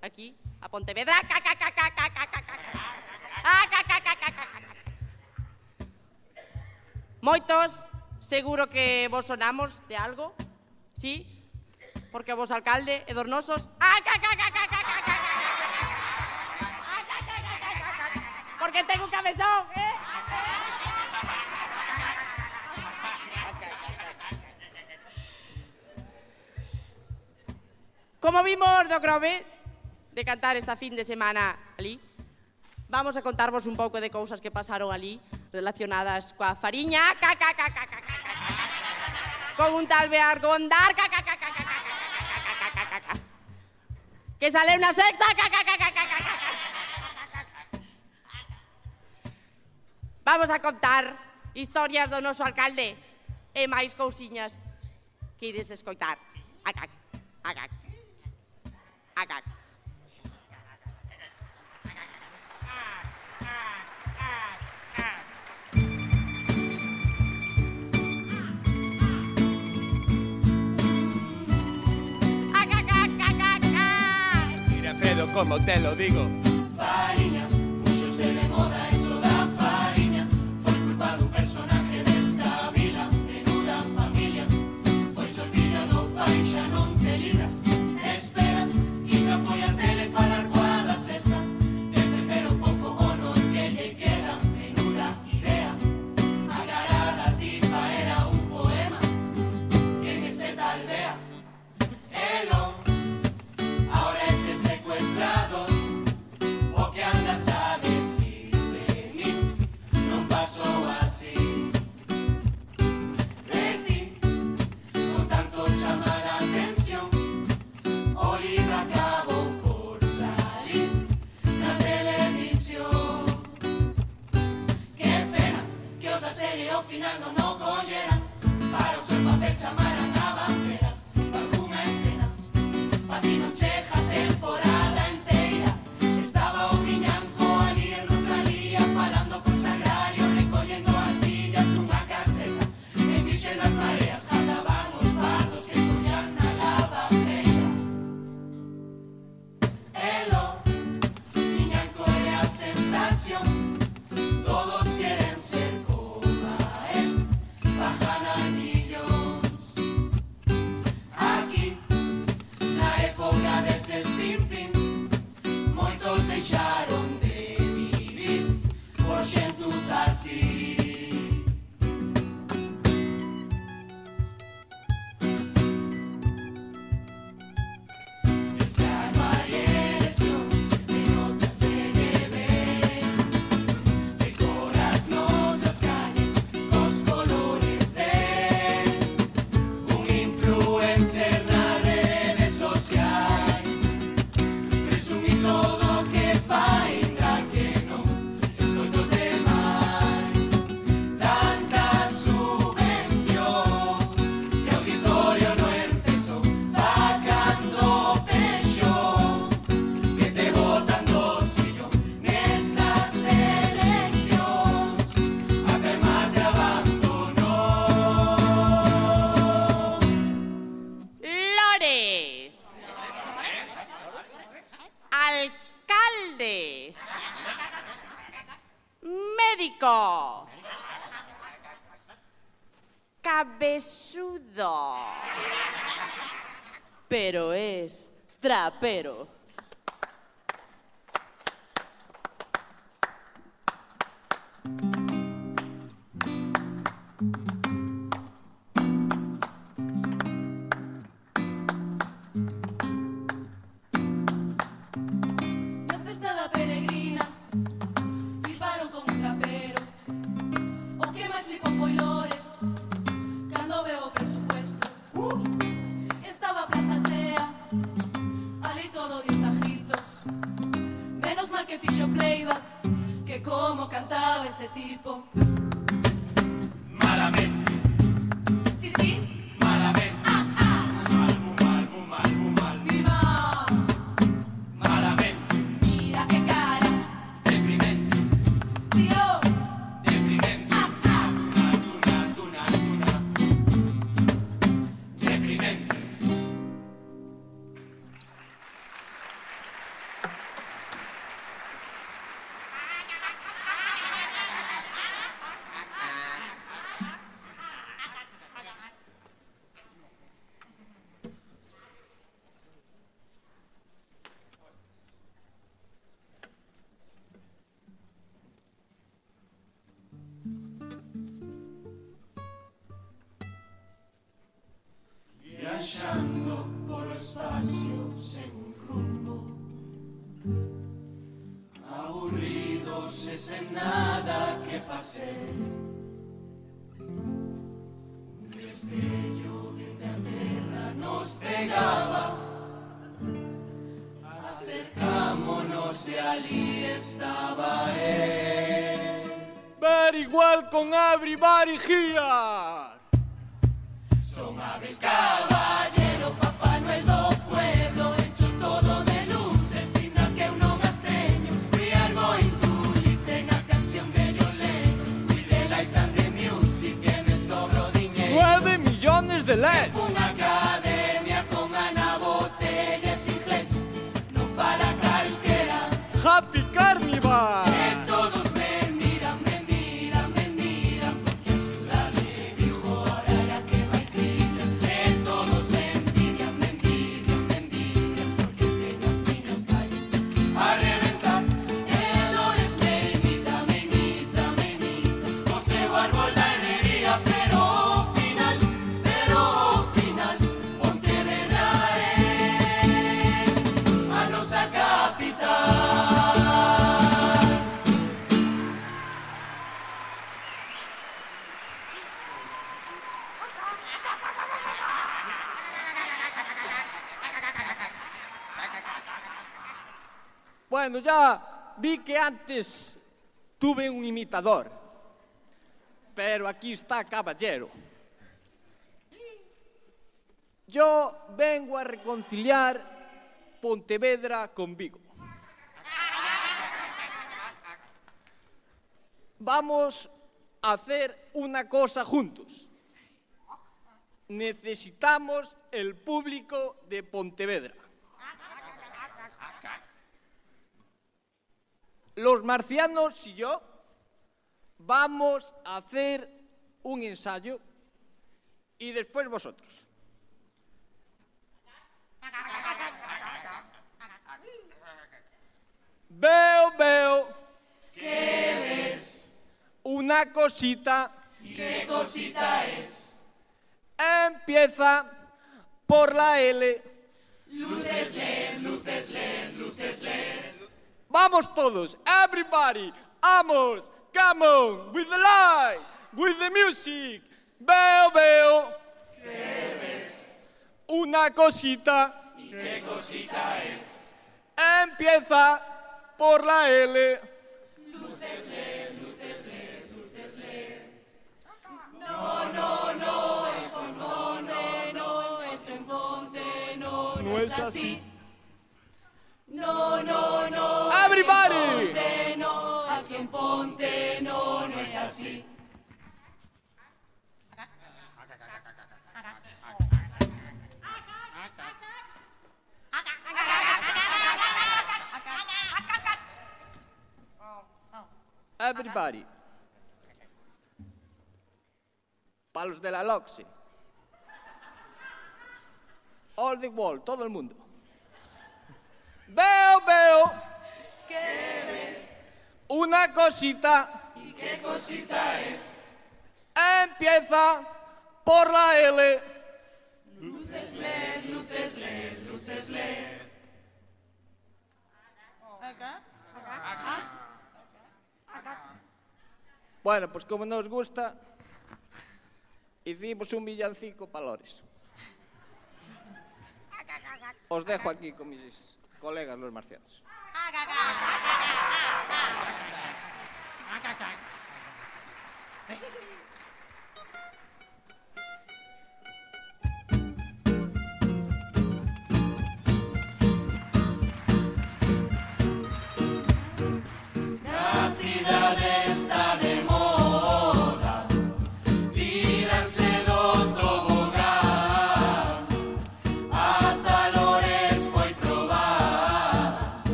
aquí a Pontevedra. Ca, ca, ca, ca, ca, ca, ca. Moitos, seguro que vos sonamos de algo, sí? Porque vos alcalde e dos nosos... Porque tengo un cabezón, eh? Como vimos do Grove de cantar esta fin de semana ali, Vamos a contarvos un pouco de cousas que pasaron ali relacionadas coa fariña, ca, ca, ca, ca, ca, ca, ca, con un tal Beargondar, ca, ca, ca, ca, ca, ca, ca, ca, ca, ca, que sale una sexta, ca, ca, ca, ca, ca, ca, ca. Vamos a contar historias do noso alcalde e máis cousiñas que ides escoitar. Acac, acac, acac. como te lo digo. Pero es trapero. que playback, que como cantaba ese tipo. Bueno, ya vi que antes tuve un imitador, pero aquí está Caballero. Yo vengo a reconciliar Pontevedra con Vigo. Vamos a hacer una cosa juntos. Necesitamos el público de Pontevedra. Los marcianos y yo vamos a hacer un ensayo y después vosotros. Veo, veo. ¿Qué ves? Una cosita. ¿Qué cosita es? Empieza por la L. Luces LED, luces LED, luces LED. Vamos todos, everybody, vamos, come on, with the light, with the music. Veo, veo. ¿Qué ves? Una cosita. ¿Y qué cosita es? Empieza por la L. Luces LED, luces LED, luces LED. No, no, no, eso no, no, no, es en Ponte, no, no, No es así. No, no, no. Everybody. Ponte, no, así en Ponte, no, no es así. Everybody. Para los de la LOXE. All the world, todo el mundo. Veo, veo. ¿Qué ves? Una cosita. ¿Y qué cosita es? Empieza por la L. Luces LED, luces LED, luces LED. Bueno, pues como nos gusta, hicimos un villancico para Lores. Os dejo aquí con mis colegas los marcianos.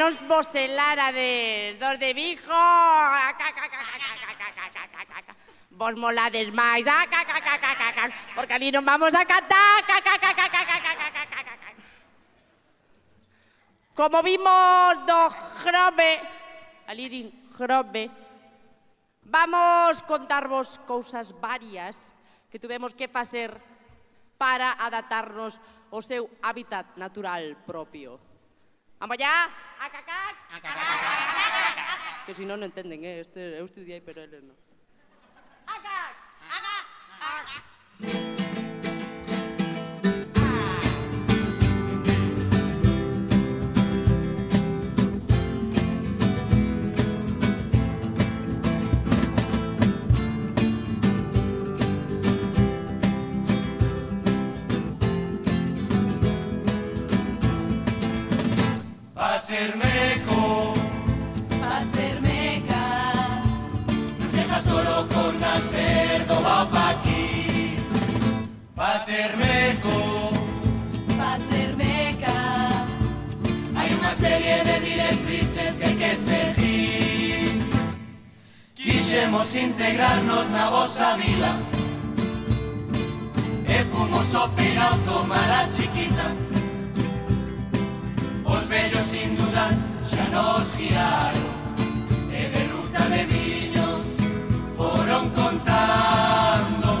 no es moselara de dos de Vijo. Vos molades más. Porque allí nos vamos a cantar. Como vimos dos jrobe, allí din jrobe, vamos contarvos cousas varias que tuvemos que facer para adaptarnos ao seu hábitat natural propio. Vamos allá. A cacar. A cacar. Que si no, no entienden, ¿eh? Este, eu estudiei, pero eles non. A cacar. A cacar. A cacar. Pacermeco, Pacermeca, nos deja solo con nacer va pa' aquí. Pacermeco, Pacermeca, hay una serie de directrices que hay que seguir. Quisemos integrarnos na voz a vida, e fumos operado, toma la chiquita. Os bellos casa nos guiaron, de ruta de niños fueron contando.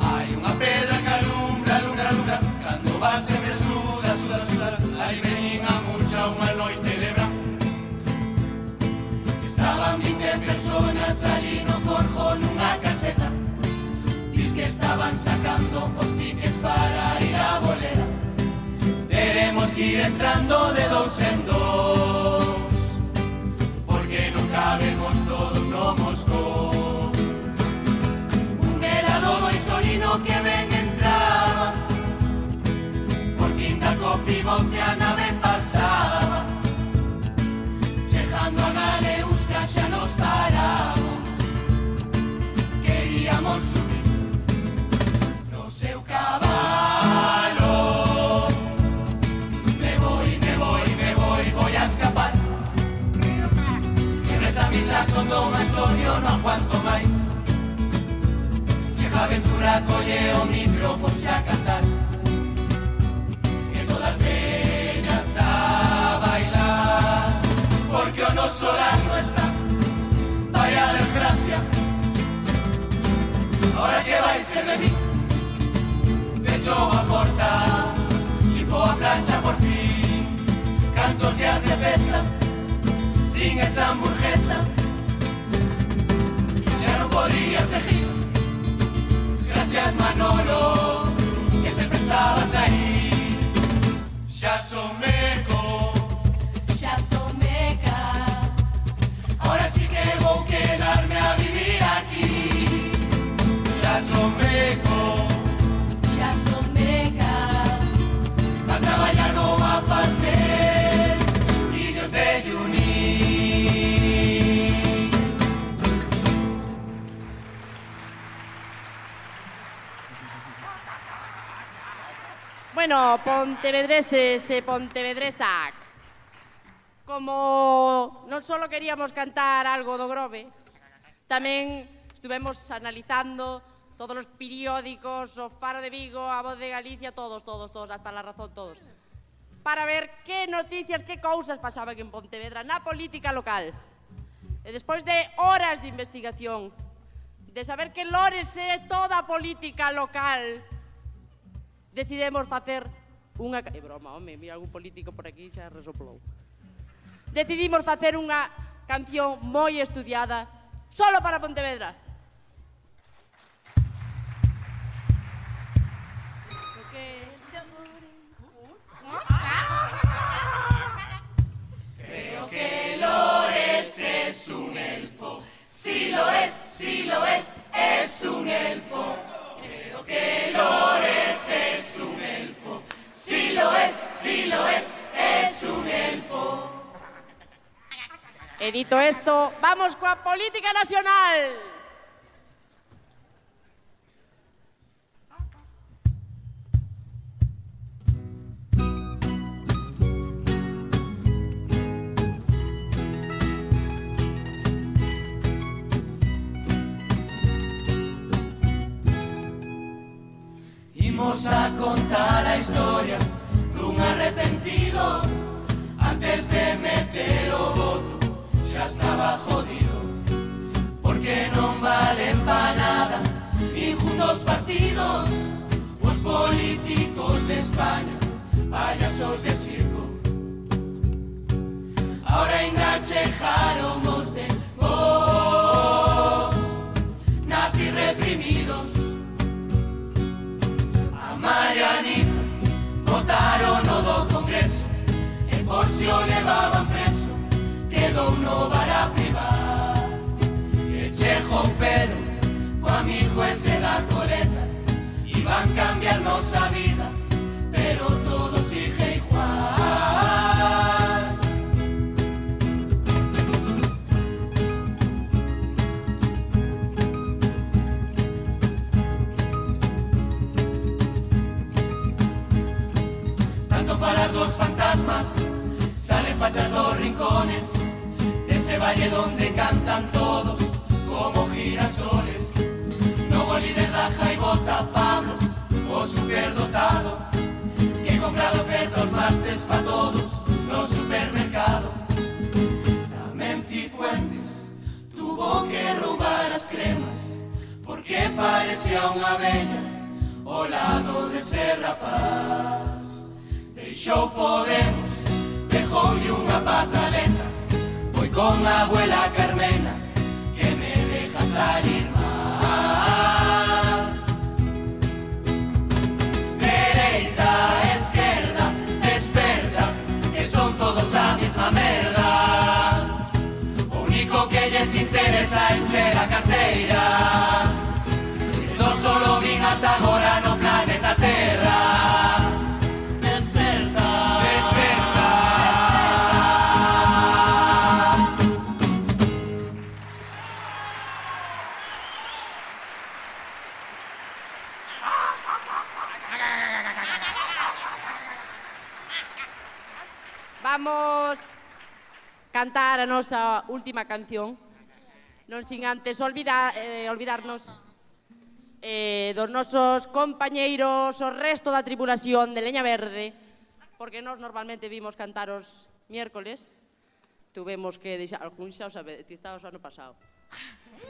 Hay una pedra que alumbra, luna, luna, cuando va se me suda, suda, suda, suda, y venía mucha una noche de Estaban 20 personas saliendo con una caseta, dice que estaban sacando postiques para ir a bolera. Teremos que ir entrando de dous en dous Porque non cabemos todos no Moscou Un helado do isolino que ven entraba Porque inda co pivote Antonio no aguanto máis Cheja Aventura colle o micro ponse a cantar E todas bellas a bailar. Porque o noso lar no está. Vaya desgracia. Ahora que vai ser de mí. Fecho a porta Limpo a plancha por fin. Cantos días de festa. Sin esa Gracias Manolo Que siempre estabas ahí. Ya son meco ya son meca, Ahora sí que voy a quedarme a vivir aquí. Ya Bueno, pontevedreses e pontevedresac, como non só queríamos cantar algo do Grove, tamén estuvemos analizando todos os periódicos, o Faro de Vigo, a Voz de Galicia, todos, todos, todos, hasta la razón todos, para ver que noticias, que cousas pasaban en Pontevedra na política local. E despois de horas de investigación, de saber que Lores é toda a política local, decidimos facer unha... É broma, home, mira algún político por aquí xa resoplou. Decidimos facer unha canción moi estudiada solo para Pontevedra. Creo que Lores es un elfo. Si lo es, si lo es, es un elfo. Que Lores es un elfo. Si lo es, si lo es, es un elfo. E dito isto, vamos coa política nacional. Imos a contar a historia dun arrepentido Antes de meter o voto xa estaba jodido Porque non valen pa nada. Nin juntos partidos Os políticos de España Payasos de circo. Ahora ainda chejaron os de vos Votaron no do Congreso. E por si o levaban preso Quedou no bar a privar. E Chejo Pedro Co amigo ese da coleta Iban cambiar nosa vida Pero todo Salen fachas dos rincones De ese valle donde cantan todos Como girasoles. Novo líder da Jaibota Pablo O superdotado Que compra de ofertas mastes pa todos No supermercado Tamén Cifuentes Tuvo que roubar as cremas Porque parecía unha bella Ao lado de ser rapaz Deixou Podemos. Dejoulle unha pataleta Foi con abuela Carmena Que me deja salir más. Dereita, esquerda, desperta Que son todos a mesma merda. Único que lles interesa é encher a carteira. Isto solo vin ata agora no imos cantar a nosa última canción, non sin antes olvidar, eh, olvidarnos eh, dos nosos compañeiros o resto da tripulación de Leña Verde, porque nós normalmente vimos cantar os miércoles, tuvemos que deixar algún xa, o sabe, ti estabas o ano pasado.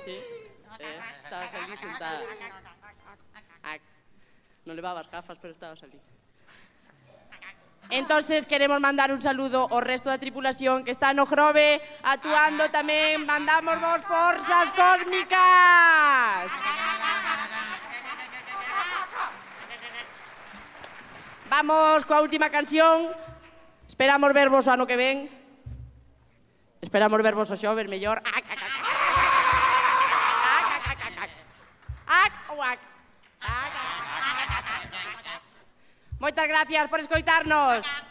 Sí? Eh? Estabas ali sentada. Non levabas gafas, pero estabas ali. Entonces queremos mandar un saludo ao resto da tripulación que está no Grove actuando tamén. Mandamos vos forzas cósmicas. Vamos coa última canción. Esperamos vervos ano que ven. Esperamos vervos o xover mellor. Ah, ah, ah. Moitas gracias por escoitarnos. Estou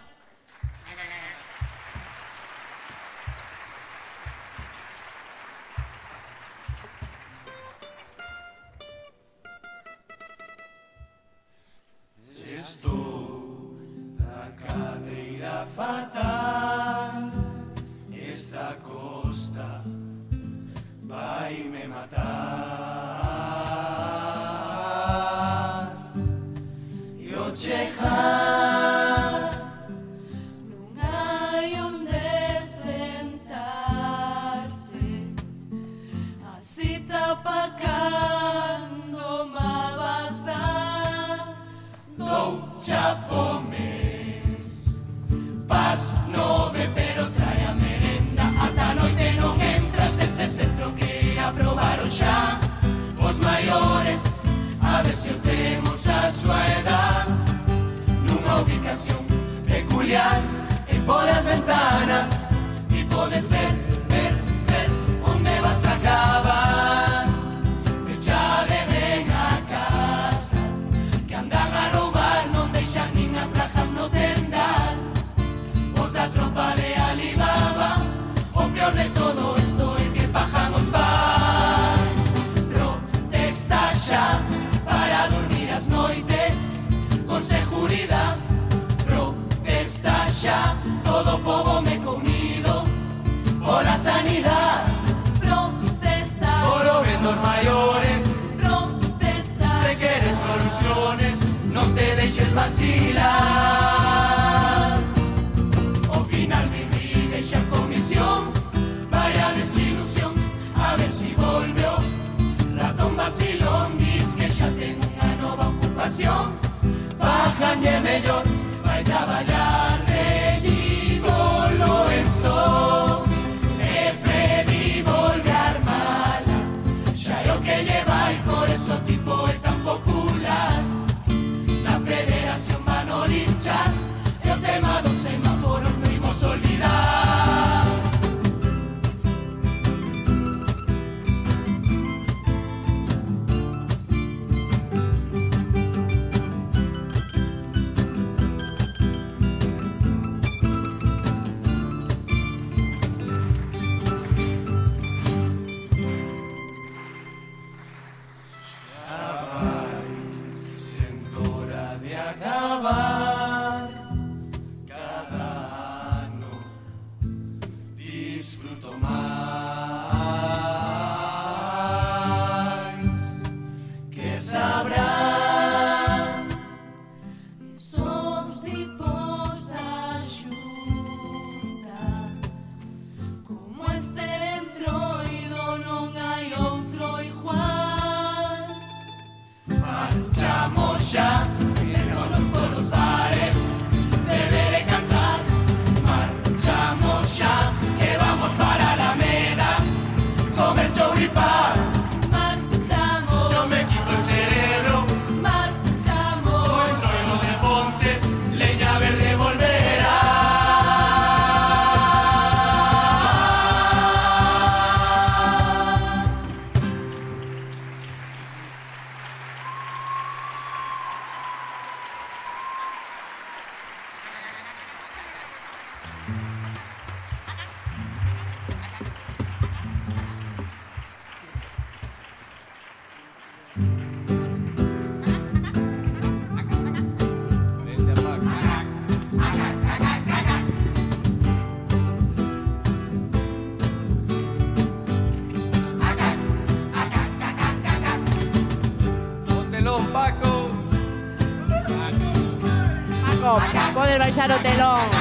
Yaro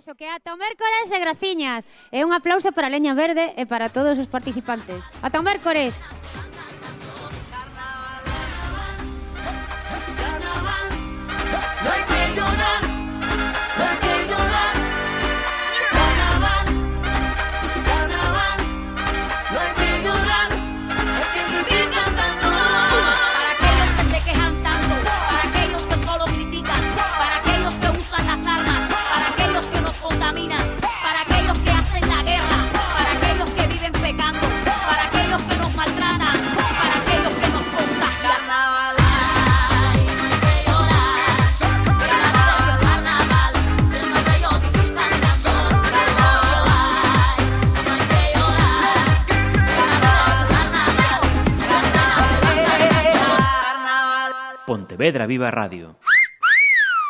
Maides, que ata o mércores e graciñas. E un aplauso para Leña Verde e para todos os participantes. Ata o mércores. Pontevedra Viva Radio.